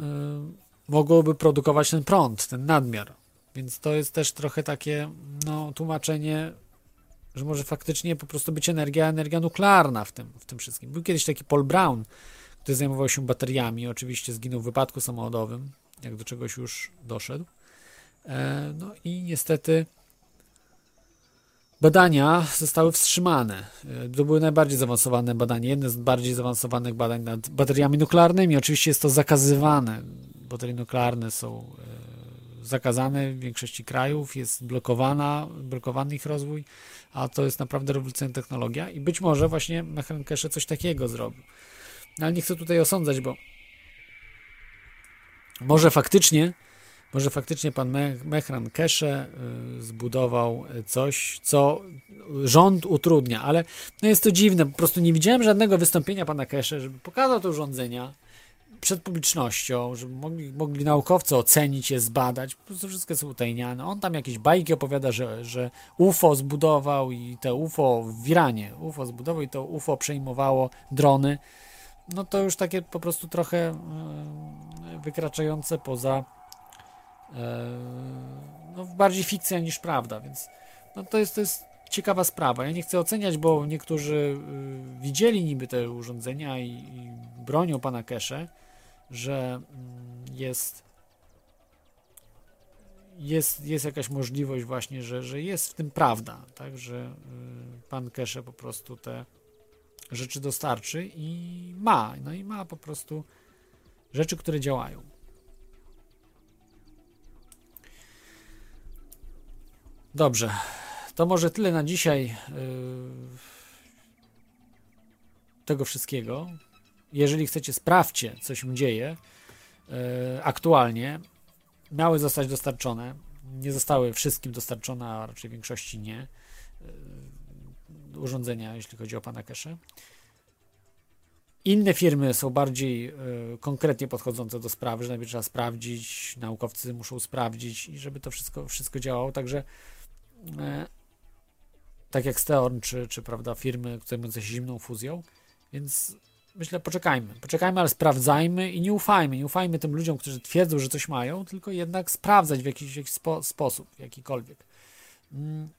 y, mogłoby produkować ten prąd, ten nadmiar. Więc to jest też trochę takie no, tłumaczenie, że może faktycznie po prostu być energia, energia nuklearna w tym, w tym wszystkim. Był kiedyś taki Paul Brown, który zajmował się bateriami. Oczywiście zginął w wypadku samochodowym, jak do czegoś już doszedł. E, no i niestety badania zostały wstrzymane. E, to były najbardziej zaawansowane badania, jedne z bardziej zaawansowanych badań nad bateriami nuklearnymi. Oczywiście jest to zakazywane. Baterie nuklearne są e, zakazane w większości krajów, jest blokowana, blokowany ich rozwój, a to jest naprawdę rewolucyjna technologia i być może właśnie Mechankeshe coś takiego zrobił. Ale nie chcę tutaj osądzać, bo może faktycznie, może faktycznie pan Mechran Kesze y, zbudował coś, co rząd utrudnia, ale no jest to dziwne, po prostu nie widziałem żadnego wystąpienia pana Kesze, żeby pokazał te urządzenia przed publicznością, żeby mogli, mogli naukowcy ocenić je, zbadać, po prostu wszystko jest utajniane. On tam jakieś bajki opowiada, że, że UFO zbudował i te UFO w Iranie, UFO zbudował i to UFO przejmowało drony no to już takie po prostu trochę e, wykraczające poza e, no bardziej fikcja niż prawda, więc no to jest, to jest ciekawa sprawa. Ja nie chcę oceniać, bo niektórzy e, widzieli niby te urządzenia i, i bronią pana Kesze, że mm, jest jest, jest jakaś możliwość właśnie, że, że jest w tym prawda, tak, że pan Kesze po prostu te rzeczy dostarczy i ma, no i ma po prostu rzeczy, które działają. Dobrze, to może tyle na dzisiaj yy, tego wszystkiego. Jeżeli chcecie, sprawdźcie, co się dzieje yy, aktualnie. Miały zostać dostarczone. Nie zostały wszystkim dostarczone, a raczej większości nie. Urządzenia, jeśli chodzi o pana Kesze. Inne firmy są bardziej y, konkretnie podchodzące do sprawy, że najpierw trzeba sprawdzić, naukowcy muszą sprawdzić i żeby to wszystko, wszystko działało. Także y, tak jak Steorn, czy, czy prawda, firmy zajmujące się zimną fuzją, więc myślę, poczekajmy, poczekajmy, ale sprawdzajmy i nie ufajmy, nie ufajmy tym ludziom, którzy twierdzą, że coś mają, tylko jednak sprawdzać w jakiś, w jakiś spo, sposób, jakikolwiek. Mm,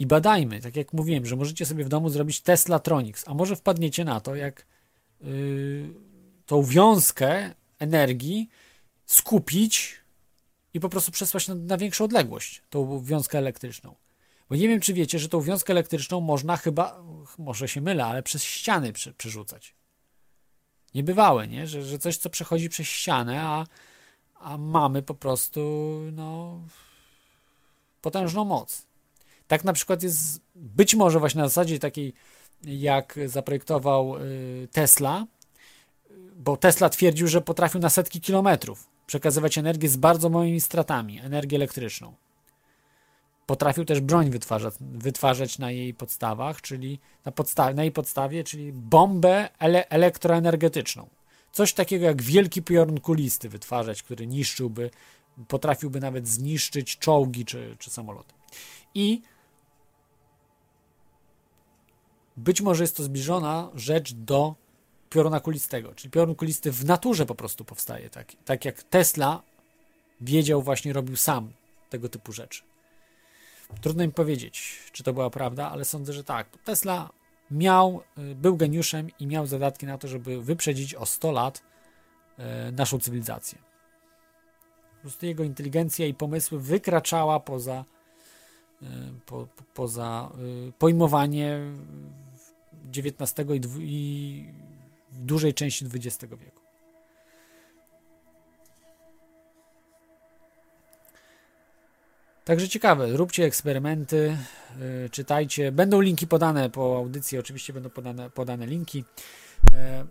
i badajmy, tak jak mówiłem, że możecie sobie w domu zrobić Tesla Tronics, a może wpadniecie na to, jak yy, tą wiązkę energii skupić i po prostu przesłać na, na większą odległość, tą wiązkę elektryczną. Bo nie wiem, czy wiecie, że tą wiązkę elektryczną można chyba, może się mylę, ale przez ściany przy, przerzucać. Niebywałe, nie? Że, że coś, co przechodzi przez ścianę, a, a mamy po prostu no, potężną moc. Tak na przykład jest być może właśnie na zasadzie takiej, jak zaprojektował y, Tesla, bo Tesla twierdził, że potrafił na setki kilometrów przekazywać energię z bardzo małymi stratami, energię elektryczną. Potrafił też broń wytwarzać, wytwarzać na jej podstawach, czyli na, podstawie, na jej podstawie, czyli bombę ele elektroenergetyczną. Coś takiego jak wielki piorun kulisty wytwarzać, który niszczyłby, potrafiłby nawet zniszczyć czołgi czy, czy samoloty. I być może jest to zbliżona rzecz do pioruna kulistego, czyli piorun kulisty w naturze po prostu powstaje, tak, tak jak Tesla wiedział, właśnie robił sam tego typu rzeczy. Trudno mi powiedzieć, czy to była prawda, ale sądzę, że tak. Tesla miał, y, był geniuszem i miał zadatki na to, żeby wyprzedzić o 100 lat y, naszą cywilizację. Po prostu jego inteligencja i pomysły wykraczała poza, po, po, poza pojmowanie XIX i, i dużej części XX wieku. Także ciekawe, róbcie eksperymenty, yy, czytajcie. Będą linki podane po audycji, oczywiście będą podane, podane linki. Yy.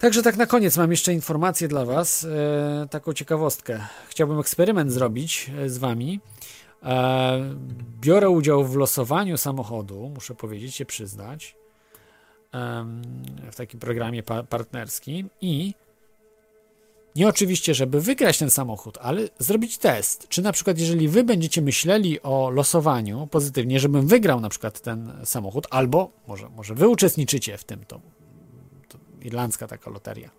Także tak na koniec mam jeszcze informację dla Was, yy, taką ciekawostkę. Chciałbym eksperyment zrobić z Wami. Biorę udział w losowaniu samochodu, muszę powiedzieć, się przyznać, w takim programie partnerskim i nie oczywiście, żeby wygrać ten samochód, ale zrobić test. Czy na przykład, jeżeli wy będziecie myśleli o losowaniu pozytywnie, żebym wygrał na przykład ten samochód, albo może, może wy uczestniczycie w tym, to irlandzka taka loteria.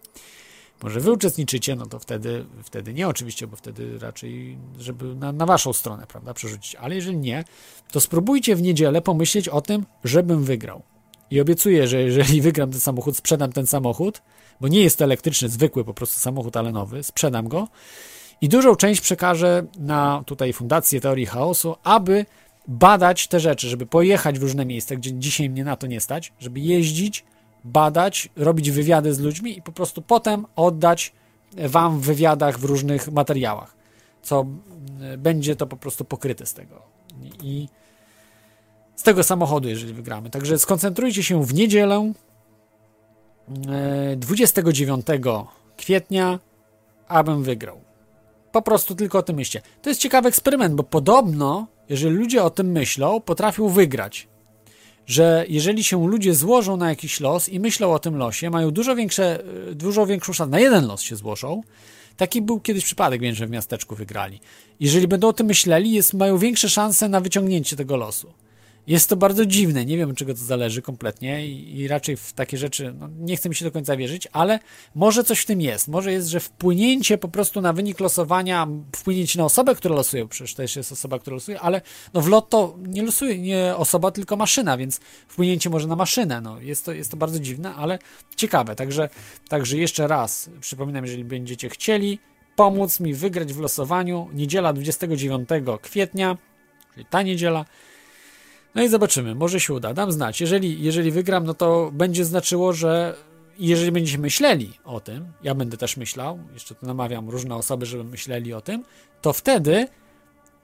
Może wy uczestniczycie, no to wtedy, wtedy nie oczywiście, bo wtedy raczej, żeby na, na waszą stronę, prawda, przerzucić. Ale jeżeli nie, to spróbujcie w niedzielę pomyśleć o tym, żebym wygrał. I obiecuję, że jeżeli wygram ten samochód, sprzedam ten samochód, bo nie jest elektryczny, zwykły po prostu samochód, ale nowy, sprzedam go i dużą część przekażę na tutaj Fundację Teorii Chaosu, aby badać te rzeczy, żeby pojechać w różne miejsca, gdzie dzisiaj mnie na to nie stać, żeby jeździć, badać, robić wywiady z ludźmi i po prostu potem oddać wam w wywiadach w różnych materiałach, co będzie to po prostu pokryte z tego. I z tego samochodu, jeżeli wygramy. Także skoncentrujcie się w niedzielę 29 e, kwietnia, abym wygrał. Po prostu tylko o tym myślcie. To jest ciekawy eksperyment, bo podobno, jeżeli ludzie o tym myślą, potrafią wygrać. Że jeżeli się ludzie złożą na jakiś los i myślą o tym losie, mają dużo, większe, e, dużo większą szansę, na jeden los się złożą. Taki był kiedyś przypadek, wiem, że w miasteczku wygrali. Jeżeli będą o tym myśleli, jest, mają większe szanse na wyciągnięcie tego losu. Jest to bardzo dziwne, nie wiem czego to zależy kompletnie i, i raczej w takie rzeczy no, nie chcę mi się do końca wierzyć, ale może coś w tym jest. Może jest, że wpłynięcie po prostu na wynik losowania, wpłynięcie na osobę, która losuje, przecież też jest osoba, która losuje, ale no w lotto nie losuje nie osoba, tylko maszyna, więc wpłynięcie może na maszynę. No, jest, to, jest to bardzo dziwne, ale ciekawe. Także, także jeszcze raz przypominam, jeżeli będziecie chcieli pomóc mi wygrać w losowaniu, niedziela 29 kwietnia, czyli ta niedziela, no i zobaczymy, może się uda, dam znać. Jeżeli, jeżeli wygram, no to będzie znaczyło, że jeżeli będziecie myśleli o tym, ja będę też myślał, jeszcze tu namawiam różne osoby, żeby myśleli o tym, to wtedy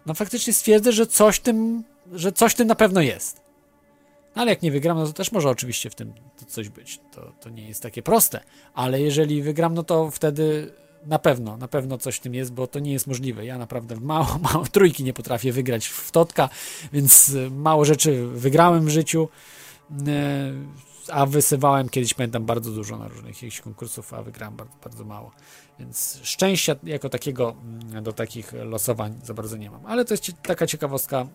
no faktycznie stwierdzę, że coś tym, że coś tym na pewno jest. No ale jak nie wygram, no to też może oczywiście w tym coś być. To, to nie jest takie proste. Ale jeżeli wygram, no to wtedy na pewno, na pewno coś w tym jest, bo to nie jest możliwe. Ja naprawdę mało, mało trójki nie potrafię wygrać w totka, więc e, mało rzeczy wygrałem w życiu, e, a wysywałem kiedyś, pamiętam, bardzo dużo na różnych jakichś konkursów, a wygrałem bardzo, bardzo mało. Więc szczęścia jako takiego mm, do takich losowań za bardzo nie mam. Ale to jest taka ciekawostka e,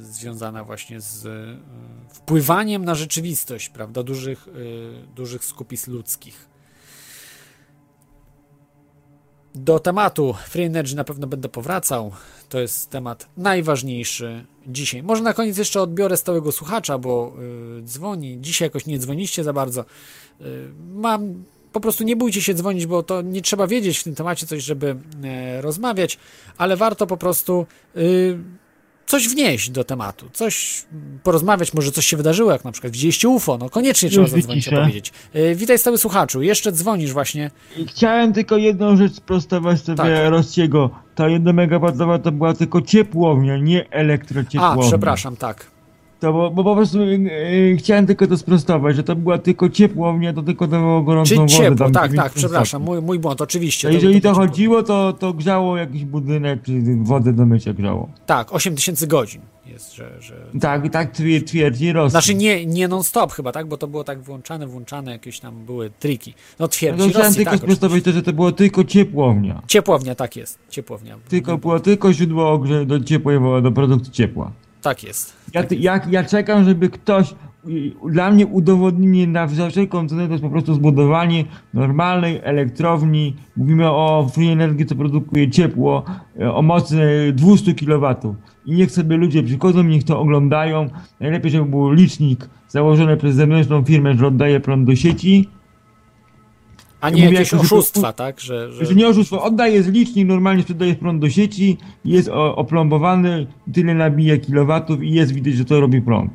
związana właśnie z wpływaniem na rzeczywistość, prawda, dużych, dużych skupisk ludzkich. Do tematu Free Energy na pewno będę powracał. To jest temat najważniejszy dzisiaj. Może na koniec jeszcze odbiorę stałego słuchacza, bo yy, dzwoni. Dzisiaj jakoś nie dzwoniście za bardzo. Yy, mam po prostu nie bójcie się dzwonić, bo to nie trzeba wiedzieć w tym temacie coś, żeby e, rozmawiać, ale warto po prostu y, coś wnieść do tematu, coś porozmawiać, może coś się wydarzyło, jak na przykład widzieliście UFO, no koniecznie trzeba zadzwonić i powiedzieć. Y, witaj stały słuchaczu, jeszcze dzwonisz właśnie. Chciałem tylko jedną rzecz sprostować sobie Tak. Rossiego. Ta 1 megawattowa to była tylko ciepłownia, nie A, elektrociepłownia. przepraszam, tak. To bo, bo po prostu e, chciałem tylko to sprostować, że to była tylko ciepłownia, to tylko dawało gorącą Czy wodę. ciepło, tam tak, 90 tak, przepraszam, mój, mój błąd, oczywiście. A jeżeli to ciepło. chodziło, to, to grzało jakiś budynek, czy wodę do mycia grzało. Tak, 8000 godzin jest, że... że... Tak, tak twier- twierdzi Rosji. Znaczy nie, nie non-stop chyba, tak? Bo to było tak włączane, włączane, jakieś tam były triki. No No twierdzi to chciałem Rosji, tylko tak. sprostować to, że to było tylko ciepłownia. Ciepłownia, tak jest, ciepłownia. Tylko było tylko źródło ogrze- do ciepłej wody, do produkcji ciepła. Tak jest. Ja, ty- ja, ja czekam, żeby ktoś dla mnie udowodnienie na wszelką cenę to jest po prostu zbudowanie normalnej elektrowni. Mówimy o free energii, co produkuje ciepło y, o mocy 200 kW. I niech sobie ludzie przychodzą, niech to oglądają. Najlepiej, żeby był licznik założony przez zewnętrzną firmę, że oddaje prąd do sieci. A nie Mówię, jakieś jako, że to- oszustwa, tak? Że, że... Że nie oszustwo, oddaje z licznik, normalnie sprzedaje prąd do sieci, jest o, oplombowany, tyle nabija kilowatów i jest widać, że to robi prąd.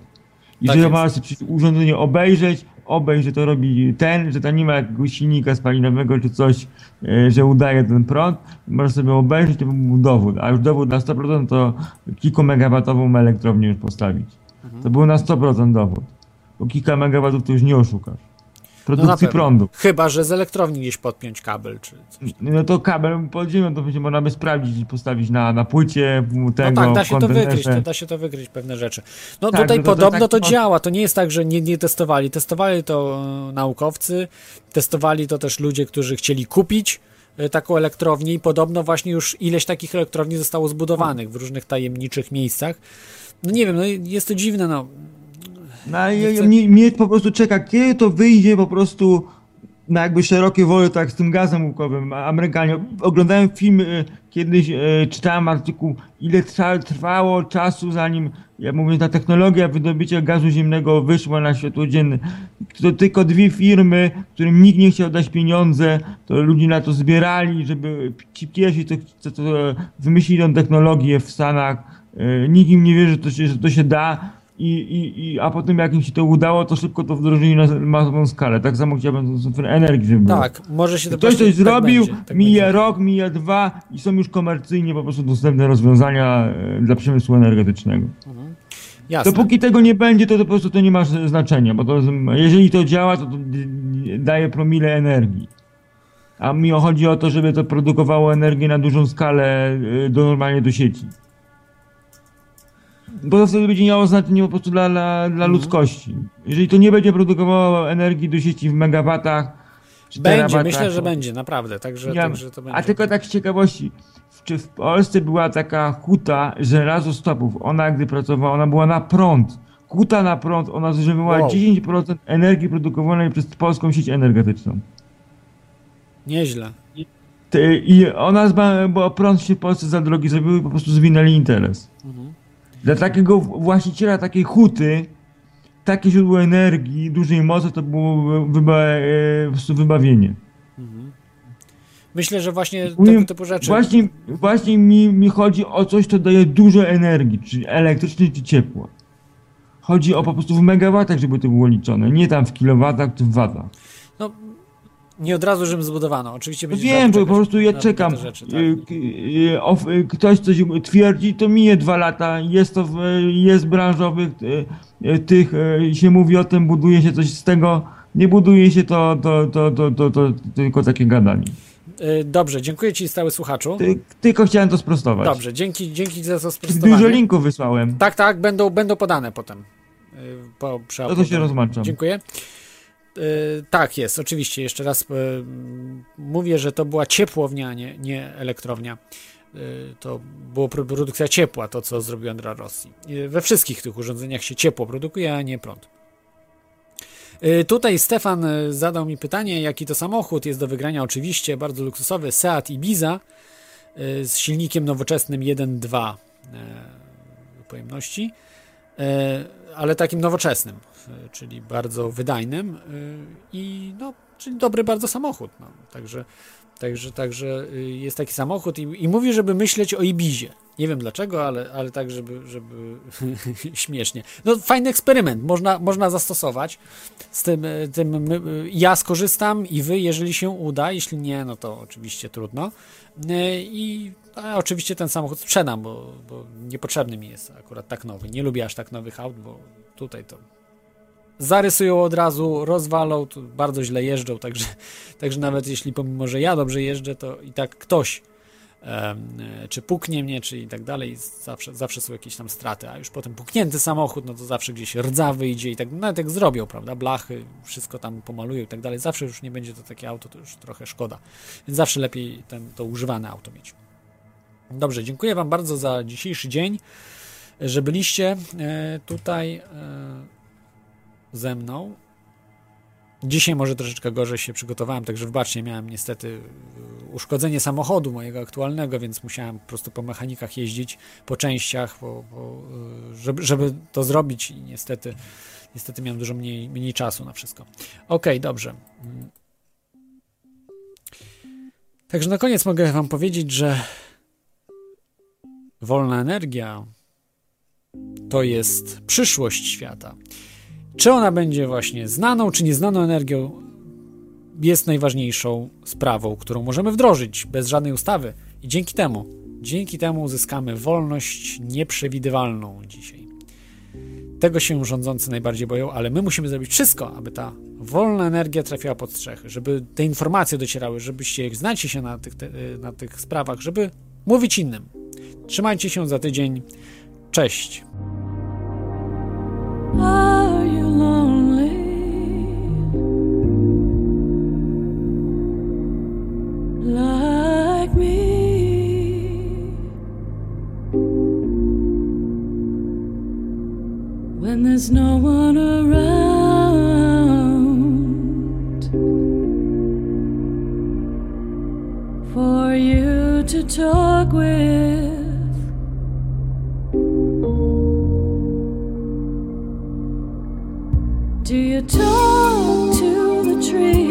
I Tak że ma urządzenie obejrzeć, obejść, że to robi ten, że tam nie ma jakiegoś silnika spalinowego czy coś, e, że udaje ten prąd, może sobie obejrzeć, to by był dowód, a już dowód na 100% to kilkumegawatową elektrownię już postawić. Mhm. To był na 100% dowód, bo kilka megawatów to już nie oszukasz. No Produkcji pewno. prądu. Chyba, że z elektrowni gdzieś podpiąć kabel, czy coś. No to kabel pod ziemią to będzie można by sprawdzić i postawić na, na płycie No tego tak, da się to wykryć, to da się to wykryć pewne rzeczy. No Tak, tutaj no to- to podobno tak to działa, to nie jest tak, że nie, nie testowali. Testowali to e, naukowcy, testowali to też ludzie, którzy chcieli kupić e, taką elektrownię i podobno właśnie już ileś takich elektrowni zostało zbudowanych w różnych tajemniczych miejscach. No nie wiem, no jest to dziwne, no. No, ja, chcę- mnie, mnie po prostu czeka, kiedy to wyjdzie po prostu na jakby szerokie wody, tak z tym gazem łukowym. Amerykanie, oglądałem film y, kiedyś, y, czytałem artykuł, ile trwa, trwało czasu zanim, ja mówię, ta technologia wydobycia gazu ziemnego wyszła na światło dzienne. To tylko dwie firmy, którym nikt nie chciał dać pieniądze, to ludzie na to zbierali, żeby ci pierwsi, co, co, co wymyślili tą technologię w Stanach, y, nikt im nie wierzy, że to się, że to się da. I, i, i, a potem jak im się to udało, to szybko to wdrożyli na masową skalę. Tak samo chciałbym z energii, żeby było. Tak, może się to Ktoś coś zrobił, będzie, tak mija będzie. rok, mija dwa i są już komercyjnie po prostu dostępne rozwiązania e, dla przemysłu energetycznego. Jasne. Dopóki tego nie będzie, to, to po prostu to nie ma znaczenia, bo to, jeżeli to działa, to, to daje promile energii. A mi chodzi o to, żeby to produkowało energię na dużą skalę e, do normalnie do sieci. Bo to wtedy będzie miało znaczenie po prostu dla, dla, Mhm. dla ludzkości. Jeżeli to nie będzie produkowało energii do sieci w megawatach, Będzie, myślę, że będzie, naprawdę. Także, ja, także to będzie. A tylko tak z ciekawości, czy w Polsce była taka huta żelazostopów, ona gdy pracowała, ona była na prąd. Huta na prąd, ona zużywała Wow. 10% energii produkowanej przez polską sieć energetyczną. Nieźle. I ona, bo prąd się w Polsce za drogi zrobił i po prostu zwinęli interes. Mhm. Dla takiego właściciela takiej huty, takie źródło energii, dużej mocy, to było wyba, e, po prostu wybawienie. Myślę, że właśnie tego typu rzeczy. Właśnie, właśnie mi, mi chodzi o coś, co daje dużo energii, czy elektrycznej, czy ciepła. Chodzi o po prostu w megawatach, żeby to było liczone, nie tam w kilowatach, czy w watach. No, nie od razu, żebym zbudowano. Oczywiście będzie Wiem, bo po prostu ja czekam. Rzeczy, tak. Y, y, y, Ktoś coś twierdzi, to mije dwa lata, jest to, w- jest branżowych, tych się mówi o tym, buduje się coś z tego, nie buduje się to, to, to, to, to, to tylko takie gadanie. Dobrze, dziękuję Ci stały słuchaczu. Ty, tylko chciałem to sprostować. Dobrze, dzięki, dzięki za to sprostowanie. Dużo linków wysłałem. Tak, tak, będą, będą podane potem. Po, No to się rozłączam. Dziękuję. Y, tak jest, oczywiście. Jeszcze raz y, mówię, że to była ciepłownia, nie, nie elektrownia. Y, to była pro- produkcja ciepła, to co zrobił Andra Rossi. We wszystkich tych urządzeniach się ciepło produkuje, a nie prąd. Tutaj Stefan zadał mi pytanie, jaki to samochód jest do wygrania. Oczywiście bardzo luksusowy Seat Ibiza z silnikiem nowoczesnym 1.2 e, pojemności, e, ale takim nowoczesnym, e, czyli bardzo wydajnym e, i no, czyli dobry bardzo samochód. No. Także, także, także y, jest taki samochód i, i mówi, żeby myśleć o Ibizie. Nie wiem dlaczego, ale, ale tak, żeby, żeby śmiesznie. No fajny eksperyment, można, można zastosować. Z tym, tym y, ja skorzystam i wy, jeżeli się uda, jeśli nie, no to oczywiście trudno. I a oczywiście ten samochód sprzedam, bo, bo niepotrzebny mi jest akurat tak nowy. Nie lubię aż tak nowych aut, bo tutaj to zarysują od razu, rozwalą, bardzo źle jeżdżą, także, także nawet jeśli pomimo, że ja dobrze jeżdżę, to i tak ktoś czy puknie mnie, czy i tak dalej, zawsze, zawsze są jakieś tam straty, a już potem puknięty samochód, no to zawsze gdzieś rdza wyjdzie i tak, nawet jak zrobią, prawda, blachy, wszystko tam pomalują i tak dalej, zawsze już nie będzie to takie auto, to już trochę szkoda, więc zawsze lepiej ten, to używane auto mieć. Dobrze, dziękuję Wam bardzo za dzisiejszy dzień, że byliście e, tutaj e, ze mną. Dzisiaj może troszeczkę gorzej się przygotowałem, także wybaczcie, miałem niestety e, uszkodzenie samochodu mojego aktualnego, więc musiałem po prostu po mechanikach jeździć, po częściach, po, żeby, żeby to zrobić i niestety, niestety miałem dużo mniej, mniej czasu na wszystko. Ok, dobrze. Także na koniec mogę Wam powiedzieć, że wolna energia to jest przyszłość świata. Czy ona będzie właśnie znaną, czy nieznaną energią, jest najważniejszą sprawą, którą możemy wdrożyć bez żadnej ustawy. I dzięki temu, dzięki temu uzyskamy wolność nieprzewidywalną dzisiaj. Tego się rządzący najbardziej boją, ale my musimy zrobić wszystko, aby ta wolna energia trafiła pod strzechy, żeby te informacje docierały, żebyście znacie się na tych, te, na tych sprawach, żeby mówić innym. Trzymajcie się za tydzień. Cześć. There's no one around for you to talk with. Do you talk to the trees?